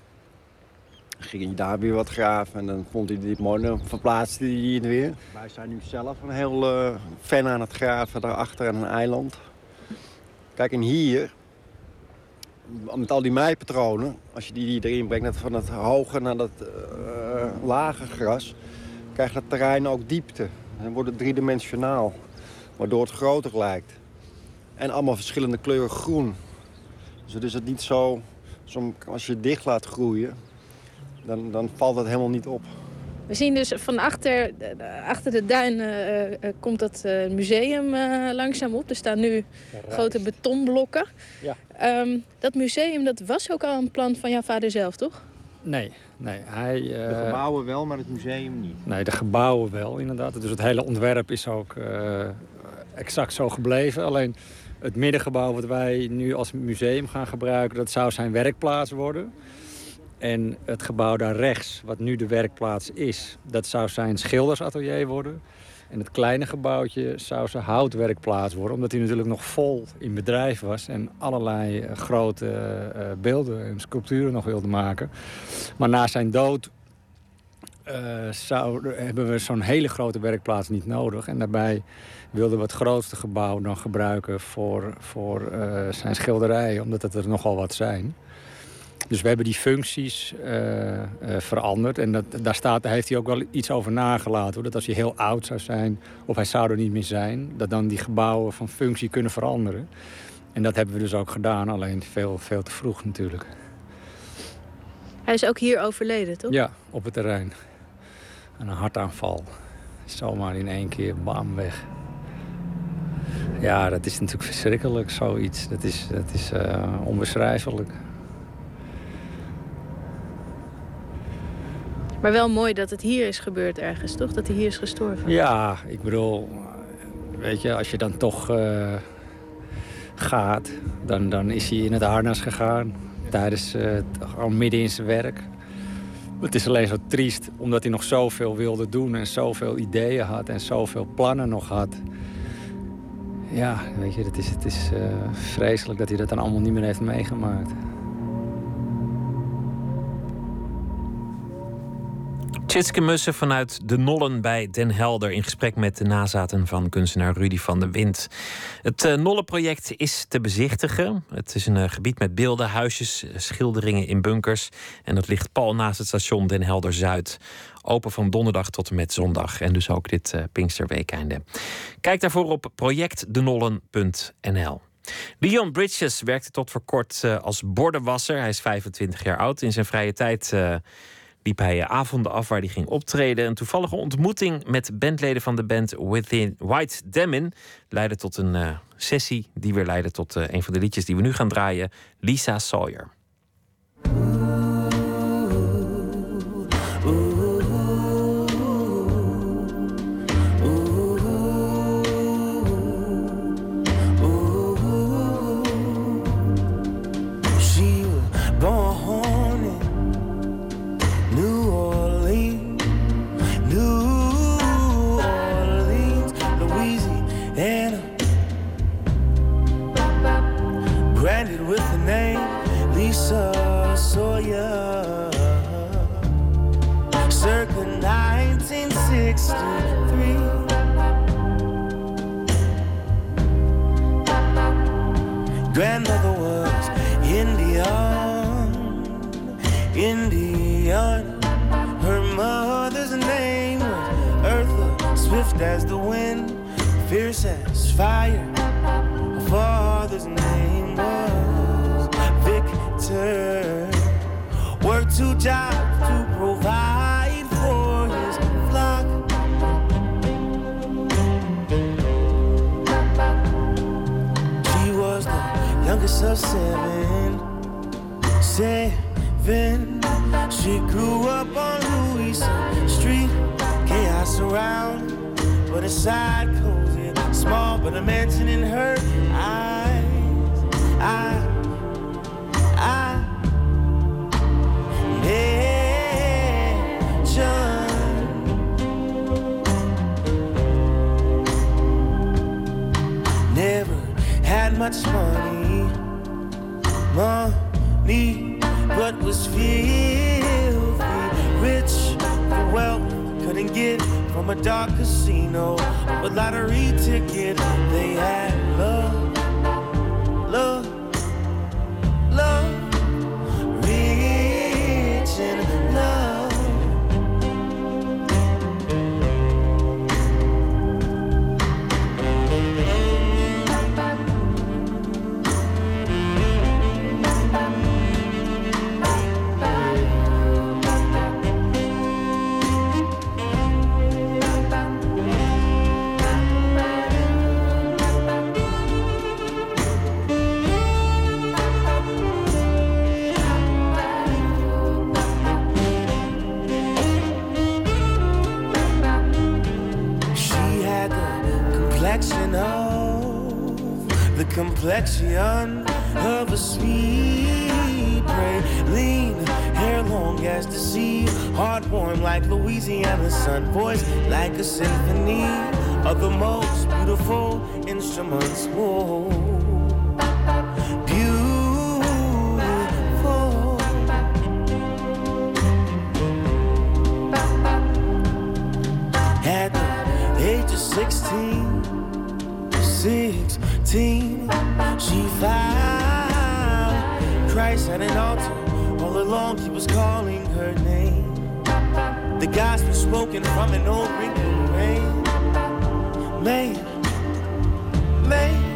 Ging hij daar weer wat graven en dan vond hij dit mooi, dan verplaatste hij het weer. Wij zijn nu zelf een heel uh, fan aan het graven daarachter aan een eiland. Kijk, en hier, met al die meipatronen, als je die erin brengt, van het hoge naar dat uh, lage gras, krijgt het terrein ook diepte. Dan wordt het driedimensionaal, waardoor het groter lijkt. En allemaal verschillende kleuren groen. Dus het is het niet zo als je het dicht laat groeien, dan, dan valt dat helemaal niet op. We zien dus van achter, achter de duinen uh, uh, komt dat uh, museum langzaam op. Er staan nu grote betonblokken. Ja. Um, dat museum dat was ook al een plan van jouw vader zelf, toch? Nee, nee. Hij, de gebouwen wel, maar het museum niet. Nee, de gebouwen wel, inderdaad. Dus het hele ontwerp is ook exact zo gebleven. Alleen het middengebouw wat wij nu als museum gaan gebruiken... dat zou zijn werkplaats worden... En het gebouw daar rechts, wat nu de werkplaats is... dat zou zijn schildersatelier worden. En het kleine gebouwtje zou zijn houtwerkplaats worden, omdat hij natuurlijk nog vol in bedrijf was en allerlei eh, grote eh, beelden en sculpturen nog wilde maken. Maar na zijn dood eh, zou, hebben we zo'n hele grote werkplaats niet nodig. En daarbij wilden we het grootste gebouw dan gebruiken voor, voor zijn schilderijen, omdat het er nogal wat zijn. Dus we hebben die functies eh, eh, veranderd. En dat, daar, staat, daar heeft hij ook wel iets over nagelaten. Hoor. Dat als hij heel oud zou zijn, of hij zou er niet meer zijn... dat dan die gebouwen van functie kunnen veranderen. En dat hebben we dus ook gedaan, alleen veel, veel te vroeg natuurlijk. Hij is ook hier overleden, toch? Ja, op het terrein. Een hartaanval. Zomaar in één keer, bam, weg. Ja, dat is natuurlijk verschrikkelijk, zoiets. Dat is, dat is eh, onbeschrijfelijk. Maar wel mooi dat het hier is gebeurd ergens, toch? Dat hij hier is gestorven. Ja, ik bedoel, weet je, als je dan toch eh, gaat, dan, dan is hij in het harnas gegaan. Tijdens, eh, gewoon midden in zijn werk. Het is alleen zo triest, omdat hij nog zoveel wilde doen en zoveel ideeën had en zoveel plannen nog had. Ja, weet je, het is, het is eh, vreselijk dat hij dat dan allemaal niet meer heeft meegemaakt. Tjitske Mussen vanuit De Nollen bij Den Helder... in gesprek met de nazaten van kunstenaar Rudy van der Wind. Het uh, Nollenproject is te bezichtigen. Het is een uh, gebied met beelden, huisjes, schilderingen in bunkers. En dat ligt pal naast het station Den Helder-Zuid. Open van donderdag tot en met zondag. En dus ook dit Pinksterweekeinde. Kijk daarvoor op projectdenollen.nl. Leon Bridges werkte tot voor kort als bordenwasser. Hij is 25 jaar oud. In zijn vrije tijd liep hij avonden af waar hij ging optreden. Een toevallige ontmoeting met bandleden van de band Within White Demin leidde tot een uh, sessie die weer leidde tot uh, een van de liedjes die we nu gaan draaien, Lisa Sawyer. Fire. Her father's name was Victor. Worked two jobs to provide for his flock. She was the youngest of seven. Seven. She grew up on Louisa Street. Chaos around, but inside cozy. Small, but a mansion in her eyes. I, I, mansion. Never had much money, money, but was filthy rich for wealth. Couldn't get from a dark casino, a lottery ticket. They had love, love, love, complexion of a sweet prey. Lean Hair long as the sea, heart warm like Louisiana sun, voice like a symphony of the most beautiful instruments. Whoa. Beautiful. At the age of 16, 16, she found Christ at an altar. All along, he was calling her name. The gospel spoken from an old wrinkled rain. Man, man,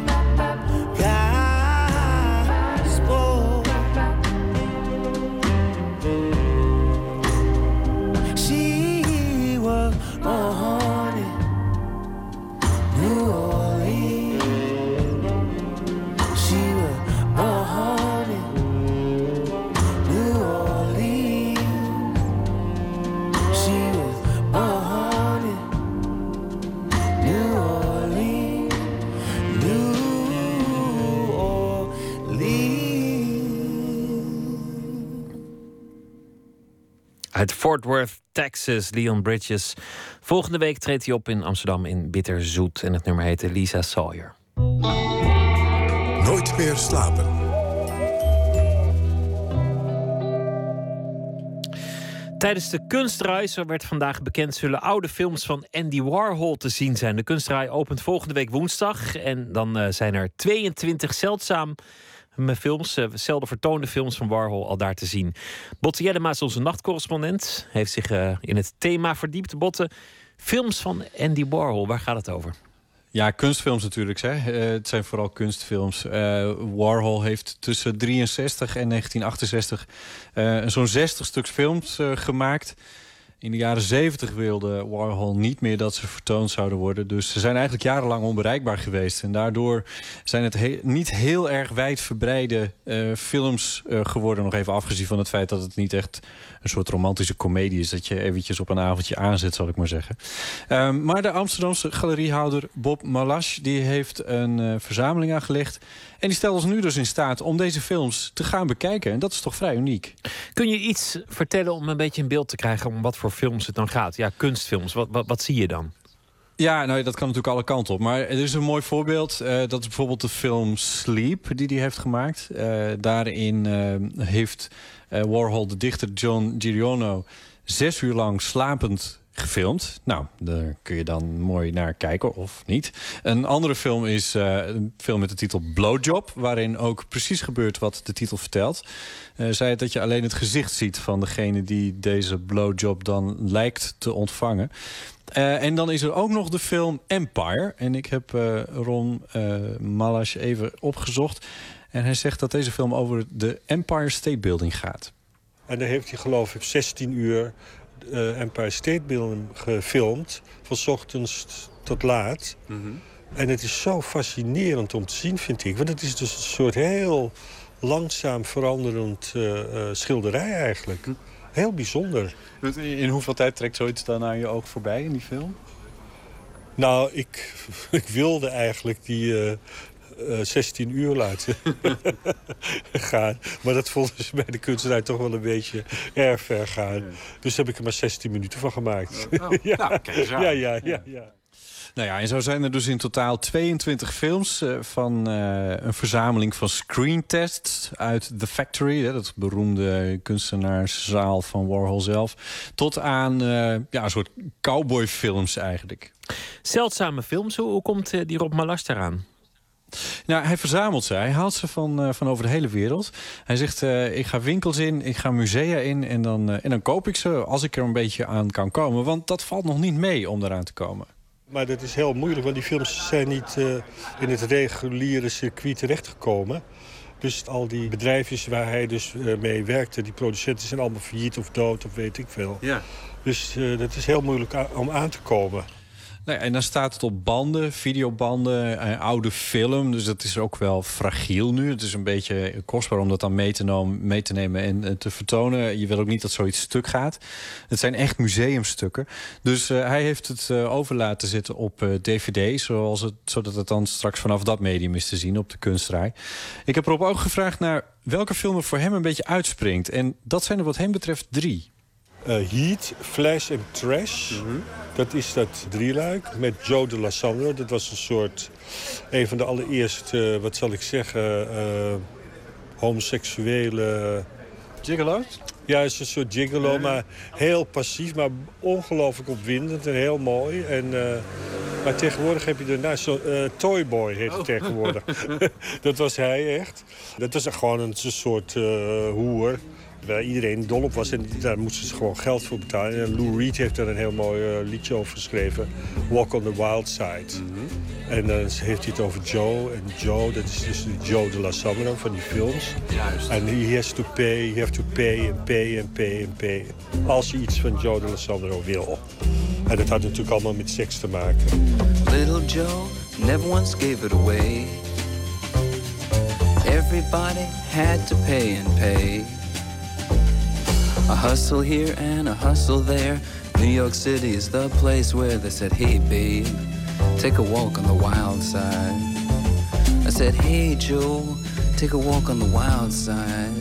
Uit Fort Worth, Texas, Leon Bridges. Volgende week treedt hij op in Amsterdam in Bitterzoet. En het nummer heet Lisa Sawyer. Nooit meer slapen. Tijdens de kunstdraai, zo werd vandaag bekend, zullen oude films van Andy Warhol te zien zijn. De kunstdraai opent volgende week woensdag. En dan eh, zijn er 22 zeldzaam films, eh, zelden vertoonde films van Warhol al daar te zien. Botte Jellema is onze nachtcorrespondent. Heeft zich eh, in het thema verdiept. Botte, films van Andy Warhol, waar gaat het over? Ja, kunstfilms natuurlijk. Hè. Eh, het zijn vooral kunstfilms. Warhol heeft tussen 63 en 1968 eh, zo'n 60 stuks films gemaakt. In de jaren 70 wilde Warhol niet meer dat ze vertoond zouden worden. Dus ze zijn eigenlijk jarenlang onbereikbaar geweest. En daardoor zijn het he- niet heel erg wijdverbreide eh, films eh, geworden. Nog even afgezien van het feit dat het niet echt een soort romantische komedie is. Dat je eventjes op een avondje aanzet, zal ik maar zeggen. Ehm, maar de Amsterdamse galeriehouder Bob Malash... die heeft een eh, verzameling aangelegd. En die stelt ons nu dus in staat om deze films te gaan bekijken. En dat is toch vrij uniek. Kun je iets vertellen om een beetje een beeld te krijgen om wat voor films het dan gaat? Ja, kunstfilms. Wat, wat, wat zie je dan? Ja, nou, dat kan natuurlijk alle kanten op. Maar er is een mooi voorbeeld. eh, dat is bijvoorbeeld de film Sleep, die hij heeft gemaakt. Eh, daarin heeft Warhol, de dichter John Giriono... zes uur lang slapend gefilmd. Nou, daar kun je dan mooi naar kijken, of niet. Een andere film is eh, een film met de titel Blowjob... waarin ook precies gebeurt wat de titel vertelt. Eh zei het dat je alleen het gezicht ziet van degene... die deze blowjob dan lijkt te ontvangen. Eh, en dan is er ook nog de film Empire. En ik heb eh, Ron eh Malash even opgezocht. En hij zegt dat deze film over de Empire State Building gaat. En daar heeft hij geloof ik 16 uur eh, Empire State Building gefilmd. Van 's ochtends tot laat. En het is zo fascinerend om te zien, vind ik. Want het is dus een soort heel langzaam veranderend eh, eh, schilderij eigenlijk. Heel bijzonder. In hoeveel tijd trekt zoiets dan aan je oog voorbij in die film? Nou, ik, ik wilde eigenlijk die eh, eh, 16 uur laten gaan. Maar dat vonden ze bij de kunstenaar toch wel een beetje erg ver gaan. Dus heb ik er maar 16 minuten van gemaakt. Oh, ja. nou, kijk eens aan. ja, ja, ja, ja. Nou ja, en zo zijn er dus in totaal 22 films eh, van eh, een verzameling van screentests uit The Factory, hè, dat beroemde kunstenaarszaal van Warhol zelf, tot aan eh, ja, een soort cowboyfilms eigenlijk. Zeldzame films, hoe, komt eh, die Rob Malash daaraan? Nou, hij verzamelt ze. Hij haalt ze van, eh, van over de hele wereld. Hij zegt, eh, ik ga winkels in, ik ga musea in... En dan, eh, en dan koop ik ze als ik er een beetje aan kan komen. Want dat valt nog niet mee om eraan te komen. Maar dat is heel moeilijk, want die films zijn niet eh, in het reguliere circuit terechtgekomen. Dus al die bedrijfjes waar hij dus mee werkte, die producenten zijn allemaal failliet of dood of weet ik veel. Ja. Dus eh, dat is heel moeilijk om aan te komen. Ja, en dan staat het op banden, videobanden, eh, oude film. Dus dat is ook wel fragiel nu. Het is een beetje kostbaar om dat dan mee te, mee te nemen en eh, te vertonen. Je wil ook niet dat zoiets stuk gaat. Het zijn echt museumstukken. Dus eh, hij heeft het eh, over laten zitten op dvd... Zoals het, zodat het dan straks vanaf dat medium is te zien op de kunstrij. Ik heb Rob ook gevraagd naar welke film er voor hem een beetje uitspringt. En dat zijn er wat hem betreft drie. Eh, Heat, Flash en Trash. Dat is dat drieluik met Joe de Lassandro. Dat was een soort... een van de allereerste, eh, wat zal ik zeggen... eh, homoseksuele... Gigolo's? Ja, het is een soort gigolo, maar heel passief, maar ongelooflijk opwindend en heel mooi. En, maar tegenwoordig heb je daarnaast zo'n eh, Toyboy heet het tegenwoordig. dat was hij echt. Dat was gewoon een soort hoer waar iedereen dol op was. En daar moesten ze gewoon geld voor betalen. En Lou Reed heeft daar een heel mooi eh, liedje over geschreven. Walk on the Wild Side. En dan heeft hij het over Joe. En Joe, dat is dus de Joe de La Sandro van die films. Juist. En he has to pay, you have to pay and pay and pay and pay. Als je iets van Joe de La Sandro wil. En dat had natuurlijk allemaal met seks te maken. Little Joe never once gave it away. Everybody had to pay and pay. A hustle here and a hustle there. New York City is the place where they said, hey babe, take a walk on the wild side. I said, hey Joe, take a walk on the wild side.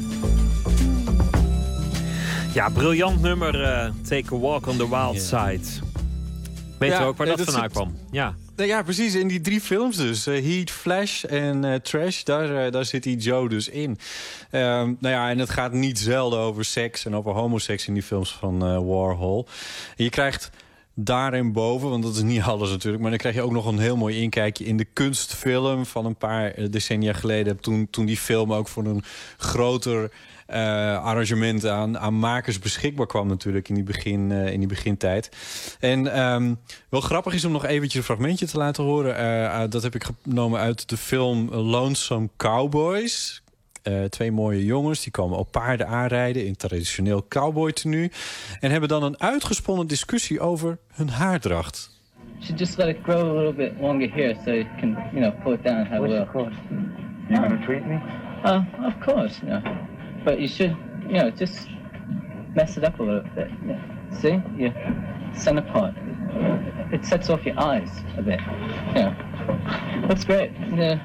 Ja, briljant nummer. eh, Take a walk on the wild side. Weet je Ja, ook waar dat, dat vandaan zit- kwam? Ja. Nou ja, precies. In die drie films dus. Eh, Heat, Flash en eh, Trash. Daar, eh, daar zit die Joe dus in. Ehm, nou ja, en het gaat niet zelden over seks en over homoseks in die films van Warhol. Je krijgt daarboven, want dat is niet alles natuurlijk... maar dan krijg je ook nog een heel mooi inkijkje in de kunstfilm... van een paar decennia geleden. Toen, toen die film ook voor een groter arrangement aan, aan makers beschikbaar kwam natuurlijk in die, begin, eh, in die begintijd. En ehm, wel grappig is om nog eventjes een fragmentje te laten horen. Eh, eh, dat heb ik genomen uit de film Lonesome Cowboys. Eh, twee mooie jongens die komen op paarden aanrijden in traditioneel cowboy tenue. En hebben dan een uitgesponnen discussie over hun haardracht. should just let it grow a little bit longer here so you can, you know, pull it down how well. You gonna treat me? Uh, of course, know. But you should, you know, just mess it up a little bit. Yeah. See? You stand apart. It sets off your eyes a bit. Yeah. Looks great. Yeah.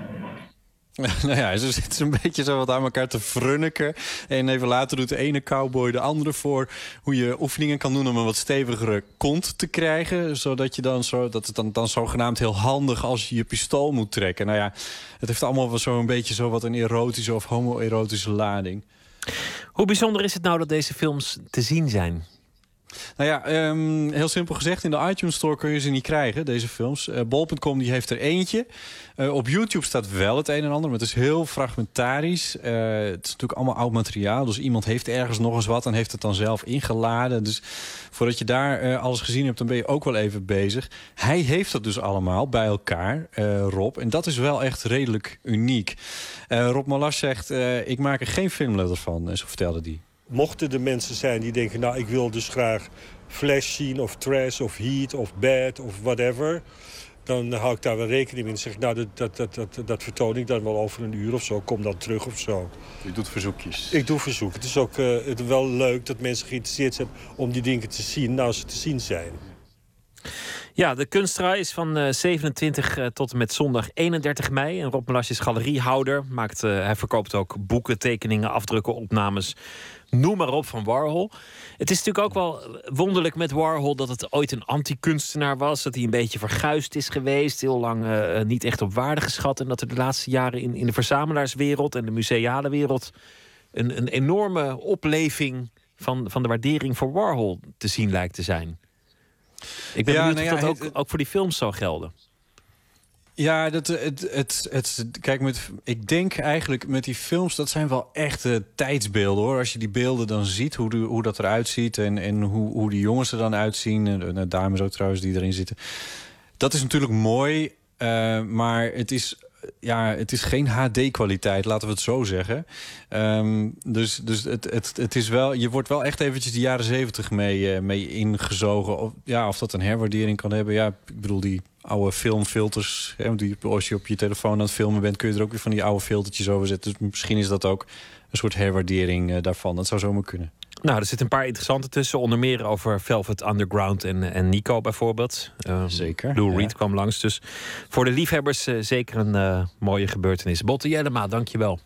nou ja, ze zitten een beetje zo wat aan elkaar te frunniken. En even later doet de ene cowboy de andere voor... hoe je oefeningen kan doen om een wat stevigere kont te krijgen. Zodat je dan zo, dat het dan, dan zogenaamd heel handig als je je pistool moet trekken. Nou ja, het heeft allemaal wel zo een beetje zo wat een erotische of homoerotische lading. Hoe bijzonder is het nou dat deze films te zien zijn? Nou ja, ehm, heel simpel gezegd, in de iTunes Store kun je ze niet krijgen, deze films. Eh Bol.com die heeft er eentje. Eh, op YouTube staat wel het een en ander, maar het is heel fragmentarisch. Eh, het is natuurlijk allemaal oud materiaal, dus iemand heeft ergens nog eens wat... en heeft het dan zelf ingeladen. Dus voordat je daar alles gezien hebt, dan ben je ook wel even bezig. Hij heeft dat dus allemaal bij elkaar, Rob. En dat is wel echt redelijk uniek. Rob Malas zegt, ik maak er geen filmletter van, zo vertelde hij. Mochten er mensen zijn die denken, nou ik wil dus graag Flash zien of Trash of Heat of Bad of whatever. Dan hou ik daar wel rekening mee. Dan zeg ik, nou dat, dat, dat, dat, dat vertoon ik dan wel over een uur of zo. Kom dan terug of zo. Je doet verzoekjes. Ik doe verzoek. Het is ook eh, het wel leuk dat mensen geïnteresseerd zijn om die dingen te zien nou ze te zien zijn. Ja, de kunstrij is van eh, 27 eh, tot en met zondag 31 mei. En Rob Melas is galeriehouder. Maakt, eh, hij verkoopt ook boeken, tekeningen, afdrukken, opnames. Noem maar op van Warhol. Het is natuurlijk ook wel wonderlijk met Warhol dat het ooit een anti-kunstenaar was. Dat hij een beetje verguisd is geweest. Heel lang eh, niet echt op waarde geschat. En dat er de laatste jaren in, in de verzamelaarswereld en de museale wereld. een, een enorme opleving van, van de waardering voor Warhol te zien lijkt te zijn. Ik ben Ja, benieuwd nou of ja, dat het- ook, ook voor die films zou gelden. Ja, dat, het, het, het, kijk, met, ik denk eigenlijk met die films, dat zijn wel echte tijdsbeelden hoor. Als je die beelden dan ziet, hoe, hoe dat eruit ziet en, en hoe, hoe die jongens er dan uitzien. En de dames ook trouwens die erin zitten. Dat is natuurlijk mooi, eh, maar het is ja, het is geen HD-kwaliteit, laten we het zo zeggen. Ehm, dus dus het, het, het is wel, je wordt wel echt eventjes de jaren zeventig mee, eh, mee ingezogen. Of, ja, of dat een herwaardering kan hebben. Ja, ik bedoel, die oude filmfilters. Hè, die, als je op je telefoon aan het filmen bent, kun je er ook weer van die oude filtertjes over zetten. Dus misschien is dat ook een soort herwaardering eh, daarvan. Dat zou zomaar kunnen. Nou, er zitten een paar interessante tussen. Onder meer over Velvet Underground en, en Nico bijvoorbeeld. Ehm, zeker. Lou Reed kwam langs. Dus voor de liefhebbers eh, zeker een eh, mooie gebeurtenis. Botte Jellema, dankjewel.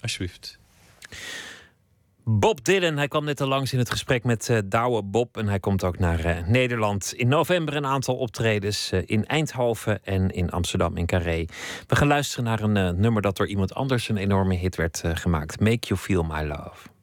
Alsjeblieft. Bob Dylan, hij kwam net al langs in het gesprek met eh Douwe Bob. En hij komt ook naar Nederland. In november een aantal optredens in Eindhoven en in Amsterdam in Carré. We gaan luisteren naar een nummer dat door iemand anders een enorme hit werd gemaakt. Make You Feel My Love.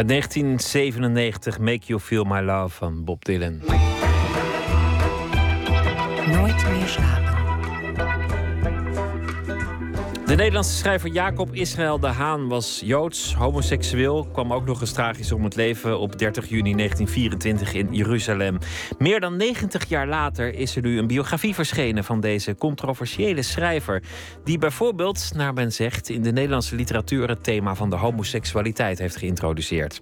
Uit 1997, Make You Feel My Love van Bob Dylan. Nooit meer slapen. Nederlandse schrijver Jacob Israël de Haan was joods, homoseksueel. Kwam ook nog eens tragisch om het leven op 30 juni 1924 in Jeruzalem. Meer dan 90 jaar later is er nu een biografie verschenen van deze controversiële schrijver. Die bijvoorbeeld, naar men zegt, in de Nederlandse literatuur het thema van de homoseksualiteit heeft geïntroduceerd.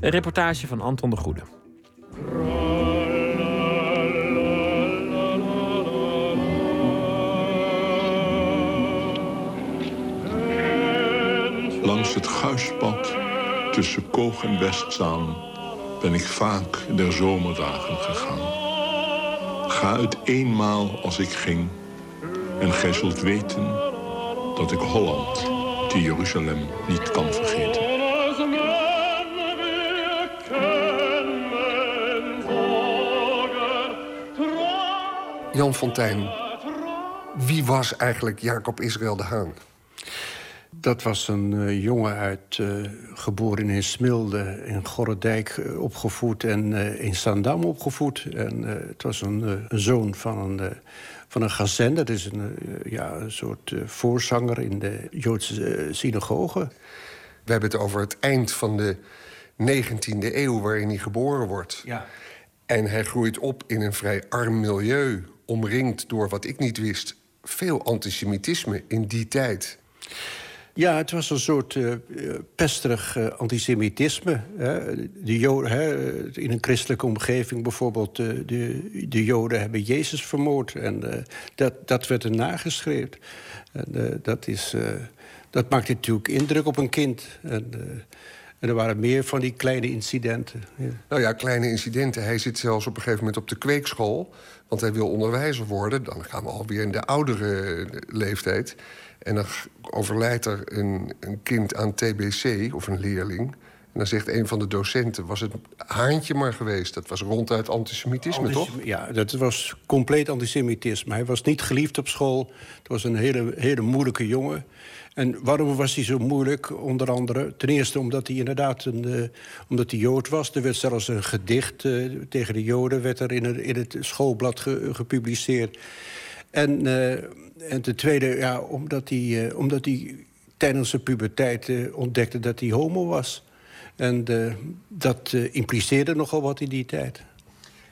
Een reportage van Anton de Goede. Langs het Guispad tussen Koog en Westzaan ben ik vaak der zomerdagen gegaan. Ga het eenmaal als ik ging en gij zult weten dat ik Holland, te Jeruzalem, niet kan vergeten. Jan Fontijn, wie was eigenlijk Jacob Israël de Haan? Dat was een eh, jongen uit, eh, geboren in Smilde, in Gorredijk eh, opgevoed en in Sandam opgevoed. En het was een, een zoon van een, van een gazen, dat is een, ja, een soort voorzanger in de Joodse synagoge. We hebben het over het eind van de 19e eeuw waarin hij geboren wordt. Ja. En hij groeit op in een vrij arm milieu, omringd door wat ik niet wist, veel antisemitisme in die tijd. Ja, het was een soort eh, pesterig eh, antisemitisme. Hè. De Joden, hè, in een christelijke omgeving bijvoorbeeld... eh, de, de Joden hebben Jezus vermoord. En dat, dat werd er nageschreven. En, dat, is, dat maakte natuurlijk indruk op een kind. En, en er waren meer van die kleine incidenten. Ja. Nou ja, kleine incidenten. Hij zit zelfs op een gegeven moment op de kweekschool... want hij wil onderwijzer worden. Dan gaan we alweer in de oudere leeftijd. En dan overlijdt er een, een kind aan TBC, of een leerling... En dan zegt een van de docenten, was het haantje maar geweest. Dat was ronduit antisemitisme, toch? Ja, dat was compleet antisemitisme. Hij was niet geliefd op school. Het was een hele, hele moeilijke jongen. En waarom was hij zo moeilijk? Onder andere, ten eerste omdat hij inderdaad een, eh, omdat hij Jood was. Er werd zelfs een gedicht eh, tegen de Joden werd er in het, in het schoolblad ge- gepubliceerd. En, eh, en ten tweede, ja, omdat hij, omdat hij tijdens zijn puberteit ontdekte dat hij homo was. En dat impliceerde nogal wat in die tijd.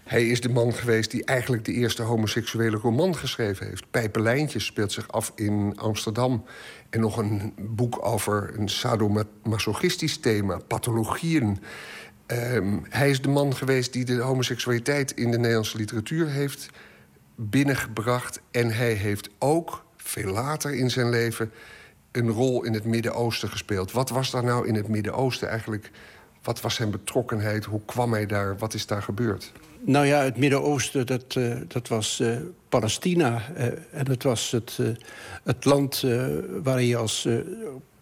Hij is de man geweest die eigenlijk de eerste homoseksuele roman geschreven heeft. Pijpenlijntjes speelt zich af in Amsterdam. En nog een boek over een sadomasochistisch thema, pathologieën. Ehm, hij is de man geweest die de homoseksualiteit in de Nederlandse literatuur heeft binnengebracht. En hij heeft ook, veel later in zijn leven, een rol in het Midden-Oosten gespeeld. Wat was daar nou in het Midden-Oosten eigenlijk? Wat was zijn betrokkenheid? Hoe kwam hij daar? Wat is daar gebeurd? Nou ja, het Midden-Oosten, dat, eh, dat was eh, Palestina. eh, en dat was het, het land waar je als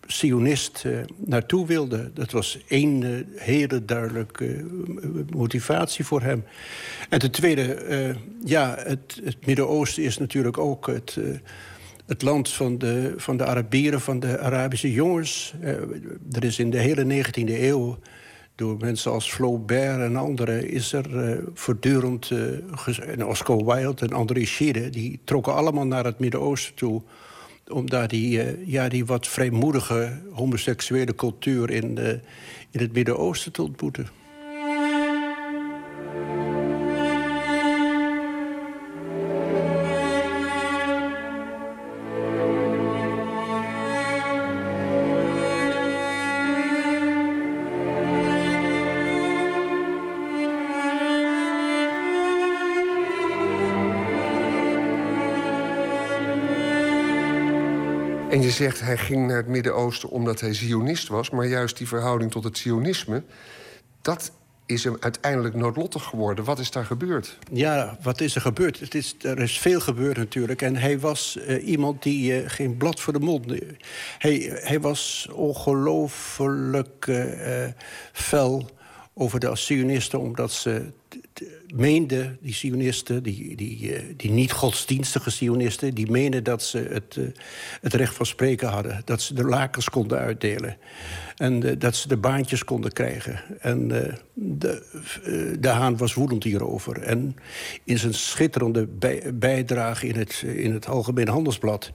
sionist naartoe wilde. Dat was één hele duidelijke motivatie voor hem. En ten tweede, ja, het, Midden-Oosten is natuurlijk ook het... het land van de, van de Arabieren, van de Arabische jongens. Er is in de hele 19e eeuw door mensen als Flaubert en anderen... is er eh, voortdurend... eh, en Oscar Wilde en André Gide... die trokken allemaal naar het Midden-Oosten toe... om daar die, eh, ja, die wat vrijmoedige homoseksuele cultuur... in, in het Midden-Oosten te ontmoeten. Zegt hij ging naar het Midden-Oosten omdat hij Zionist was, maar juist die verhouding tot het Zionisme, dat is hem uiteindelijk noodlottig geworden. Wat is daar gebeurd? Ja, wat is er gebeurd? Het is, er is veel gebeurd natuurlijk. En hij was eh, iemand die eh, geen blad voor de mond... Hij, hij was ongelooflijk eh, eh, fel over de Zionisten... omdat ze meenden, die Zionisten, die, die, eh, die niet-godsdienstige Zionisten... die meenden dat ze het, eh, het recht van spreken hadden. Dat ze de lakens konden uitdelen. En eh, dat ze de baantjes konden krijgen. En de, de Haan was woedend hierover. En in zijn schitterende bij- bijdrage in het, in het Algemeen Handelsblad...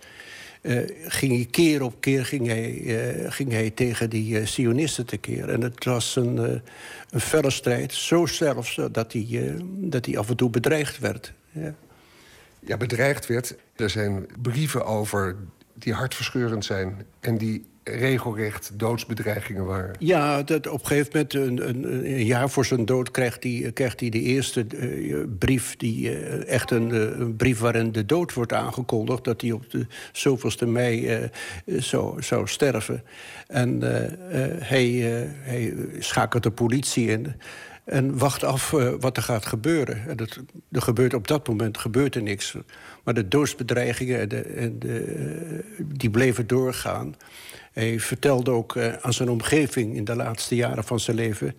eh, ging hij keer op keer ging hij, eh, ging hij tegen die eh, Zionisten tekeer. En het was een, een felle strijd. Zo zelfs dat hij, dat hij af en toe bedreigd werd. Ja. Ja, bedreigd werd. Er zijn brieven over die hartverscheurend zijn en die regelrecht doodsbedreigingen waren. Ja, dat op een gegeven moment, een, een, een jaar voor zijn dood, krijgt hij, krijgt hij de eerste eh, brief, die, eh, echt een, eh, een brief waarin de dood wordt aangekondigd, dat hij op de zoveelste mei zou, zou sterven. En hij, hij schakelt de politie in. En wacht af wat er gaat gebeuren. En dat, er gebeurt op dat moment gebeurt er niks. Maar de doodsbedreigingen en de, de, die bleven doorgaan. Hij vertelde ook eh, aan zijn omgeving in de laatste jaren van zijn leven...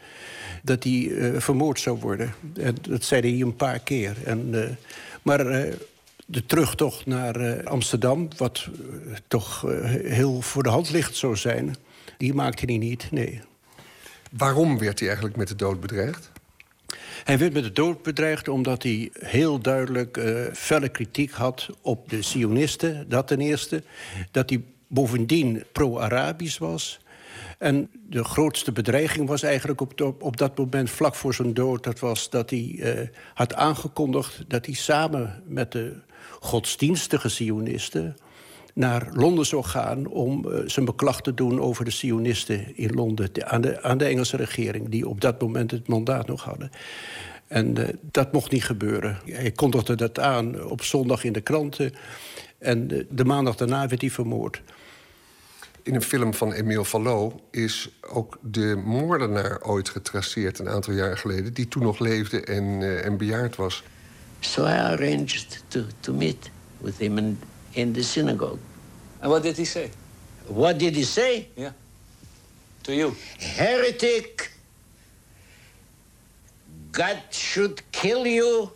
dat hij eh, vermoord zou worden. En dat zei hij een paar keer. En, eh, maar de terugtocht naar Amsterdam... wat toch heel voor de hand ligt zou zijn... die maakte hij niet, nee. Waarom werd hij eigenlijk met de dood bedreigd? Hij werd met de dood bedreigd omdat hij heel duidelijk eh felle kritiek had op de Sionisten. Dat ten eerste. Dat hij bovendien pro-Arabisch was. En de grootste bedreiging was eigenlijk op, op, dat moment, vlak voor zijn dood... dat was dat hij eh, had aangekondigd dat hij samen met de godsdienstige Sionisten naar Londen zou gaan om eh, zijn beklag te doen over de Sionisten in Londen aan de, aan de Engelse regering, die op dat moment het mandaat nog hadden. En eh, dat mocht niet gebeuren. Hij kondigde dat aan op zondag in de kranten. En de maandag daarna werd hij vermoord. In een film van Emile Fallow is ook de moordenaar ooit getraceerd... een aantal jaar geleden, die toen nog leefde en, eh, en bejaard was. So I arranged to, to meet with him in, in the synagogue. And what did he say? What did he say? Yeah. To you? Heretic! God should kill you.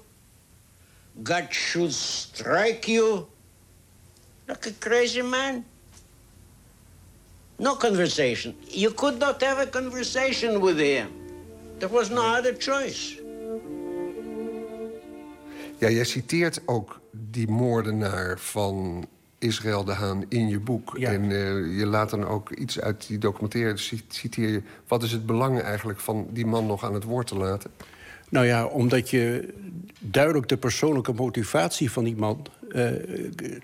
God should strike you. Like a crazy man. No conversation. You could not have a conversation with him. There was no other choice. Ja, jij citeert ook die moordenaar van Israël de Haan in je boek. En eh, je laat dan ook iets uit die documentaire ci- citeer je. Wat is het belang eigenlijk van die man nog aan het woord te laten? Nou ja, omdat je duidelijk de persoonlijke motivatie van die man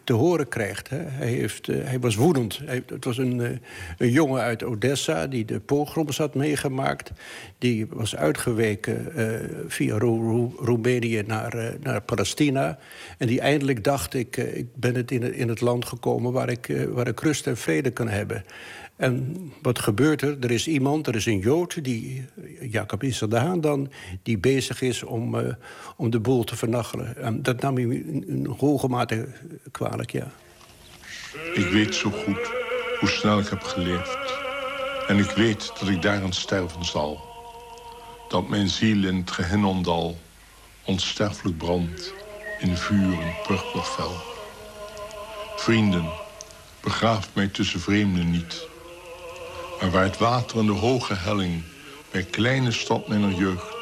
te horen krijgt. Hè. Hij, heeft, eh, hij was woedend. Het was een, eh, een jongen uit Odessa die de pogroms had meegemaakt. Die was uitgeweken eh, via Ro- Ro- Roemenië naar, eh, naar Palestina. En die eindelijk dacht, ik, eh, ik ben het in, het in het land gekomen waar ik, eh, waar ik rust en vrede kan hebben. En wat gebeurt er? Er is iemand, er is een Jood, die, Jacob Israël de Haan dan... die bezig is om, eh, om de boel te vernachelen. En dat nam hij in hoge mate kwalijk, ja. Ik weet zo goed hoe snel ik heb geleefd. En ik weet dat ik daaraan sterven zal. Dat mijn ziel in het Gehinnondal onsterfelijk brandt in vuur en purpervel. Vrienden, begraaf mij tussen vreemden niet. Maar waar het water in de hoge helling bij kleine stad mijner jeugd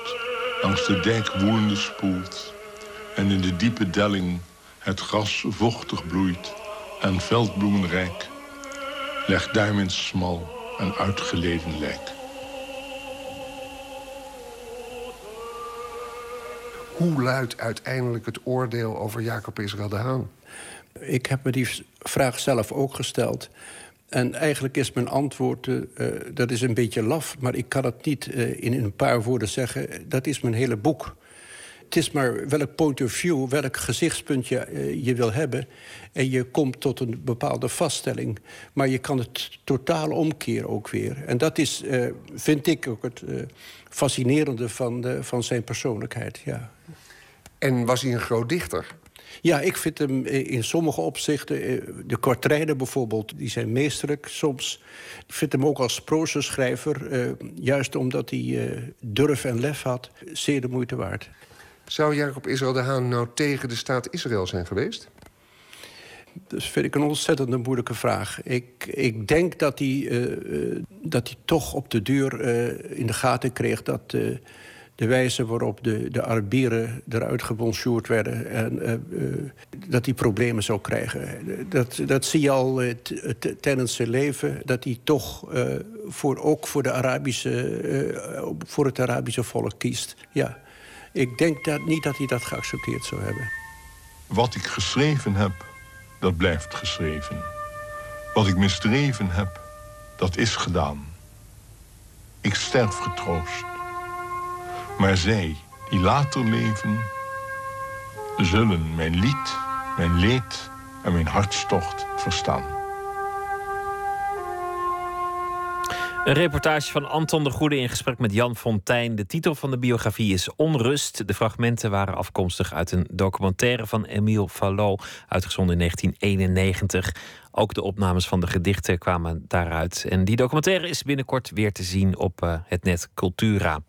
langs de dijk woelende spoelt en in de diepe delling het gras vochtig bloeit en veldbloemenrijk, leg daar mijn smal en uitgeleden lijk. Hoe luidt uiteindelijk het oordeel over Jacob Israël de Haan? Ik heb me die vraag zelf ook gesteld. En eigenlijk is mijn antwoord, eh, eh, dat is een beetje laf... maar ik kan het niet eh, in een paar woorden zeggen. Dat is mijn hele boek. Het is maar welk point of view, welk gezichtspunt je, je wil hebben... en je komt tot een bepaalde vaststelling. Maar je kan het totaal omkeren ook weer. En dat is, vind ik, ook het fascinerende van, van zijn persoonlijkheid, ja. En was hij een groot dichter? Ja, ik vind hem eh, in sommige opzichten... eh, de kwartrijden bijvoorbeeld, die zijn meesterlijk soms. Ik vind hem ook als prozaschrijver... eh, juist omdat hij durf en lef had, zeer de moeite waard. Zou Jacob Israël de Haan nou tegen de staat Israël zijn geweest? Dat vind ik een ontzettend moeilijke vraag. Ik, ik denk dat hij, dat hij toch op de duur in de gaten kreeg... dat de wijze waarop de, de Arabieren eruit gebonjourd werden... en eh, eh, dat hij problemen zou krijgen. Dat, dat zie je al eh, tijdens zijn leven... dat hij toch voor, ook voor, de Arabische, voor het Arabische volk kiest. Ja. Ik denk dat, niet dat hij dat geaccepteerd zou hebben. Wat ik geschreven heb, dat blijft geschreven. Wat ik misdreven heb, dat is gedaan. Ik sterf getroost. Maar zij, die later leven, zullen mijn lied, mijn leed en mijn hartstocht verstaan. Een reportage van Anton de Goede in gesprek met Jan Fontijn. De titel van de biografie is Onrust. De fragmenten waren afkomstig uit een documentaire van Emile Fallot, uitgezonden in 1991. Ook de opnames van de gedichten kwamen daaruit. En die documentaire is binnenkort weer te zien op uh, het net Cultura.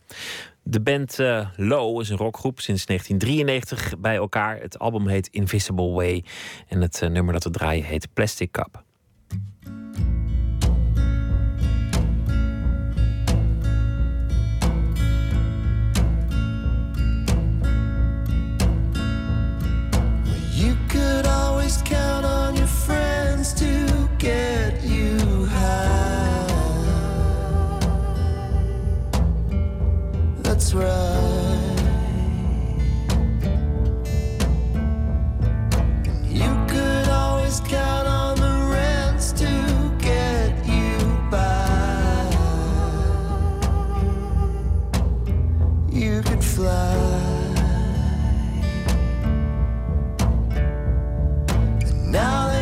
De band uh, Low is een rockgroep sinds 1993 bij elkaar. Het album heet Invisible Way en het uh, nummer dat we draaien heet Plastic Cup. You could always count on your friends to get That's right. You could always count on the rents to get you by. You could fly. And Now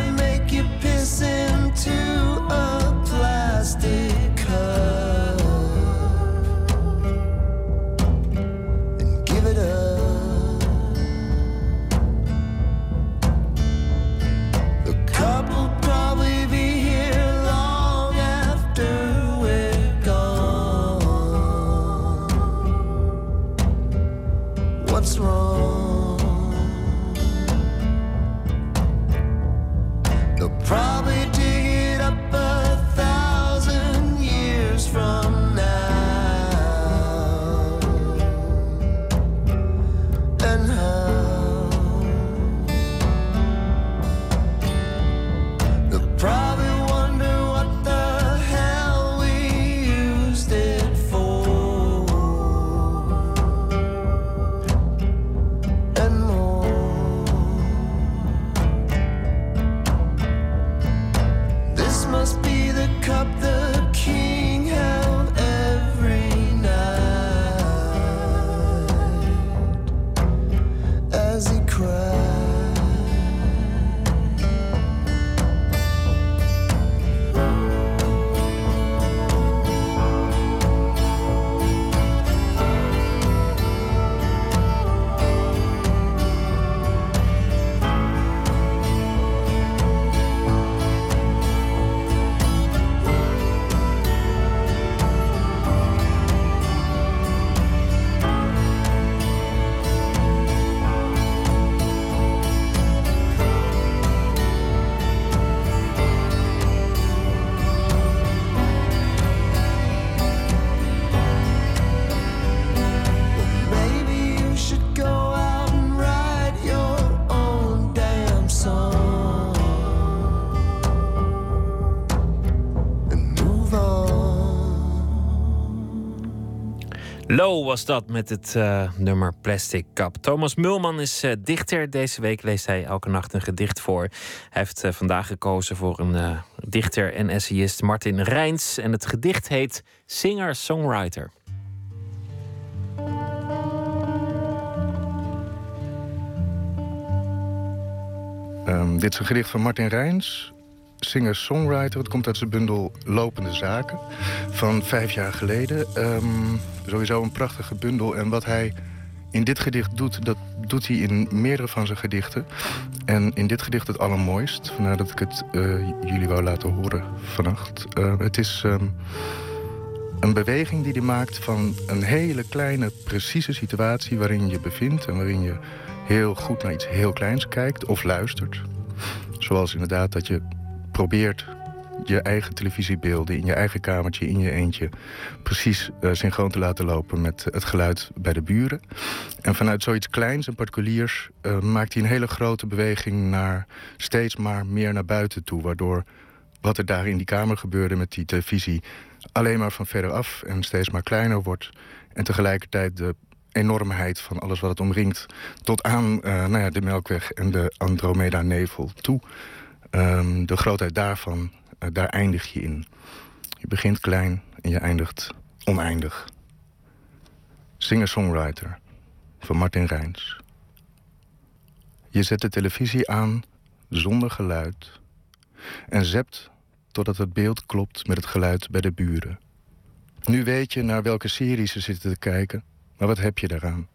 Low was dat met het eh, nummer Plastic Cup. Thomas Mulman is eh, dichter. Deze week leest hij elke nacht een gedicht voor. Hij heeft eh, vandaag gekozen voor een dichter en essayist Martin Rijns. En het gedicht heet Singer-Songwriter. Ehm, dit is een gedicht van Martin Rijns, singer-songwriter. Het komt uit zijn bundel Lopende Zaken van vijf jaar geleden. Ehm, sowieso een prachtige bundel. En wat hij in dit gedicht doet, dat doet hij in meerdere van zijn gedichten. En in dit gedicht het allermooist. Vandaar dat ik het eh, jullie wou laten horen vannacht. Eh, het is ehm, een beweging die hij maakt van een hele kleine, precieze situatie waarin je bevindt en waarin je heel goed naar iets heel kleins kijkt of luistert. Zoals inderdaad dat je probeert je eigen televisiebeelden in je eigen kamertje, in je eentje, precies eh, synchroon te laten lopen met het geluid bij de buren. En vanuit zoiets kleins en particuliers eh, maakt hij een hele grote beweging naar steeds maar meer naar buiten toe, waardoor wat er daar in die kamer gebeurde met die televisie alleen maar van verder af en steeds maar kleiner wordt. En tegelijkertijd de enormheid van alles wat het omringt tot aan eh, nou ja, de Melkweg en de Andromeda-nevel toe. Ehm, de grootheid daarvan, eh, daar eindig je in. Je begint klein en je eindigt oneindig. Singer-songwriter van Martin Rijns. Je zet de televisie aan zonder geluid en zept totdat het beeld klopt met het geluid bij de buren. Nu weet je naar welke serie ze zitten te kijken, maar wat heb je daaraan?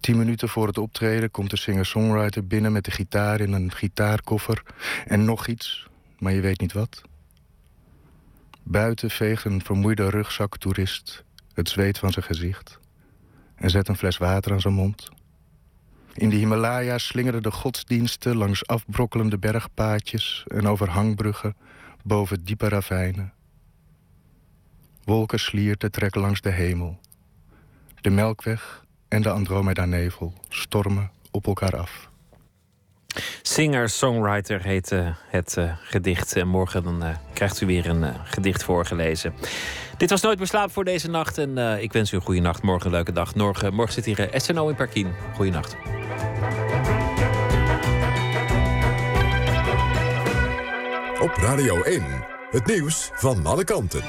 Tien minuten voor het optreden komt de singer-songwriter binnen met de gitaar in een gitaarkoffer en nog iets, maar je weet niet wat. Buiten veegt een vermoeide rugzaktoerist het zweet van zijn gezicht en zet een fles water aan zijn mond. In de Himalaya slingeren de godsdiensten langs afbrokkelende bergpaadjes en over hangbruggen boven diepe ravijnen. Wolken slierten trekken langs de hemel. De Melkweg en de Andromeda-nevel stormen op elkaar af. Singer-songwriter heet uh, het uh, gedicht. En morgen dan, uh, krijgt u weer een gedicht voorgelezen. Dit was Nooit meer slaap voor deze nacht. En ik wens u een goede nacht. Morgen een leuke dag. Morgen, morgen zit hier SNO in Parkien. Goeienacht. Op Radio 1, het nieuws van alle kanten.